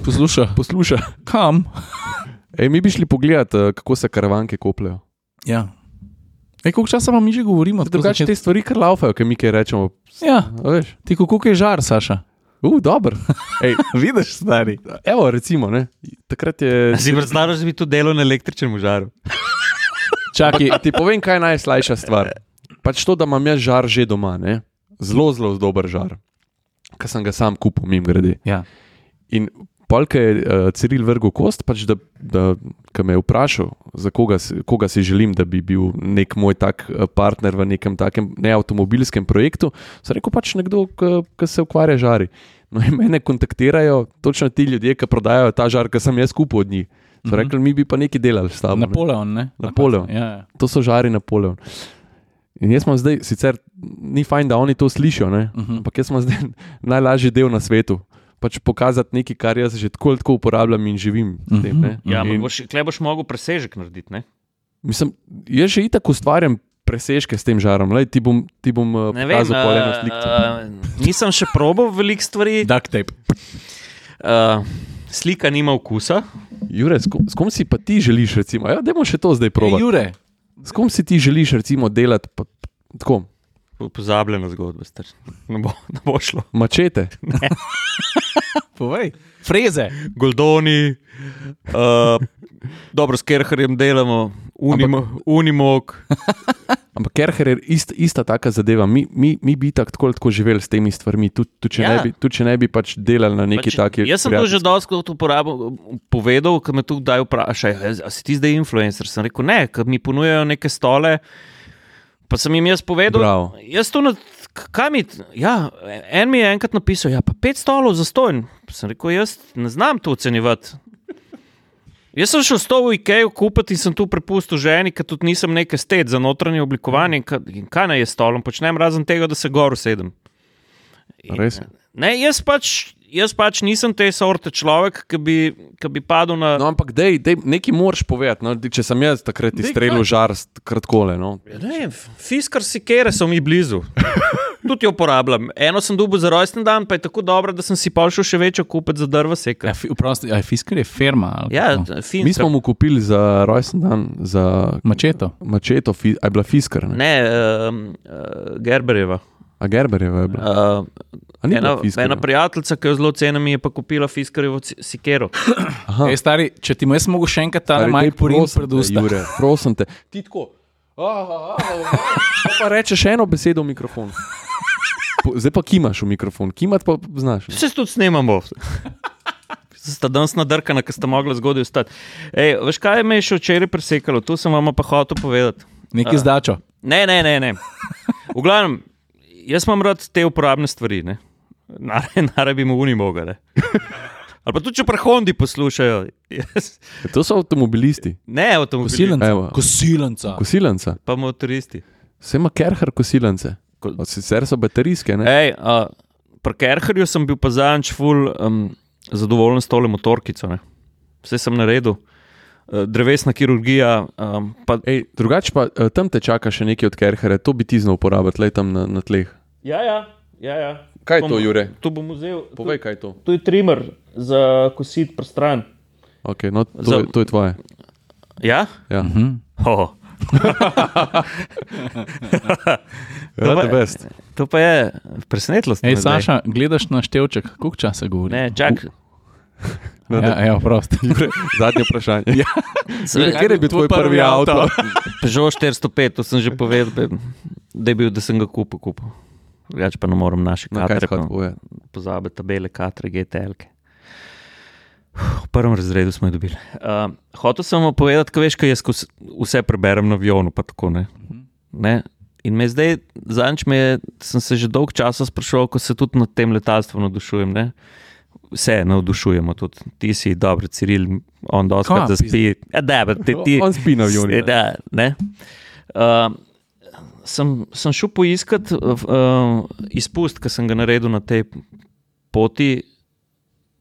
posluša? posluša. Kam? Ej, mi bi šli pogledat, eh, kako se karavanke kopljajo. Ja. Koliko časa pa mi že govorimo? tako Drugače začet- te stvari kar laufajo, ki mi kaj rečemo. Ja, A Veš, ti koliko je žar, Saša? uh, dober. Ej, Vidiš, stari. evo, recimo, ne. takrat je. Si predstavljaš, da bi to delo na električnem žaru? Čakaj, A Ti povem, kaj je najslajša stvar. Pač to, da imam jaz žar že doma, ne? zelo, zelo dober žar, ki sem ga sam kupil, mim grede. ja. In polke je uh, Ciril vrgel kost, pač da, da ko me je vprašal, za koga, si- koga si želim, da bi bil nek moj tak eh, partner v nekem takem neavtomobilskem projektu, sem rekel pač nekdo, ki se ukvarja žari. No, in mene kontaktirajo točno ti ljudje, ki prodajajo ta žar, ki sem jaz kupil od njih. So Mhm. rekli, mi bi pa nekaj delali s tabo. Napoleon, ne? Napoleon. Ja, ja. To so žari Napoleon. In jaz sem zdaj, sicer ni fajn, da oni to slišijo, ne? Mhm. ampak jaz sem zdaj najlažji del na svetu. Pač pokazati nekaj, kar jaz že tako ali tako uporabljam in živim s tem. ne. Ja, in, boš, klej boš mogel presežek narediti. Ne, mislim, jaz že itak ustvarjam presežke s tem žarom. Lej, ti bom, ti bom uh, ne vem, pokazal pol eno uh, sliko. uh, nisem še probal veliko stvari. Duct tape. Uh, slika nima okusa. Jure, s kom, s kom si pa ti želiš, recimo? Ja, Dajmo še to zdaj Ej, probati. Jure, S kom si ti želiš, recimo, delati? Pa, tako, Pozabljena zgodba, star. Ne bo, ne bo šlo. mačete. povej. Freze. Goldoni, uh, dobro, s Kerherjem delamo, Unimo, Unimog. Ampak Kerher je ist, ista taka zadeva. Mi, mi, mi bi tako tako ali tako živeli s temi stvarmi, tudi tud, če, Ja. ja. tud, če ne bi pač delali na neki Pač, taki. jaz sem to že dosti uporabil, povedal, ko me tu kdaj vprašajo, "A- a si ti zdaj influencer. Sem rekel, ne, ker mi ponujajo neke stole. Pa sem jim jaz povedal, Bravo. jaz to na. k- Kaj mi, ja, en mi je enkrat napisal, ja, pa pet stolov za stojn. Sem rekel, jaz ne znam to ocenjevati. Jaz sem šel s to v IKEA kupiti in sem tu prepustil ženi, ker tudi nisem neke stet za notranje oblikovanje. In ka- In kaj naj je stolom, počnem razen tega, da se gor usedem. In- Res? Ne, jaz pač, jaz pač nisem te sorte človek, ki bi, ki bi padel na. No, ampak dej, dej, nekaj moraš povedati. No, če sem jaz takrat izstrelil žar, kratkole. No. Ja, Ne, fiskar si kere so mi blizu. Tudi jo uporabljam. Eno sem dobil za rojsten dan, pa je tako dobro, da sem si pa šel še večjo kupiti za drva Ja, seka. fi, prosti, a je fiskar je firma. Ja, kako? fin. Mi smo mu kupili za rojsten dan, za Mačeto. mačeto, fi, a je bila fiskar. Ne? Ne, um, uh, Gerberjeva. A Gerberjeva je bila. Uh, ena, ena prijateljica, ki jo zelo cenim, je pa kupila fiskarjevo sikero. Ej, stari, če ti jaz mogo še enkrat ta Stari, maj daj, porin prosim pred te, usta. Jure, prosim te. Ti tako. "Ah, ah, ah, ah." Pa rečeš eno besedo v mikrofon. Po- Zdaj pa kimaš v mikrofon, kimat pa znaš. ne? Se tudi snemamo. Sta danes nadrkana, ker sta mogla zgodaj vstati. Ej, veš, kaj me je še včeraj presekalo, to sem vam pa hotel povedati. Nekaj zdačo. Ne, ne, ne. ne. V glavnem, jaz imam rad te uporabne stvari. ne. Nare, bi mu unimoga. Ne? Ali pa tudi, če prehondi poslušajo. Jaz, To so avtomobilisti, ne, avtomobili, Kosilenca. Evo. Kosilenca. kosilenca. pa motoristi. Vse ima Kerher kosilence. Ko- Od Sicer so baterijske. Ne? Ej, uh, pri Kerherju sem bil pa zadnjič ful um, zadovoljen s tole motorkico. Ne? Vse sem naredil. Uh, drevesna kirurgija, um, pa Ej, drugače pa eh, tam te čaka še nekaj od Kerherja, to bi ti znal uporabiti, le tam na, na tleh. Ja, ja, ja. ja. Kaj je to, Jure? Tu bom vzel. Povej, kaj je to. Tu je trimer za kosit prstran. Okay, no, to, Za- je, to je tvoje. Ja? Ja. Mhm. Oh. The best. To pa je presenetilo. Ej, Saša, gledaš na števček, koliko časa govori? Ne, čak. No, Ja, ja, prosti. Jure, zadnje vprašanje. Ja. Se- Kjer je bil tvoj prvi avto? Peugeot 405, to sem že povedal, be- da, je bil, da sem ga kupil. kupil. Drugače pa ne morem naše No, kaj katre, pa povedati? pozabiti tabele, katre, GTL-ke. V prvem razredu smo jih dobili. Uh, hotel sem vam povedati, kaj veš, kaj jaz vse preberem na avionu. pa Tako, ne? Ne? In me zdaj, zadnjič me je, sem se že dolgo časa sprašoval, ko se tudi nad tem letalstvom navdušujem. Ne? Vse navdušujemo, tudi ti si dobro, Ciril, on doskrat zaspi. Ja, da, ti, ti, On spi na avionu. Se Da, ne. Uh, sem, sem šel poiskat uh, izpust, ki sem ga naredil na tej poti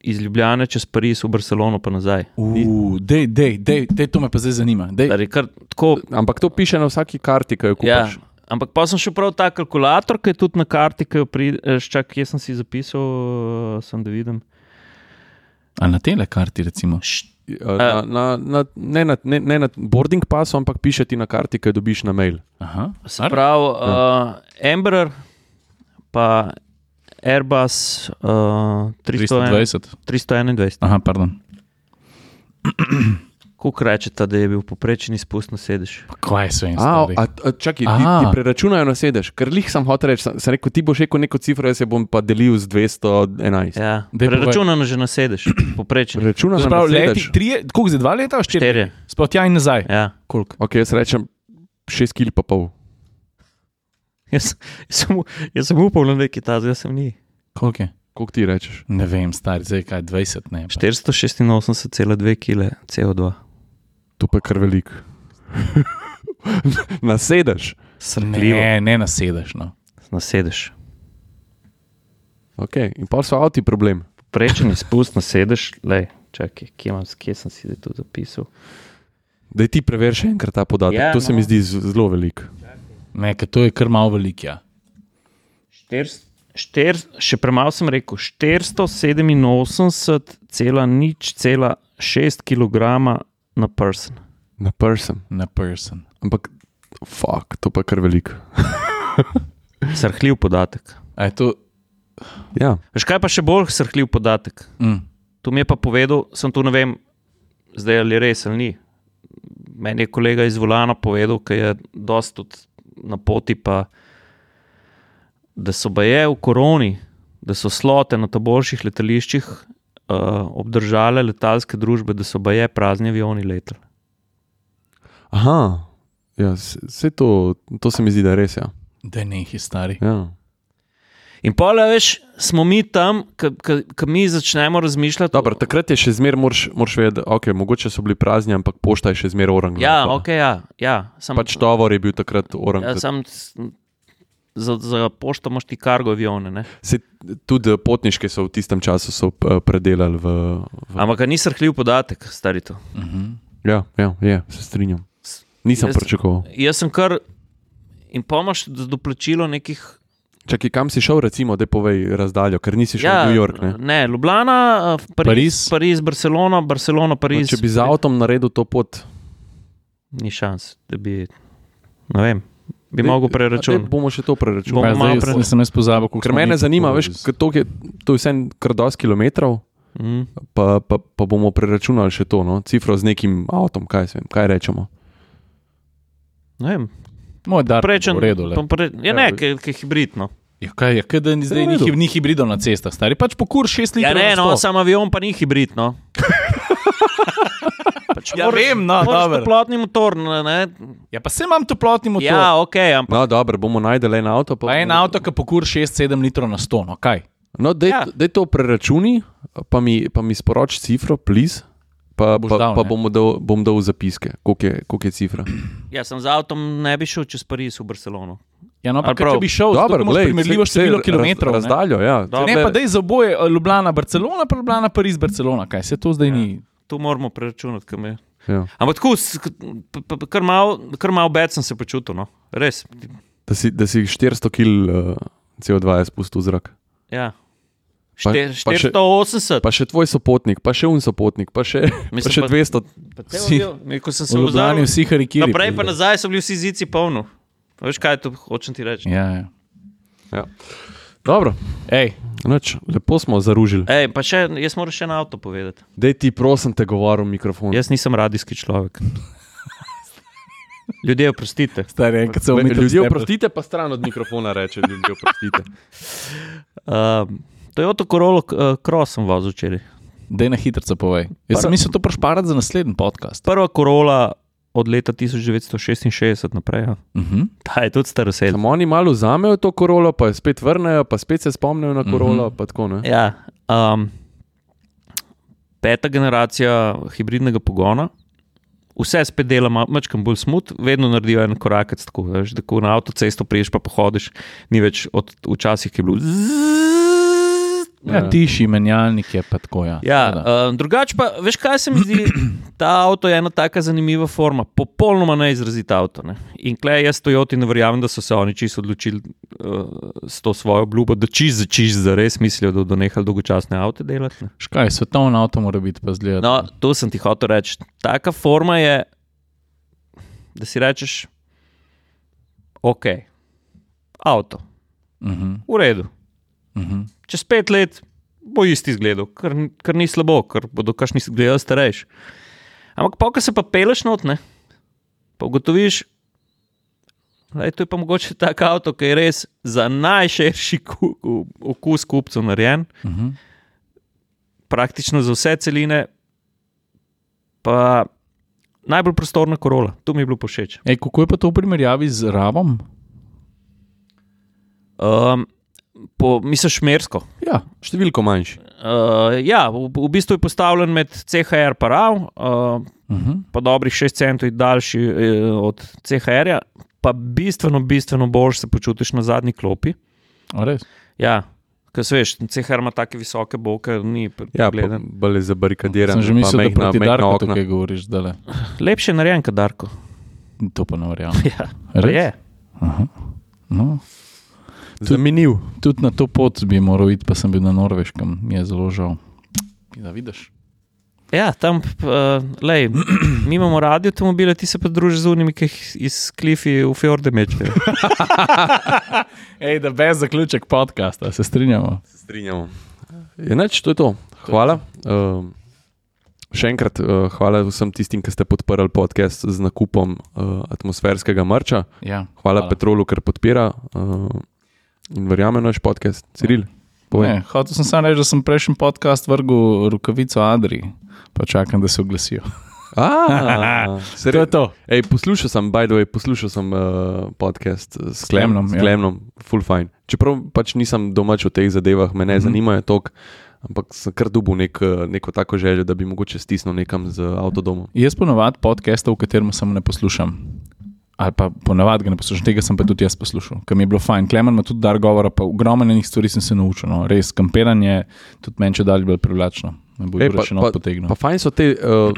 iz Ljubljana čez Pariz v Barcelono, pa nazaj. Uh, dej, dej, dej, dej, to me pa zdaj zanima. Dej. Dar je kar Tako, Ampak to piše na vsaki karti, ki jo ja, kupiš. ampak pa sem šel prav ta kalkulator, ki je tudi na karti, ki jo prideš, čak, kje sem si zapisal, uh, sem da vidim. A na telekarti, recimo. Ja. Na, na, na, ne, na, ne, ne na boarding passu, ampak piše ti na karti, ki jo dobiš na mail. Aha, Se pravi, uh, Embraer, pa Airbus uh, 300, 320. 321. Aha, pardon. Kako rečete, da je bil poprečni spust na sedež? Pa Kaj so jim a, čakaj, ti, ti preračunajo na sedež, ker lih sem hotel reči, sem, sem rekel, ti boš rekel neko cifro, jaz se bom pa delil z 211. Ja, preračunano že na sedež, poprečni. Preračunajo na Sprav, leti, sedež. trije, koliko za dva leta, štiri? Štirje. Sploh tja in nazaj. Ja. Koliko? Ok, jaz rečem 6 kg pa pol. Jaz, jaz, sem, jaz sem upal na neki ta, zdaj sem ni. Koliko je? Koliko ti rečeš? Ne vem, stari, zdaj kaj 20, ne. pa. 486,2 kg CO2. To pa je kar velik. na sedež. Srhljivo. Ne, ne nasedeš. No. Na sedež. Okay. In pa so avti problem. Prečen izpust na sedež, le, čakaj, kje, imam, kje sem si to zapisal. Da ti preveri še enkrat ta podatek. Ja, to se no. mi zdi z- zelo velik. Ne, to je kar malo velik. Ja. Štir, štir, še premalo sem rekel, 487,06 kg na person. Na person. Na person. Ampak, fuck, to pa je kar velik. Srhljiv podatek. A je to. Ja, Veš kaj pa še bolj srhljiv podatek? Mm. To mi je pa povedal, sem tu ne vem, zdaj ali res ali ni. Meni je kolega iz Volana povedal, da je dosti tudi na poti, pa, da so baje v koroni, da so slote na taboljših letališčih uh, obdržale letalske družbe, da so baje prazni avioni letali. aha. Ja, vse to, to se mi zdi, da je res. Ja. Da ne jih je stari. Ja. In pa, veš, smo mi tam, ko mi začnemo razmišljati. Dobro, takrat je še zmeraj, moraš, moraš vedeti, okay, mogoče so bili prazni, ampak pošta je še zmeraj orang. Ja, ok, ja. ja. Sam, Pač tovor je bil takrat orang. ja, sam, za, za pošto imaš ti kargo avione. Ne? Se, tudi potniške so v tistem času eh, predelali v. v Ampak ni srhljiv podatek, stari to. Uh -huh. ja, ja, je, se strinjam. Nisem Jaz- pričakoval. Jaz sem kar. In pomaš doplačilo nekih. Čakaj, kam si šel, recimo, da povej razdaljo, ker nisi šel Ja, v New York. Ne? ne Ljubljana, eh, Pariz, Pariz. Pariz, Barcelona, Barcelona, No, Pariz. če bi z avtom naredil to pot, Ni šans, da bi. Ne vem, bi Daj- mogel preračunati. Bomo še to Bomo preračunali. Ja, malo zdaj pre- sem jaz pozabil, Ker mene zanima, veš, to je, to je vse kar dosti kilometrov, Mm. pa, pa, pa bomo preračunali še to, no? cifro z nekim avtom, kaj, vem, kaj rečemo. Ne vem, Moj dar, prečen. v redu. Pre, ja, Ja, ne, ki je hibridno. Ja, kaj je, kaj, da ni, zdaj v ni, redu. hi- ni hibridov na cestah, stari. Pač pokur 6 Ja, litrov. ne, na no, sam avion pa ni hibridno. pač Ja, vem, no, dobro. Toplotni motor, ne, ne. Ja, pa se imam toplotni motor. Ja, ok, ampak No, dobro, bomo najdeli en avto. Pa en avto, ki pokur 6-7 litrov na 100, no kaj? No, dej, Ja. dej to preračuni, pa mi, pa mi sporoči cifro, please. Pa, Boš pa, dal, pa bom, dal, bom dal zapiske, koliko je, koliko je cifra. ja, sem z avtom ne bi šel čez Pariz v Barcelono. Ja, no, pa Ali prav. če bi šel, imaš glej, primerljivo število kilometrov. Raz, ne. razdaljo, ja. Dobro. Ne, pa dej za oboje, eh, Ljubljana, Barcelona, pa Ljubljana, Pariz, Barcelona, kaj se to zdaj ja. ni. Tu moramo preračunati. Ja. Ampak tako, kar malo kar mal bed sem se počutil, no. res. Da, si, da si 400 kg uh, CO2 je spustil v zrak. Ja. Pa- Šte- pa še- 480, Pa še tvoj sopotnik, pa še un sopotnik, pa še, pa Mislim, še pa- 200. pa te si- avion- mi, ko sem se V Ljubljani vzel. vsi harikiri. Naprej pa nazaj so bili vsi zici polni. Veš kaj, to hočem ti reči. Ja, ja. Dobro, Ej, noč, lepo smo zaružili. Ej, pa še, jaz moram še na avto povedati. Dej ti, prosim, te govorim v mikrofon. Jaz nisem radijski človek. Ljudje, oprostite. stari, enkrat se umitem. Ljudje oprostite, pa stran od mikrofona reče, ljudje oprostite. Um, Toyota Corolla uh, Cross sem vozil včeraj. Dej na hitro povej. Jaz sem Prva- mislil to prešparati za naslednji podcast. Prva Corolla od leta 1966 naprej. Ja. Uh -huh. Ta je tudi starosel. Samo oni malo vzamejo to korolo, pa jo spet vrnejo, pa spet se spomnijo na korolo. Mhm. Mm -hmm. Ja, um, peta generacija hibridnega pogona. Vse spet dela malo bolj smut, vedno naredijo en korak, tako veš, da ko na avtocesto priješ, pa pohodiš, ni več od včasih, ki je bilo. Ja, tiši menjalnik je pa tako. Ja, Ja, uh, drugače pa, veš kaj se mi zdi, ta avto je ena tako zanimiva forma, popolnoma neizrazit avto. Ne? In klej jaz Toyoti ne verjamem, da so se oni čisto odločili uh, s to svojo obljubo, da čist za čist za res mislijo, da bodo nehali dolgočasne avto delati. Ne? Škaj, svetovno avto mora biti pa zgled. No, to sem ti hotel reči. Taka forma je, da si rečeš, ok, avto, Uh -huh. v redu. Uh -huh. Čez pet let bo isti izgledal, kar, kar ni slabo, ker bodo kašni izgledali starejši. Ampak, pa, ko se pa peleš not, ne, pa ugotoviš, da je to pa mogoče tak avto, ki je res za najširši ku, ku- okus kupcev narejen, Uh -huh. praktično za vse celine, pa najbolj prostorna korola. To mi je bilo všeč. Ej, kako je pa to v primerjavi z Ravom? Um, po, misliš, šmersko. Ja, Številko manjši. Uh, ja, v, v bistvu je postavljen med CHR in RAV, uh, uh -huh. pa dobrih 6 centov je daljši eh, od CHR-ja, pa bistveno, bistveno bolj se počutiš na zadnji klopi. res. Ja, ker se veš, CHR ima tako visoke boke, ni Ja, pa gledano. bolj je zabarikadiran. Sem že mislil, da majhna- proti Darku okna. tukaj govoriš zdaj. Lepše je narejen kot Darko. To pa ne verjamem. Ja, Res? je. Aha. No. Zanimiv. Tudi na to pot bi moral iti, pa sem bil na Norveškem, mi je zelo žal. Da vidiš. Ja, tam, uh, lej, mi imamo radio avtomobile, ti se pa družiš z unimi, ki jih iz klifi v fjorde mečejo. Ej, da brez zaključek podcasta, se strinjamo. Se strinjamo. Je neč, to je to. Hvala. Uh, še enkrat uh, hvala vsem tistim, ki ste podprli podcast z nakupom uh, atmosferskega mrča. Ja, Hvala, hvala. Petrolu, ker podpira uh, in verjame naš podcast. Ciril, povej. Ne, hotel sem samo reči, da sem prejšnji podcast vrgel rokavico Adri, pa čakam, da se oglasijo. A, se To je to. ej, poslušal sem, by the way, poslušal sem uh, podcast s Klemnom, Klemnom, s ja. Klemnom full fine. Čeprav pač nisem domač v teh zadevah, me ne mm. zanimajo toliko, ampak sem kar dubil nek, eh, neko tako željo, da bi mogoče stisnil nekam z avtodomom. Jaz ponovadi podcastov, v katerem samo ne poslušam. Ali pa ponovadi ga ne poslušam, tega sem pa tudi jaz poslušal, ker mi je bilo fajn. Klemen ima tudi dar govora, pa ogromno enih stvari sem se naučil. No. Res, kampiranje tudi meni če dalje bolj privlačno. Ej, jih še not potegnil. pa fajn so te, uh,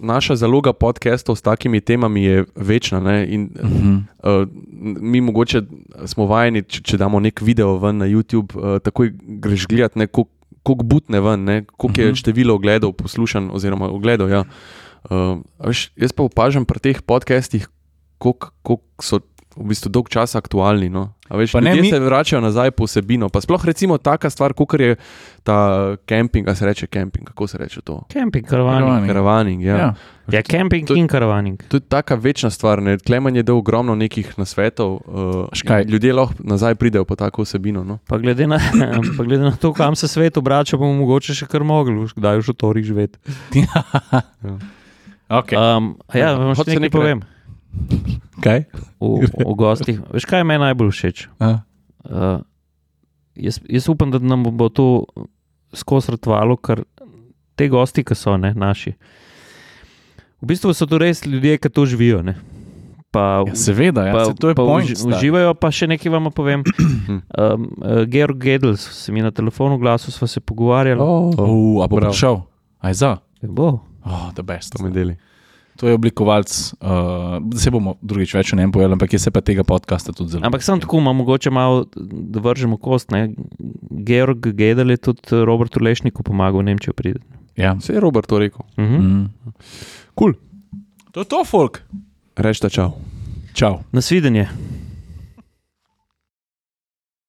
naša zaloga podcastov s takimi temami je večna. Ne? In, Uh -huh. Uh, mi mogoče smo vajeni, če, če damo nek video ven na YouTube, uh, takoj greš gledati, koliko butne ven, koliko je Mhm. število ogledov poslušan, oziroma ogledov. Ja. Uh, a veš, jaz pa opažam pri teh podcastih, koliko so v bistvu dolg časa aktualni. No. A Veš, Pa ne, mi- se vračajo nazaj po vsebino. Pa sploh recimo taka stvar, kot je ta kemping, a se reče kemping, kako se reče to? Kemping, karavaning. Karavaning. Ja. Ja. Ja, kemping To- in karavaning. To je taka večna stvar. Ne? Klemen je dal ogromno nekih nasvetov. Uh, Škaj? ljudje lahko nazaj pridejo po tako vsebino. No? Pa glede, na, pa glede na to, kam se svet obrača, bomo mogoče še kar mogli, kdaj v šotorih živeti. Okay. Um, a ja, vam še nekaj nekaj povem Kaj? v, v gostih. Veš, kaj je meni najbolj všeč? A? Uh, jaz, jaz upam, da nam bo to skozi ratovalo, ker te gosti, ki so ne, naši. V bistvu so to res ljudje, ki to živijo. Ne. Pa, Ja, seveda, ja, pa, se to je pa point. uži- uživajo, pa še nekaj vam povem. um, uh, Georg Gedels se mi na telefonu glasu, sva se pogovarjali. Oh, Oh, a bo Bravo. prišel? Aj za? Bo. Oh, the best. to mi deli. To je oblikovalec, uh, se bomo drugič več o njem povedali, ampak jaz se pa tega podcasta tudi zelo. Ampak sem tako, ima mogoče malo, da vržemo kost. Ne. Georg Gedel je tudi Robertu Lešniku pomagal v Nemčijo priti. Ja. Vse je Robert to rekel. Mhm. Mm. Kul. Cool. To je to, folk. Rečta čau. Čau. Nasvidenje.